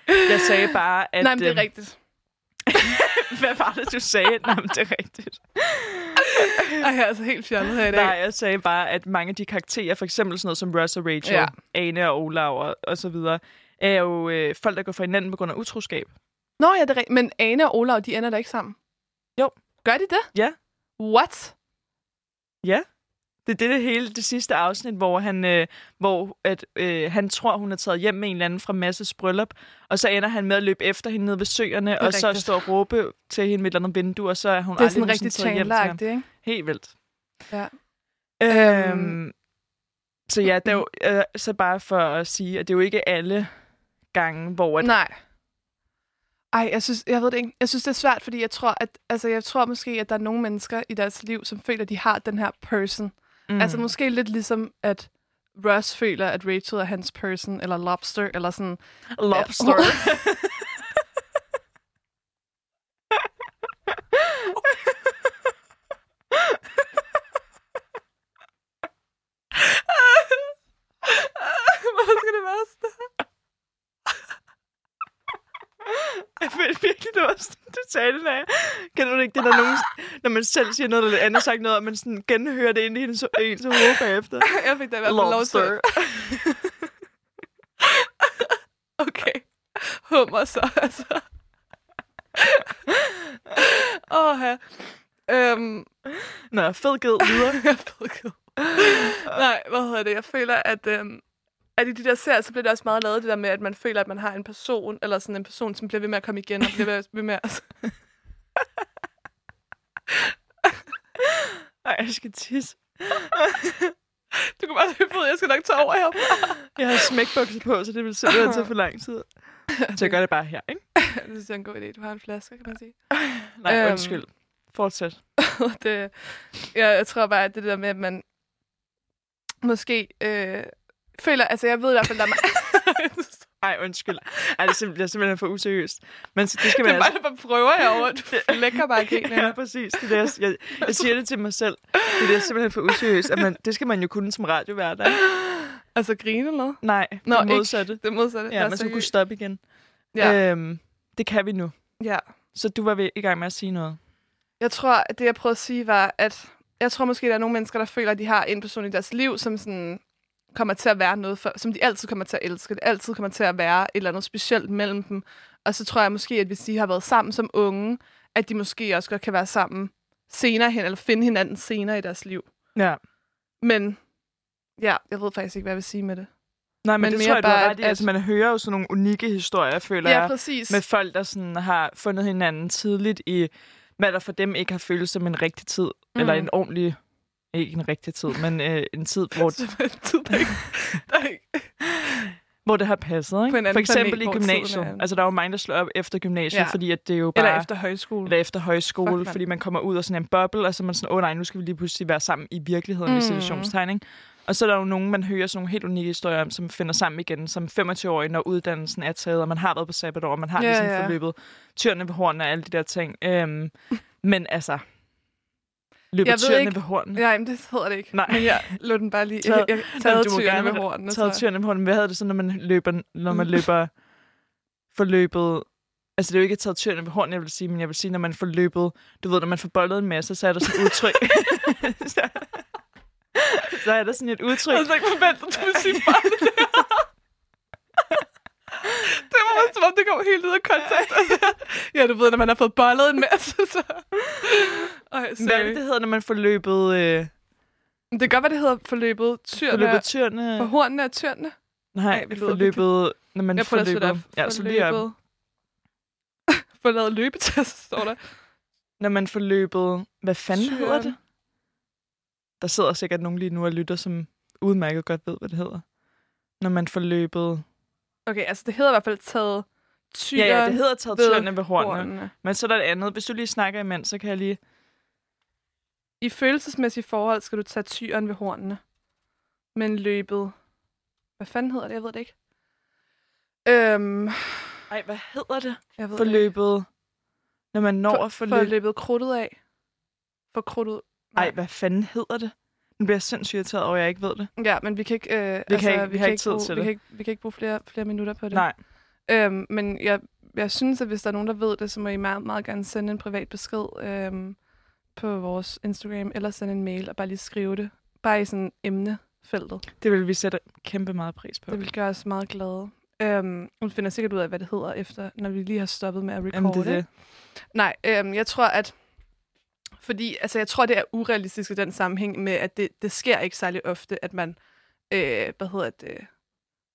Jeg sagde bare, at... Nej, men det er øhm, rigtigt. Hvad var det, du sagde? Nej, men det er rigtigt. Ej, jeg er altså helt fjollet her i dag. Nej, jeg sagde bare, at mange af de karakterer, for eksempel sådan noget som Ross og Rachel, Ja. Ane og Olav og, og så videre, er jo øh, folk, der går fra hinanden på grund af utroskab. Nå, ja, det er rigtigt. Men Ane og Olav, de ender da ikke sammen? Jo. Gør de det? Ja. What? Ja. Det er det, det hele det sidste afsnit, hvor han, øh, hvor at, øh, han tror, hun er taget hjem med en eller anden fra Masses bryllup, og så ender han med at løbe efter hende nede ved søerne, og så rigtigt. stå og råbe til hende med et eller andet vindue, og så er hun Det er aldrig sådan rigtig taget hjem til ham. Ikke? Helt vildt. Ja. Øhm, så ja, det er jo, øh, så bare for at sige, at det er jo ikke alle gange, hvor at, Nej. Ej, jeg synes, jeg ved det ikke. Jeg synes, det er svært, fordi jeg tror, at, altså, jeg tror måske, at der er nogle mennesker i deres liv, som føler, at de har den her person. Mm. Altså måske lidt ligesom, at Ross føler, at Rachel er hans person, eller lobster, eller sådan. Lobster. Hvorfor skal det være sådan? Jeg følte virkelig, det var sådan, du sagde det. Kender du ikke det, når, nogen, når man selv siger noget, eller andet sagt noget, og man sådan genhører det ind i ens, ens hoved bagefter? Jeg fik da i hvert fald lov til. Okay. Hummer så, altså. Åh, her. Øhm, Nå, fed ged videre. ved ikke. Nej, hvad hedder det? Jeg føler, at, øhm, at i de der serier, så bliver det også meget lavet det der med, at man føler, at man har en person, eller sådan en person, som bliver ved med at komme igen, og bliver ved, med at... Ej, jeg skal tisse. Du kan bare løbe ud, jeg skal nok tage over herfra. Jeg har smækbukser på, så det vil simpelthen tage for lang tid. Så jeg gør det bare her, ikke? det synes jeg er en god idé. Du har en flaske, kan man sige. Nej, Øhm. undskyld. Fortsæt. det, ja, jeg tror bare, at det der med, at man måske øh, føler... Altså, jeg ved i hvert fald, der er Ej, undskyld. Ej, det er simpelthen, er for useriøst. Men så- det skal Det man er altså... bare, bare prøver herovre. Du lægger bare grinen. Ja, præcis. Det er det, jeg, jeg, jeg siger det til mig selv. Det er simpelthen for useriøst. At man, det skal man jo kunne som radiovært. Altså, grine eller noget? Nej, Nå, det ikke. Det modsatte. Ja, man skal kunne stoppe igen. Ja. Øhm, det kan vi nu. ja. Så du var ved, i gang med at sige noget. Jeg tror, at det, jeg prøvede at sige, var, at jeg tror måske, der er nogle mennesker, der føler, at de har en person i deres liv, som sådan kommer til at være noget for, som de altid kommer til at elske. Det altid kommer til at være et eller andet specielt mellem dem. Og så tror jeg måske, at hvis de har været sammen som unge, at de måske også godt kan være sammen senere hen, eller finde hinanden senere i deres liv. Ja. Men ja, jeg ved faktisk ikke, hvad jeg vil sige med det. Nej, men, Men det mere tror jeg, du bare, ret i. at- Altså, man hører jo sådan nogle unikke historier, føler Ja, jeg. præcis. Med folk, der sådan har fundet hinanden tidligt i, hvad der for dem ikke har følt som en rigtig tid. Mm. Eller en ordentlig, ikke en rigtig tid, men øh, en tid, hvor, det tid, der ikke, der ikke hvor det har passet. På en Ikke? For eksempel planet, i gymnasiet. er- Altså, der er jo mange, der slår op efter gymnasiet, Ja. fordi at det er jo bare... Eller efter højskole. eller efter højskole, Fuck, fordi man kommer ud af sådan en boble, og så er man sådan, åh oh, nej, nu skal vi lige pludselig være sammen i virkeligheden, mm. i situationstegn, ikke? Og så er der jo nogen, man hører sådan nogle helt unikke historier om, som finder sammen igen som 25-årige, når uddannelsen er taget, og man har været på sabbatår, og man har ja, ligesom ja. forløbet tyrene ved hornene og alle de der ting. Øhm, men altså, løber Jeg ved tyrene ikke- ved hornene? Nej, men det hedder det ikke. Nej. Men jeg lå den bare lige... Taget- jeg, jeg taget tyrene ved hornene. Taget tyrene ved hornene. Hvad hedder det så, når man løber, når man løber forløbet... Altså, det er jo ikke taget tyrene ved hornene, jeg vil sige, men jeg vil sige, når man får løbet... Du ved, når man får bollet en masse, så er der sådan et udtryk. så, så er der sådan et udtryk. Jeg havde ikke forventet, at du ville sige bare det der. Det var som om det kom helt ud af kontekst. Altså, ja, du ved, når man har fået bollet en masse, så... Ej, Hvad er sorry. det, det hedder, når man får løbet... Øh, Det kan godt være, det hedder forløbet tyrene. forløbet tyrene? For hornene af tyrene. Nej, Ej, vi lyder forløbet... Når man Jeg prøver at slutte løbet... op. Ja, så lige op. Forløbet. Lavet løbetest, står der. Når man får løbet... Hvad fanden Tyren. hedder det? Der sidder sikkert nogen lige nu og lytter, som udmærket godt ved, hvad det hedder. Når man får løbet... Okay, altså det hedder i hvert fald taget tyren Ja, ja, det hedder taget ved tyrene ved hornene. hornene. Men så er der et andet. Hvis du lige snakker imens, så kan jeg lige... I følelsesmæssige forhold skal du tage tyren ved hornene. Men løbet... Hvad fanden hedder det? Jeg ved det ikke. Øhm, Ej, hvad hedder det? jeg ved det ikke. Forløbet... Når man når at for, forløbe... for løbet krudtet af. For krudtet. Ej, hvad fanden hedder det? Nu bliver jeg sindssygt irriteret over, at jeg ikke ved det. Ja, men vi kan ikke... Øh, Vi kan ikke- vi har ikke tid bruge, til vi det. Kan ikke, vi kan ikke bruge flere, flere minutter på det. Nej. Øhm, men jeg, jeg synes, at hvis der er nogen, der ved det, så må I meget, meget gerne sende en privat besked øhm, på vores Instagram, eller sende en mail og bare lige skrive det. Bare i sådan emnefeltet. Det vil vi sætte kæmpe meget pris på. Det vil gøre os meget glade. Øhm, hun finder sikkert ud af, hvad det hedder, efter, når vi lige har stoppet med at recorde Jamen, det er det. Nej, øhm, jeg tror, at... Fordi, altså, jeg tror, det er urealistisk i den sammenhæng med, at det, det sker ikke særlig ofte, at man, øh, hvad hedder det,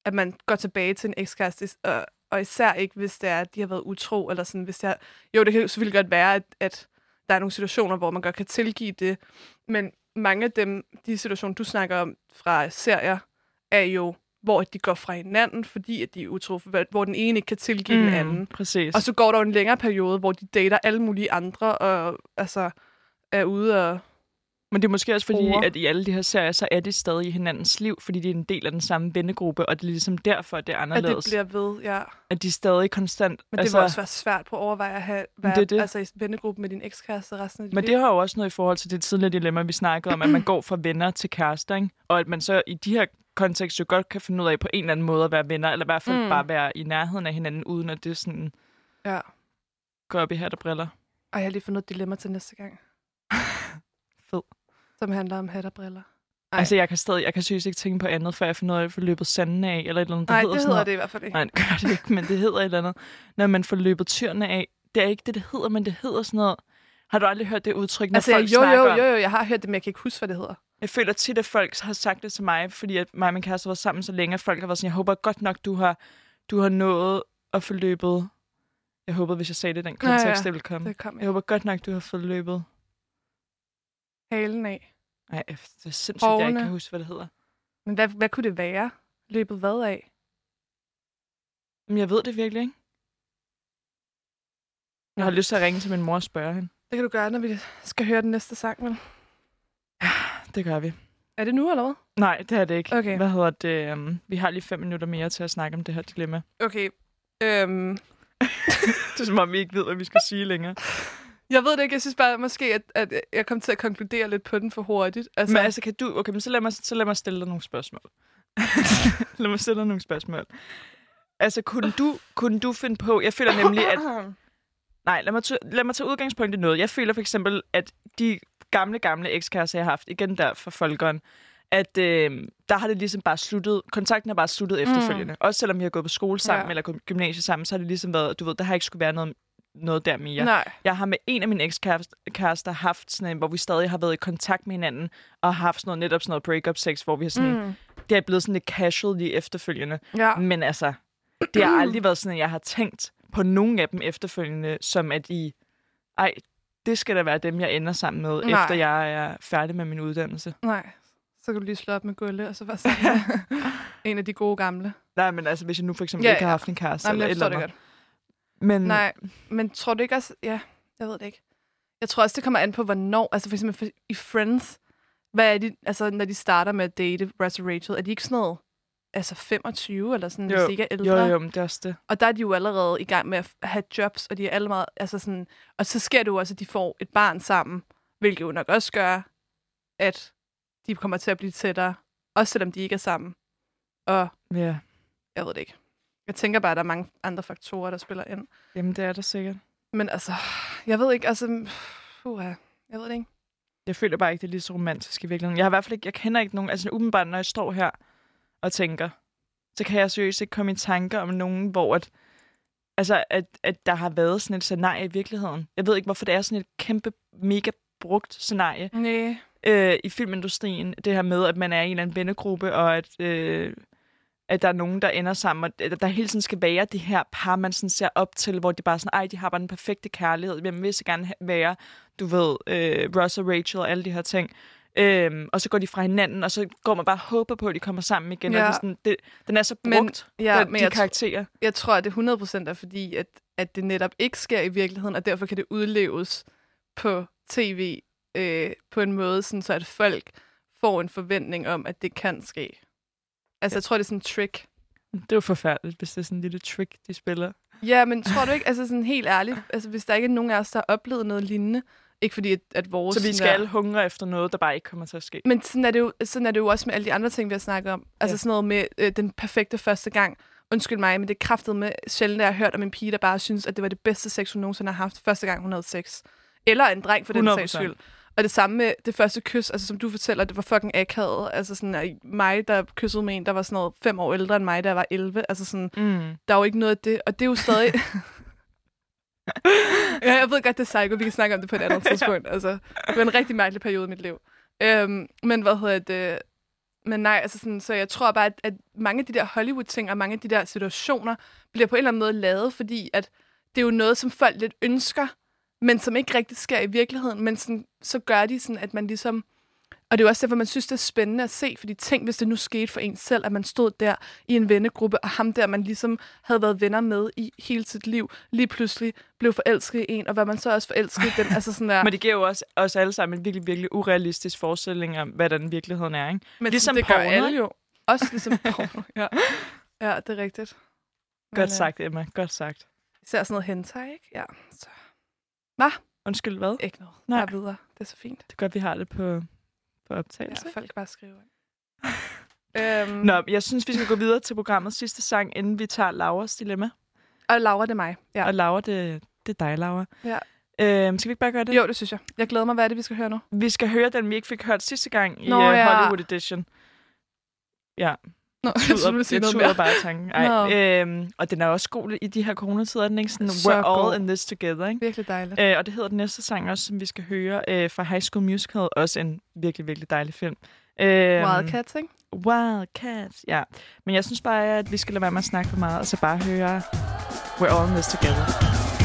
at man går tilbage til en ekskæreste, og, og især ikke, hvis det er, at de har været utro, eller sådan, hvis det er, jo, det kan selvfølgelig godt være, at, at der er nogle situationer, hvor man godt kan tilgive det, men mange af dem, de situationer, du snakker om fra serier, er jo, hvor de går fra hinanden, fordi at de er utro, hvor den ene ikke kan tilgive mm. den anden. Præcis. Og så går der jo en længere periode, hvor de dater alle mulige andre, og altså er ude og Men det er måske også fordi, Bruger. at i alle de her serier, så er de stadig i hinandens liv, fordi de er en del af den samme vennegruppe, og det er ligesom derfor, det er At anderledes. det bliver ved, ja. at de er stadig konstant... Men det altså, vil også være svært på at overveje at have, være, det det. altså i vennegruppe med din ekskæreste resten af dit Men liv. det har jo også noget i forhold til det tidligere dilemma, vi snakkede om, at man går fra venner til kærester, ikke? og at man så i de her kontekst jo godt kan finde ud af på en eller anden måde at være venner, eller i hvert fald mm. bare være i nærheden af hinanden, uden at det sådan Ja. går op i hat og briller. Og jeg har lige fundet et dilemma til næste gang. Fed. Som handler om hat og briller. Ej. Altså, jeg kan stadig, jeg kan seriøst ikke tænke på andet, før jeg finder ud af, at får løbet sanden af, eller et eller andet, Nej, det hedder noget. det i hvert fald ikke. Nej, det gør det ikke, men det hedder et eller andet. Når man får løbet tyrene af, det er ikke det, det hedder, men det hedder sådan noget. Har du aldrig hørt det udtryk, når Altså, folk jo, snakker jo, jo, jo, jeg har hørt det, men jeg kan ikke huske, hvad det hedder. Jeg føler tit, at folk har sagt det til mig, fordi at mig og min kæreste har været sammen så længe, at folk har været sådan, jeg håber godt nok, du har, du har nået at få løbet. Jeg håber, hvis jeg sagde det i den Ja, ja. kontekst, det ville komme. Det kom Jeg jeg. håber godt nok, du har fået løbet. Halen af. Nej, det er sindssygt, jeg ikke kan huske, hvad det hedder. Men hvad, hvad kunne det være? Løbet hvad af? Men jeg ved det virkelig ikke. Jeg har lyst til at ringe til min mor og spørge hende. Det kan du gøre, når vi skal høre den næste sang, vel? Det gør vi. Er det nu, eller hvad? Nej, det er det ikke. Okay. Hvad hedder det? Um, vi har lige fem minutter mere til at snakke om det her dilemma. Okay. Øhm, Det er som om, vi ikke ved, hvad vi skal sige længere. Jeg ved det ikke. Jeg synes bare måske, at, at jeg kom til at konkludere lidt på den for hurtigt. Altså, Men altså, kan du... Okay, men så lad mig, så lad mig stille dig nogle spørgsmål. lad mig stille dig nogle spørgsmål. Altså, kunne du, kunne du finde på... Jeg føler nemlig, at... Nej, lad mig, lad mig tage udgangspunkt i noget. Jeg føler for eksempel, at de gamle, gamle ekskærester, jeg har haft, igen der fra Folkeren, at øh, der har det ligesom bare sluttet, kontakten er bare sluttet efterfølgende. Også selvom vi har gået på skole sammen, Ja. eller gået på gymnasiet sammen, så har det ligesom været, du ved, der har ikke skulle være noget, noget der mere. Nej. Jeg har med en af mine ekskærester haft sådan en, hvor vi stadig har været i kontakt med hinanden, og har haft sådan noget, netop sådan noget break-up sex, hvor vi har sådan, mm. det er blevet sådan lidt casual lige efterfølgende. Ja. Men altså, det har aldrig været sådan, at jeg har tænkt på nogen af dem efterfølgende, som at I, ej, det skal da være dem, jeg ender sammen med, Nej. efter jeg er færdig med min uddannelse. Nej. Så kan du lige slå op med Gulle, og så være sammen en af de gode gamle. Nej, men altså, hvis jeg nu for eksempel Ja, ikke har haft en kæreste Nej, eller eller det godt. Men Nej, men tror du ikke også... Ja, jeg ved det ikke. Jeg tror også, det kommer an på, hvornår... Altså for eksempel i Friends, hvad er de, altså, når de starter med at date Ross og Rachel, er de ikke sådan noget, altså 25 eller sådan, Jo, hvis de ikke er ældre? jo, jo, men det er også det. Og der er de jo allerede i gang med at have jobs, og de er alle meget, altså sådan, og så sker det jo også, at de får et barn sammen, hvilket jo nok også gør, at de kommer til at blive tættere, også selvom de ikke er sammen. Og Ja, jeg ved det ikke. Jeg tænker bare, at der er mange andre faktorer, der spiller ind. jamen det er der sikkert. Men altså, jeg ved ikke, altså, uh, jeg ved det ikke. Jeg føler bare ikke, det er lige så romantisk i virkeligheden. Jeg har i hvert fald ikke, jeg kender ikke nogen, altså umiddelbart, når jeg står her og tænker, så kan jeg seriøst ikke komme i tanker om nogen, hvor at, altså, at, at der har været sådan et scenarie i virkeligheden. Jeg ved ikke, hvorfor det er sådan et kæmpe, mega brugt scenarie Nej. øh, i filmindustrien. Det her med, at man er i en eller anden vennegruppe, og at, øh, at der er nogen, der ender sammen, og der hele tiden skal være det her par, man sådan ser op til, hvor det bare sådan, ej, de har bare den perfekte kærlighed. Hvem vil så gerne være, du ved, øh, Ross og Rachel og alle de her ting. Øhm, og så går de fra hinanden, og så går man bare og håber på, at de kommer sammen igen. Ja. Og det er sådan, det, den er så Men- brugt, ja, den, men de jeg tr- karakterer. Jeg tror, at det 100% er fordi, at, at det netop ikke sker i virkeligheden, og derfor kan det udleves på tv øh, på en måde, sådan, så at folk får en forventning om, at det kan ske. Altså, jeg tror, det er sådan en trick. Det er jo forfærdeligt, hvis det er sådan en lille trick, de spiller. Ja, men tror du ikke, altså sådan helt ærligt, altså hvis der ikke er nogen af os, der har oplevet noget lignende, ikke fordi, at, at vores... Så vi skal der- alle hungre efter noget, der bare ikke kommer til at ske. Men sådan er, det jo, sådan er det jo også med alle de andre ting, vi har snakket om. Altså Ja. sådan noget med øh, den perfekte første gang. Undskyld mig, men det kraftet med sjældent, at jeg har hørt om en pige, der bare synes, at det var det bedste sex, hun nogensinde har haft, første gang hun havde sex. Eller en dreng for den 100%. sags skyld. Og det samme med det første kys, altså som du fortæller, det var fucking akavet. Altså sådan, mig, der kyssede med en, der var sådan noget fem år ældre end mig, der var 11. Altså sådan, Mm. der er jo ikke noget af det. Og det er jo stadig... ja, jeg ved godt, det er psycho. Vi kan snakke om det på et andet tidspunkt. Altså, det var en rigtig mærkelig periode i mit liv. Øhm, men hvad hedder det? Men nej, altså sådan, så jeg tror bare, at, at mange af de der Hollywood-ting og mange af de der situationer bliver på en eller anden måde lavet, fordi at det er jo noget, som folk lidt ønsker, men som ikke rigtig sker i virkeligheden. Men sådan, så gør de sådan, at man ligesom Og det er jo også derfor, man synes, det er spændende at se, fordi tænk, hvis det nu skete for en selv, at man stod der i en vennegruppe, og ham der, man ligesom havde været venner med i hele sit liv, lige pludselig blev forelsket i en, og hvad man så også forelsket i den. Altså sådan der, Men det giver jo også os alle sammen en virkelig, virkelig urealistisk forestilling om, hvad den virkeligheden er, ikke? men ligesom det gør porno, alle ikke? jo. Også ligesom porno, ja. Ja, det er rigtigt. Men, Godt øh, sagt, Emma. Godt sagt. Især sådan noget hentai, ikke? Ja, så Undskyld, hvad? ikke noget. Nej. Bare videre. Det er så fint. Det er godt, vi har det på, på Ja, optagelse. folk kan bare skrive. øhm, Nå, jeg synes, vi skal gå videre til programmets sidste sang, inden vi tager Lauras dilemma. Og Laura, det er mig. Ja. Og Laura, det, det er dig, Laura. Ja. Øhm, skal vi ikke bare gøre det? Jo, det synes jeg. Jeg glæder mig. Hvad er det, vi skal høre nu? Vi skal høre den, vi ikke fik hørt sidste gang i Nå, uh, ja. Hollywood Edition. Ja, Nå, tuder, skulle du sige jeg noget tuder bare tanken. Ej, Nå. øhm, og den er også god i de her coronatider. Den er ikke sådan, Så we're all god. in this together. Ikke? Virkelig dejligt. Øh, og det hedder den næste sang også, som vi skal høre øh, fra High School Musical. Også en virkelig, virkelig dejlig film. Øhm, Wildcats, ikke? Wildcats, ja. Men jeg synes bare, at vi skal lade være med at snakke for meget, og så bare høre We're all in this together.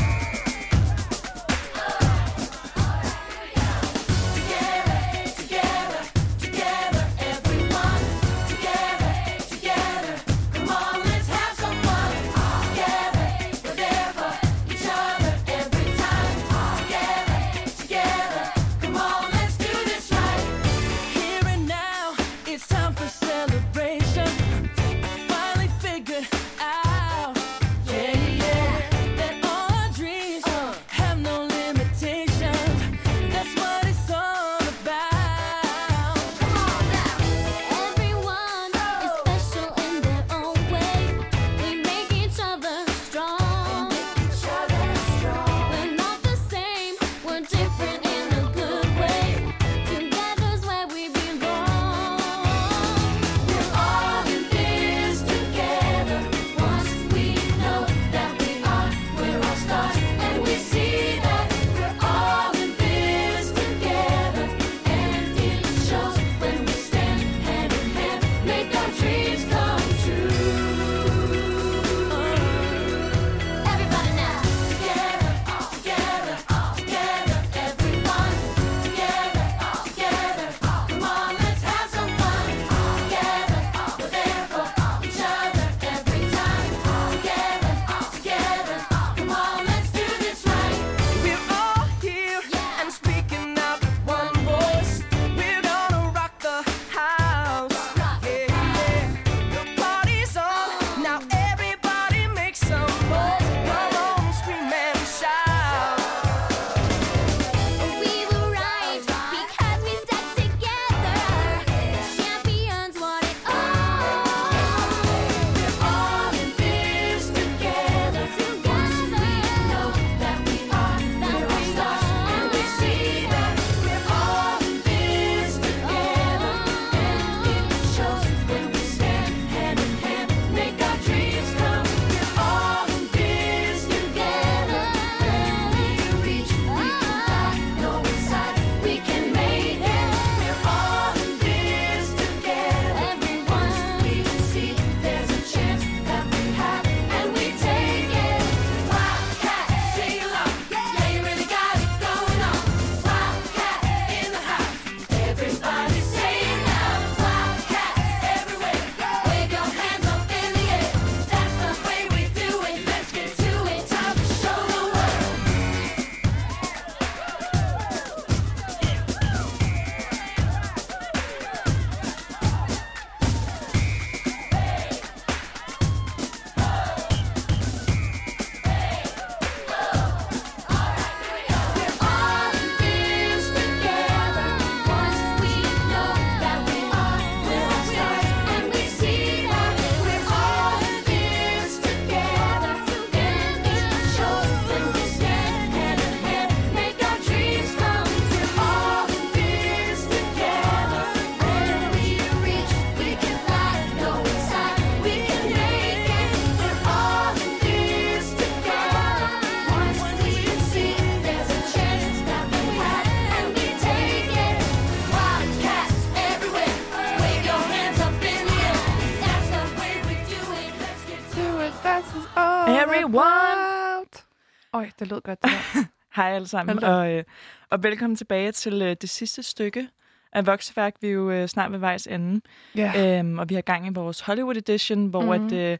Øj, det lød godt, det. Hej alle sammen, og, øh, og velkommen tilbage til øh, det sidste stykke af Voxeværk. Vi er jo øh, snart ved vejs ende. Ja. Øhm, og vi har gang i vores Hollywood Edition, hvor mm. Mhm. at, øh,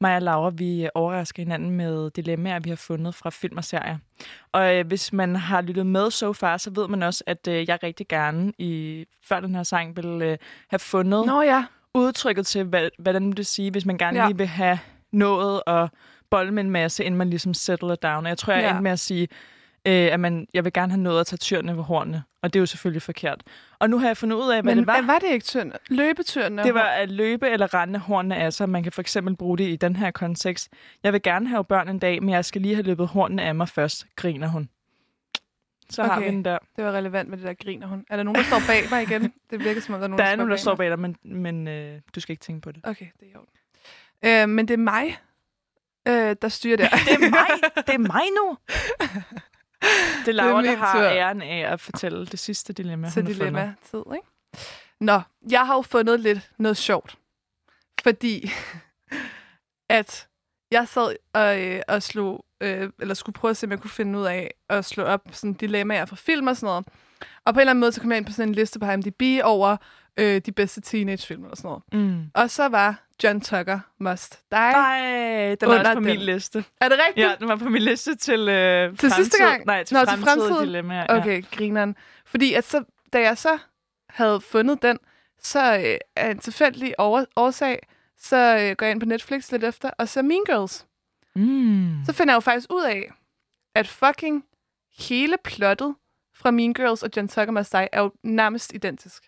mig og Laura, vi overrasker hinanden med dilemmaer, vi har fundet fra film og serier. Og øh, hvis man har lyttet med so far, så ved man også, at øh, jeg rigtig gerne, i, før den her sang, vil øh, have fundet Nå ja. udtrykket til, hvad, hvordan det sige, hvis man gerne Ja. lige vil have nået at bolle med en masse, inden man ligesom settle it down. Og jeg tror, jeg Ja. endte med at sige, øh, at man, jeg vil gerne have nået at tage tyrene ved hornene. Og det er jo selvfølgelig forkert. Og nu har jeg fundet ud af, hvad Men det var. var. var det ikke tynd? Løbetyrene? Det var at løbe eller rende hornene af sig. Man kan for eksempel bruge det i den her kontekst. Jeg vil gerne have børn en dag, men jeg skal lige have løbet hornene af mig først, griner hun. Så okay. har vi den der. Det var relevant med det der griner hun. Er der nogen, der står bag mig igen? Det virker som om, der er nogen, Der er nogen, der står bag dig, men, men øh, du skal ikke tænke på det. Okay, det er orden. Øh, men det er mig, øh, der styrer der. Det er mig! Det er mig nu! Det er Laura, min der har tur. æren af at fortælle det sidste dilemma, fundet. dilemma-tid, ikke? Nå, jeg har jo fundet lidt noget sjovt. Fordi at jeg sad og, øh, og slog, øh, eller skulle prøve at se, om jeg kunne finde ud af at slå op sådan dilemmaer fra film og sådan noget. Og på en eller anden måde, så kom jeg ind på sådan en liste på IMDb over øh, de bedste teenagefilm og sådan noget. Mm. Og så var John Tucker Must Die. Nej, den Under også på min den. liste. Er det rigtigt? Ja, den var på min liste til øh, Til sidste fremtid- gang? Nej, til Nå, til fremtidige fremtiden. dilemmaer. Ja. Okay, grineren. Fordi at så, da jeg så havde fundet den, så øh, af en tilfældig over, årsag, så øh, går jeg ind på Netflix lidt efter, og så Mean Girls. Mm. Så finder jeg jo faktisk ud af, at fucking hele plottet fra Mean Girls og John Tucker Must Die er jo nærmest identisk.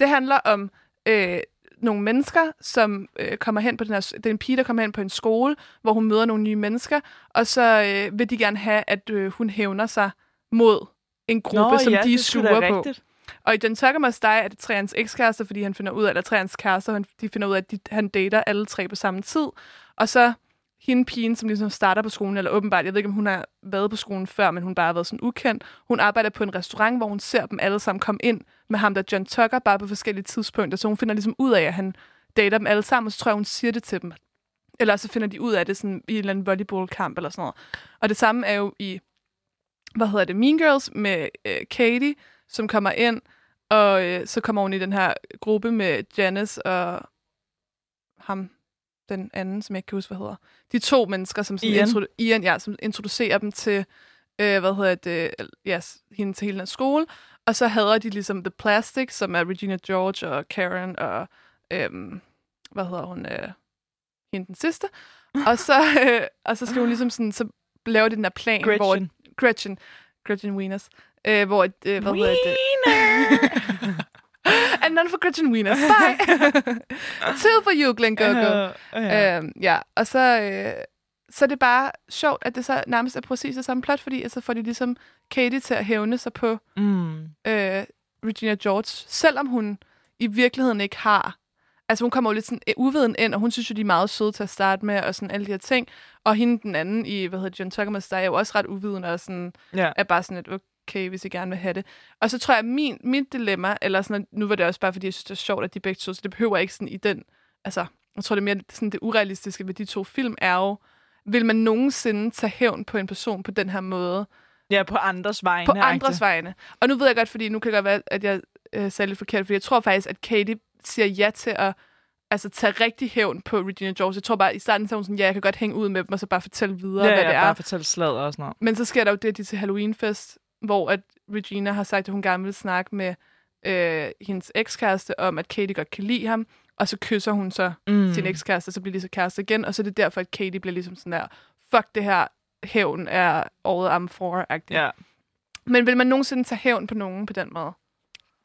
Det handler om øh, nogle mennesker, som øh, kommer hen på den her... Det er en pige, der kommer hen på en skole, hvor hun møder nogle nye mennesker, og så øh, vil de gerne have, at øh, hun hævner sig mod en gruppe, Nå, som ja, de er sure på. rigtigt. Og i John Tucker Must Die er det hans ekskærester, fordi han finder ud af, eller hans kærester, han, de finder ud af, at de, han dater alle tre på samme tid. Og så hende pigen, som ligesom starter på skolen, eller åbenbart, jeg ved ikke, om hun har været på skolen før, men hun bare har været sådan ukendt. Hun arbejder på en restaurant, hvor hun ser dem alle sammen komme ind med ham der John Tucker, bare på forskellige tidspunkter. Så hun finder ligesom ud af, at han dater dem alle sammen, og så tror jeg, hun siger det til dem. Eller så finder de ud af det sådan, i en eller anden volleyballkamp eller sådan noget. Og det samme er jo i, hvad hedder det, Mean Girls med øh, Katie, som kommer ind, og øh, så kommer hun i den her gruppe med Janice og ham, den anden, som jeg ikke kan huske, hvad hedder. De to mennesker, som sådan Ian. Introdu- Ian, ja, som introducerer dem til, øh, hvad hedder det, ja, yes, hende til hele den skole. Og så hader de ligesom The Plastic, som er Regina George og Karen og, øhm, hvad hedder hun, øh, hende den sidste. Og så, øh, og så skal hun ligesom sådan, så laver de den her plan, hvor Gretchen. Gretchen, Gretchen Wieners, øh, hvor, øh, hvad hedder det? And none for Gretchen Wieners. Bye. Two for you, Glenn Gogo. Ja, ja. Øhm, ja, og så, øh, så er det bare sjovt, at det så nærmest er præcis det samme plot, fordi så får de ligesom Katie til at hævne sig på Mm. øh, Regina George, selvom hun i virkeligheden ikke har... Altså hun kommer jo lidt sådan øh, uviden ind, og hun synes jo, de er meget søde til at starte med, og sådan alle de her ting. Og hende den anden i, hvad hedder John Tucker Must Die, er jo også ret uviden, og sådan, Ja. er bare sådan lidt, okay, hvis I gerne vil have det. Og så tror jeg, at min, mit dilemma, eller sådan, nu var det også bare, fordi jeg synes, det er sjovt, at de begge to, så det behøver ikke sådan i den, altså, jeg tror, det er mere sådan det urealistiske ved de to film er jo, vil man nogensinde tage hævn på en person på den her måde? ja, på andres vegne. På andres vegne. Og nu ved jeg godt, fordi nu kan det godt være, at jeg øh, sagde lidt forkert, fordi jeg tror faktisk, at Katie siger ja til at altså, tage rigtig hævn på Regina George. Jeg tror bare, i starten sagde hun sådan, ja, jeg kan godt hænge ud med dem, og så bare fortælle videre, Ja, hvad ja, det er. bare fortælle sladder og sådan noget. Men så sker der jo det, at de til Halloweenfest, hvor at Regina har sagt, at hun gerne vil snakke med øh, hendes ekskæreste om, at Katie godt kan lide ham, og så kysser hun så mm. sin ekskæreste, og så bliver de så kæreste igen, og så er det derfor, at Katie bliver ligesom sådan der, fuck det her, hævn er året I'm for-agtigt. Ja. Men vil man nogensinde tage hævn på nogen på den måde?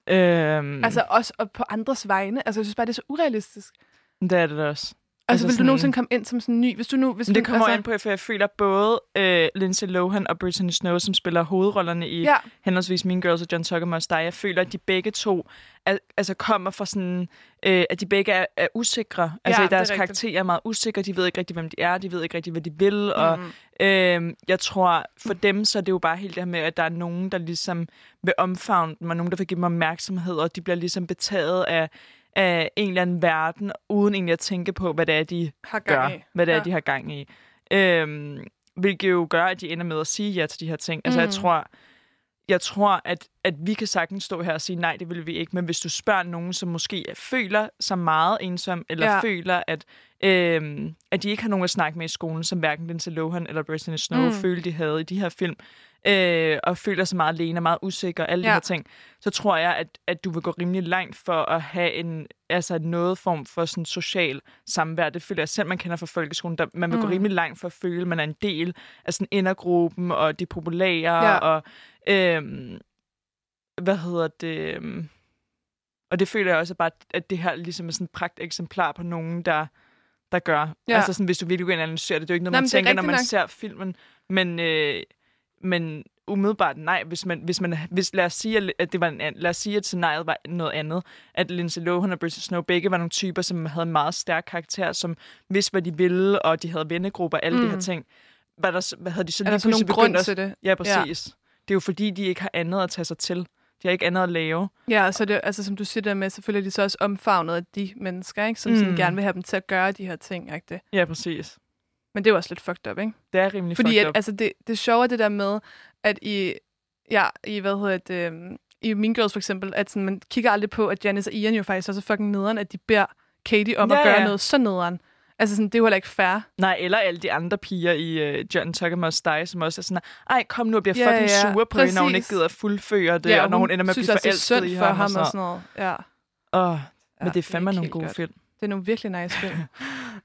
Øhm. Altså også og på andres vegne? Altså jeg synes bare, det er så urealistisk. det er det også. Altså, Altså vil sådan- du nogensinde komme ind som sådan ny? Hvis du nu... Hvis Men det du, kommer altså, an på, for jeg føler både øh, Lindsay Lohan og Brittany Snow, som spiller hovedrollerne i Ja. henholdsvis Mean Girls og John Tucker Must Die, jeg føler, at de begge to er, altså kommer fra sådan, øh, at de begge er, er usikre. Altså Ja, i deres er karakterer er meget usikre, de ved ikke rigtig, hvem de er, de ved ikke rigtig, hvad de vil, mm. og øh, jeg tror, for dem, så er det jo bare helt det her med, at der er nogen, der ligesom vil omfavne dem, og nogen, der vil give dem opmærksomhed, og de bliver ligesom betaget af, af en eller anden verden, uden egentlig at tænke på, hvad det er, de Har gang gør, i. hvad det er, Ja. de har gang i. Øhm, hvilket jo gør, at de ender med at sige ja til de her ting. Altså, jeg Mm. tror, jeg tror, at, at vi kan sagtens stå her og sige, nej, det vil vi ikke. Men hvis du spørger nogen, som måske føler sig meget ensom, eller Ja. føler, at, øhm, at de ikke har nogen at snakke med i skolen, som hverken Lindsay Lohan eller Brittany Snow mm. følte, de havde i de her film, øh, og føler sig meget alene og meget usikker, alle ja. De her ting, så tror jeg, at, at du vil gå rimelig langt for at have en, altså noget form for sådan social samvær. Det føler jeg selv, man kender fra folkeskolen. Der, man vil mm. gå rimelig langt for at føle, at man er en del af sådan indergruppen, og de populære, Ja. og øhm, hvad hedder det... øhm, Og det føler jeg også bare, at det her ligesom er sådan et pragt eksemplar på nogen, der, der gør. Ja. Altså sådan, hvis du virkelig går ind og analyserer det, det er jo ikke noget, Nå, man er tænker, når man nok. ser filmen. Men, øh, men umiddelbart nej, hvis man, hvis man hvis, lad os sige, at- det var en, lad os sige, at scenariet var noget andet. At Lindsay Lohan og Bridget Snow begge var nogle typer, som havde en meget stærk karakter, som vidste, hvad de ville, og de havde vennegrupper, alle mm. de her Mm. ting. Hvad, der, hvad havde de så Er lige pludselig grund at... til det? Ja, præcis. Ja. Det er jo fordi, de ikke har andet at tage sig til. De har ikke andet at lave. Ja, så det, altså, som du siger der med, så føler de så også omfavnet af de mennesker, ikke? som mm. sådan gerne vil have dem til at gøre de her ting. Ikke? Det. Ja, præcis. Men det er jo også lidt fucked up, ikke? Det er rimelig Fordi fucked at, up. altså, det, det sjove er det der med, at i, ja, i hvad hedder det, øhm, i Mean Girls for eksempel, at sådan, man kigger aldrig på, at Janice og Ian jo faktisk også er fucking nederen, at de beder Katie om ja, Ja, at gøre ja. noget så nederen. Altså sådan, det er jo heller ikke fair. Nej, eller alle de andre piger i uh, John Tucker Must Die, som også er sådan, ej, kom nu og bliver Ja, fucking ja, sure på hende, når hun ikke gider at fuldføre det, og når hun ender med at blive også, det er forelsket synd i for ham. ham og sådan og noget. Ja. Åh, Ja, men det er det er fandme ikke nogle helt gode godt. film. Det er nogle virkelig nice film.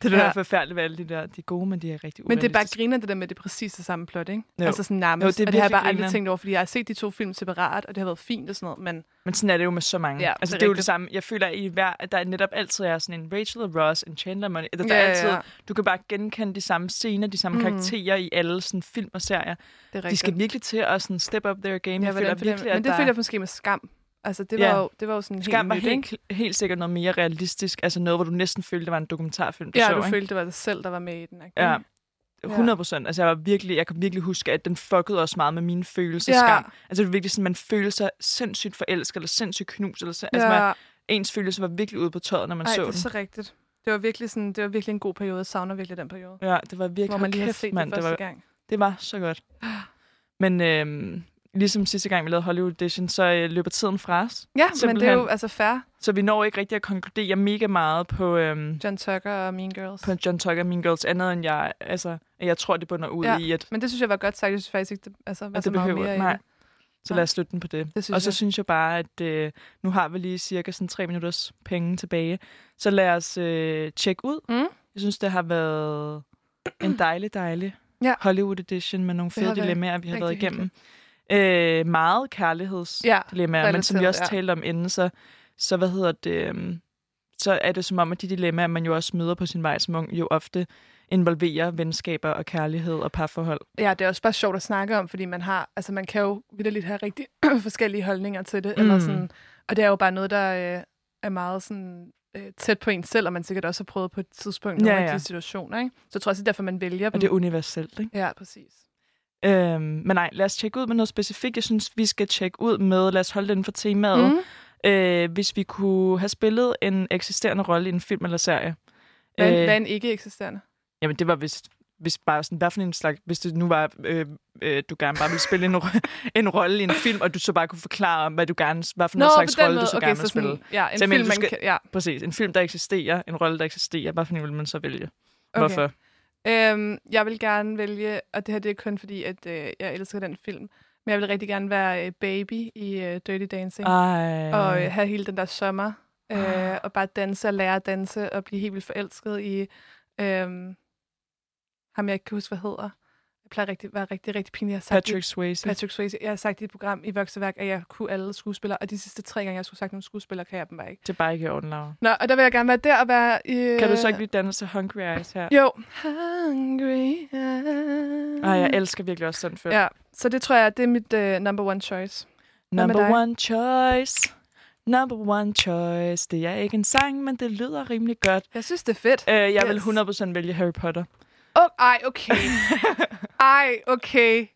Det er Ja. forfærdeligt ved alle de der. De er gode, men de er rigtig Men det er bare griner det der med det præcis det samme plot, ikke? Jo. Altså sådan nærmest. Jo, det og det har jeg bare aldrig grineren. tænkt over, fordi jeg har set de to film separat, og det har været fint og sådan noget, men Men sådan er det jo med så mange. Ja, altså, det er det, er jo det samme. Jeg føler, at, i hver, at der netop altid er sådan en Rachel og Ross, en Chandler Money. Der, der Ja, er ja, altid, ja. Du kan bare genkende de samme scener, de samme Mm. karakterer i alle sådan, film og serier. det er De rigtigt. skal virkelig til at sådan, step up their game. ja, jeg føler virkelig, det, at men det der... føler jeg måske med skam. Altså, det var, Ja. jo, det var jo sådan Skam helt nyt, ikke? helt, helt sikkert noget mere realistisk. Altså noget, hvor du næsten følte, det var en dokumentarfilm, du Ja, så, du ikke? følte, det var dig selv, der var med i den. Ikke? Ja, 100 procent. Altså, jeg, var virkelig, jeg kan virkelig huske, at den fuckede også meget med mine følelser. Ja. Skam. Altså, det var virkelig sådan, man følte sig sindssygt forelsket, eller sindssygt knust. Eller, sind- altså, man, ja. ens følelse var virkelig ude på tøjet, når man Ej, så det er den. så rigtigt. Det var virkelig sådan, det var virkelig en god periode. Jeg savner virkelig den periode. Ja, det var virkelig Hvor man lige har kæft, set mand, det det første var, gang. det var så godt. Men øhm, ligesom sidste gang, vi lavede Hollywood Edition, så øh, løber tiden fra os. Ja, men det er Simpelthen. jo altså fair. Så vi når ikke rigtig at konkludere mega meget på, øhm, John Tucker og Mean Girls. på John Tucker og Mean Girls, andet end jeg, altså, jeg tror, det bunder ud Ja. i, at, Men det synes jeg var godt sagt. Jeg synes faktisk ikke, det altså, var at så det meget behøver. mere i Nej. Så lad os slutte den på det. Det og så jeg. synes jeg bare, at øh, nu har vi lige cirka sådan tre minutters penge tilbage. Så lad os øh, tjekke ud. Mm. Jeg synes, det har været en dejlig, dejlig Ja. Hollywood edition med nogle fede dilemmaer, vi har været igennem. Øh, meget kærlighedsdilemmaer, Ja, men som vi også ja. talte om inden, så, så hvad hedder det, øhm, så er det som om, at de dilemmaer, man jo også møder på sin vej som ung, jo ofte involverer venskaber og kærlighed og parforhold. Ja, det er også bare sjovt at snakke om, fordi man har, altså man kan jo vidderligt have rigtig forskellige holdninger til det, mm. eller sådan, og det er jo bare noget, der øh, er meget sådan øh, tæt på en selv, og man sikkert også har prøvet på et tidspunkt nogle Ja, af ja. de situationer, ikke? Så jeg tror også, det er derfor, man vælger dem. Og det er universelt, ikke? Ja, præcis. Øhm, men nej, lad os tjekke ud med noget specifikt. Jeg synes, vi skal tjekke ud med, lad os holde den for temaet, Mm. øh, hvis vi kunne have spillet en eksisterende rolle i en film eller serie. Hvad, Øh, hvad en ikke eksisterende? Jamen, det var vist, hvis bare sådan, hvad for en slags, hvis det nu var, øh, øh, du gerne bare ville spille en, en rolle i en film, og du så bare kunne forklare, hvad du gerne, hvad for noget slags rolle, du så gerne vil spille. ja, en Så jeg mener, film, du man skal- kan, ja, Præcis, en film, der eksisterer, en rolle, der eksisterer, hvad for en vil man så vælge? Okay. Hvorfor? Øhm, jeg vil gerne vælge, og det her det er kun fordi, at øh, jeg elsker den film, men jeg vil rigtig gerne være øh, baby i øh, Dirty Dancing. Ej. og øh, have hele den der sommer, øh, og bare danse og lære at danse, og blive helt vildt forelsket i øh, ham, jeg ikke kan huske, hvad hedder. Jeg plejer rigtig, være rigtig, rigtig pinlig. Jeg har sagt Patrick Swayze. Patrick Swayze. Jeg har sagt i et program i Vokseværk, at jeg kunne alle skuespillere, og de sidste tre gange, jeg skulle sagt nogle skuespillere, kan jeg dem bare ikke. Det er bare ikke i orden, Laura. Nå, og der vil jeg gerne være der og være... Øh, Kan du så ikke lige danse til Hungry Eyes her? Jo. Hungry eyes. Ej, jeg elsker virkelig også den film. Ja, så det tror jeg, det er mit uh, number one choice. Number one choice. Number one choice. Det er ikke en sang, men det lyder rimelig godt. Jeg synes, det er fedt. Øh, jeg vil Yes. 100% vælge Harry Potter. Oh, ej, okay. ej, okay.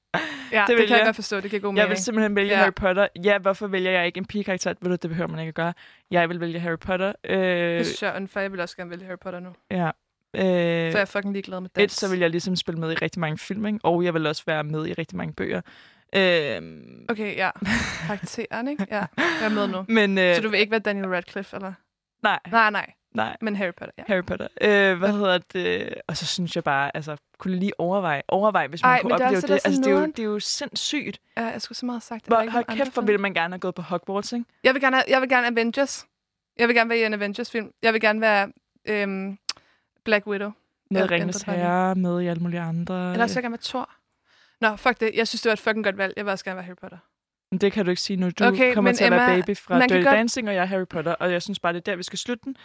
Ja, det, det kan jeg jeg. godt forstå. Det giver god Jeg mening. vil simpelthen vælge Ja. Harry Potter. Ja, hvorfor vælger jeg ikke en pigekarakter? Ved du, det behøver man ikke at gøre. Jeg vil vælge Harry Potter. Øh, Det jeg er unfair. Jeg vil også gerne vælge Harry Potter nu. ja. Så er Øh, jeg fucking ligeglad med dans. et, så vil jeg ligesom spille med i rigtig mange film, ikke? og jeg vil også være med i rigtig mange bøger. Øhm, Okay, ja. Karakteren, ikke? Ja, jeg er med nu. men, øh, Så du vil ikke være Daniel Radcliffe, eller? Nej, Nej, nej. Nej. Men Harry Potter, ja. Harry Potter. Øh, hvad hedder det? Og så synes jeg bare, altså, kunne lige overveje, overveje hvis man Ej, kunne opleve det. er Altså, så det, er jo, det er jo sindssygt. Ja, jeg skulle så meget have sagt det. Hvor, hold kæft, hvor ville man gerne have gået på Hogwarts, ikke? Jeg vil gerne, have, jeg vil gerne Avengers. Jeg vil gerne være i en Avengers-film. Jeg vil gerne være øhm, Black Widow. Med Ringens. Herre, med i alle mulige andre. Eller også vil jeg gerne være Thor. Nå, fuck det. Jeg synes, det var et fucking godt valg. Jeg vil også gerne være Harry Potter. Men Det kan du ikke sige nu. Du Okay, kommer til at være Emma, baby fra Dirty godt- Dancing, og jeg er Harry Potter. Og jeg synes bare, det er der, vi skal slutte den.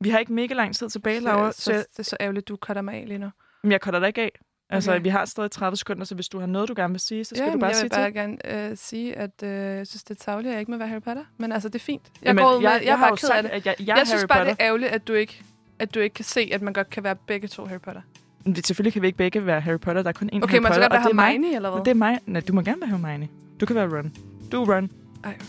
Vi har ikke mega lang tid tilbage, Laura. så, Så, så, jeg, det er så ærgerligt, du cutter mig af lige nu. men jeg cutter dig ikke af. Altså, Okay. vi har stadig 30 sekunder, så hvis du har noget, du gerne vil sige, så skal ja, du bare jeg sige vil bare til. gerne øh, sige, at øh, jeg synes, det er tavligt, at jeg ikke må være Harry Potter. Men altså, det er fint. Jeg, Jamen, går ud med, jeg, jeg, jeg, jeg har bare ked af sagt, det. at jeg, jeg, Jeg, jeg synes Harry bare, Potter. det er ærgerligt, at du ikke at du ikke kan se, at man godt kan være begge to Harry Potter. Men det- Selvfølgelig kan vi ikke begge være Harry Potter. Der er kun én Okay, Harry må jeg så Potter, godt være er. Hermione, eller hvad? Det er mig. Nej, du må gerne være Hermione. Du kan være Ron. Du er Ron. Ej, okay.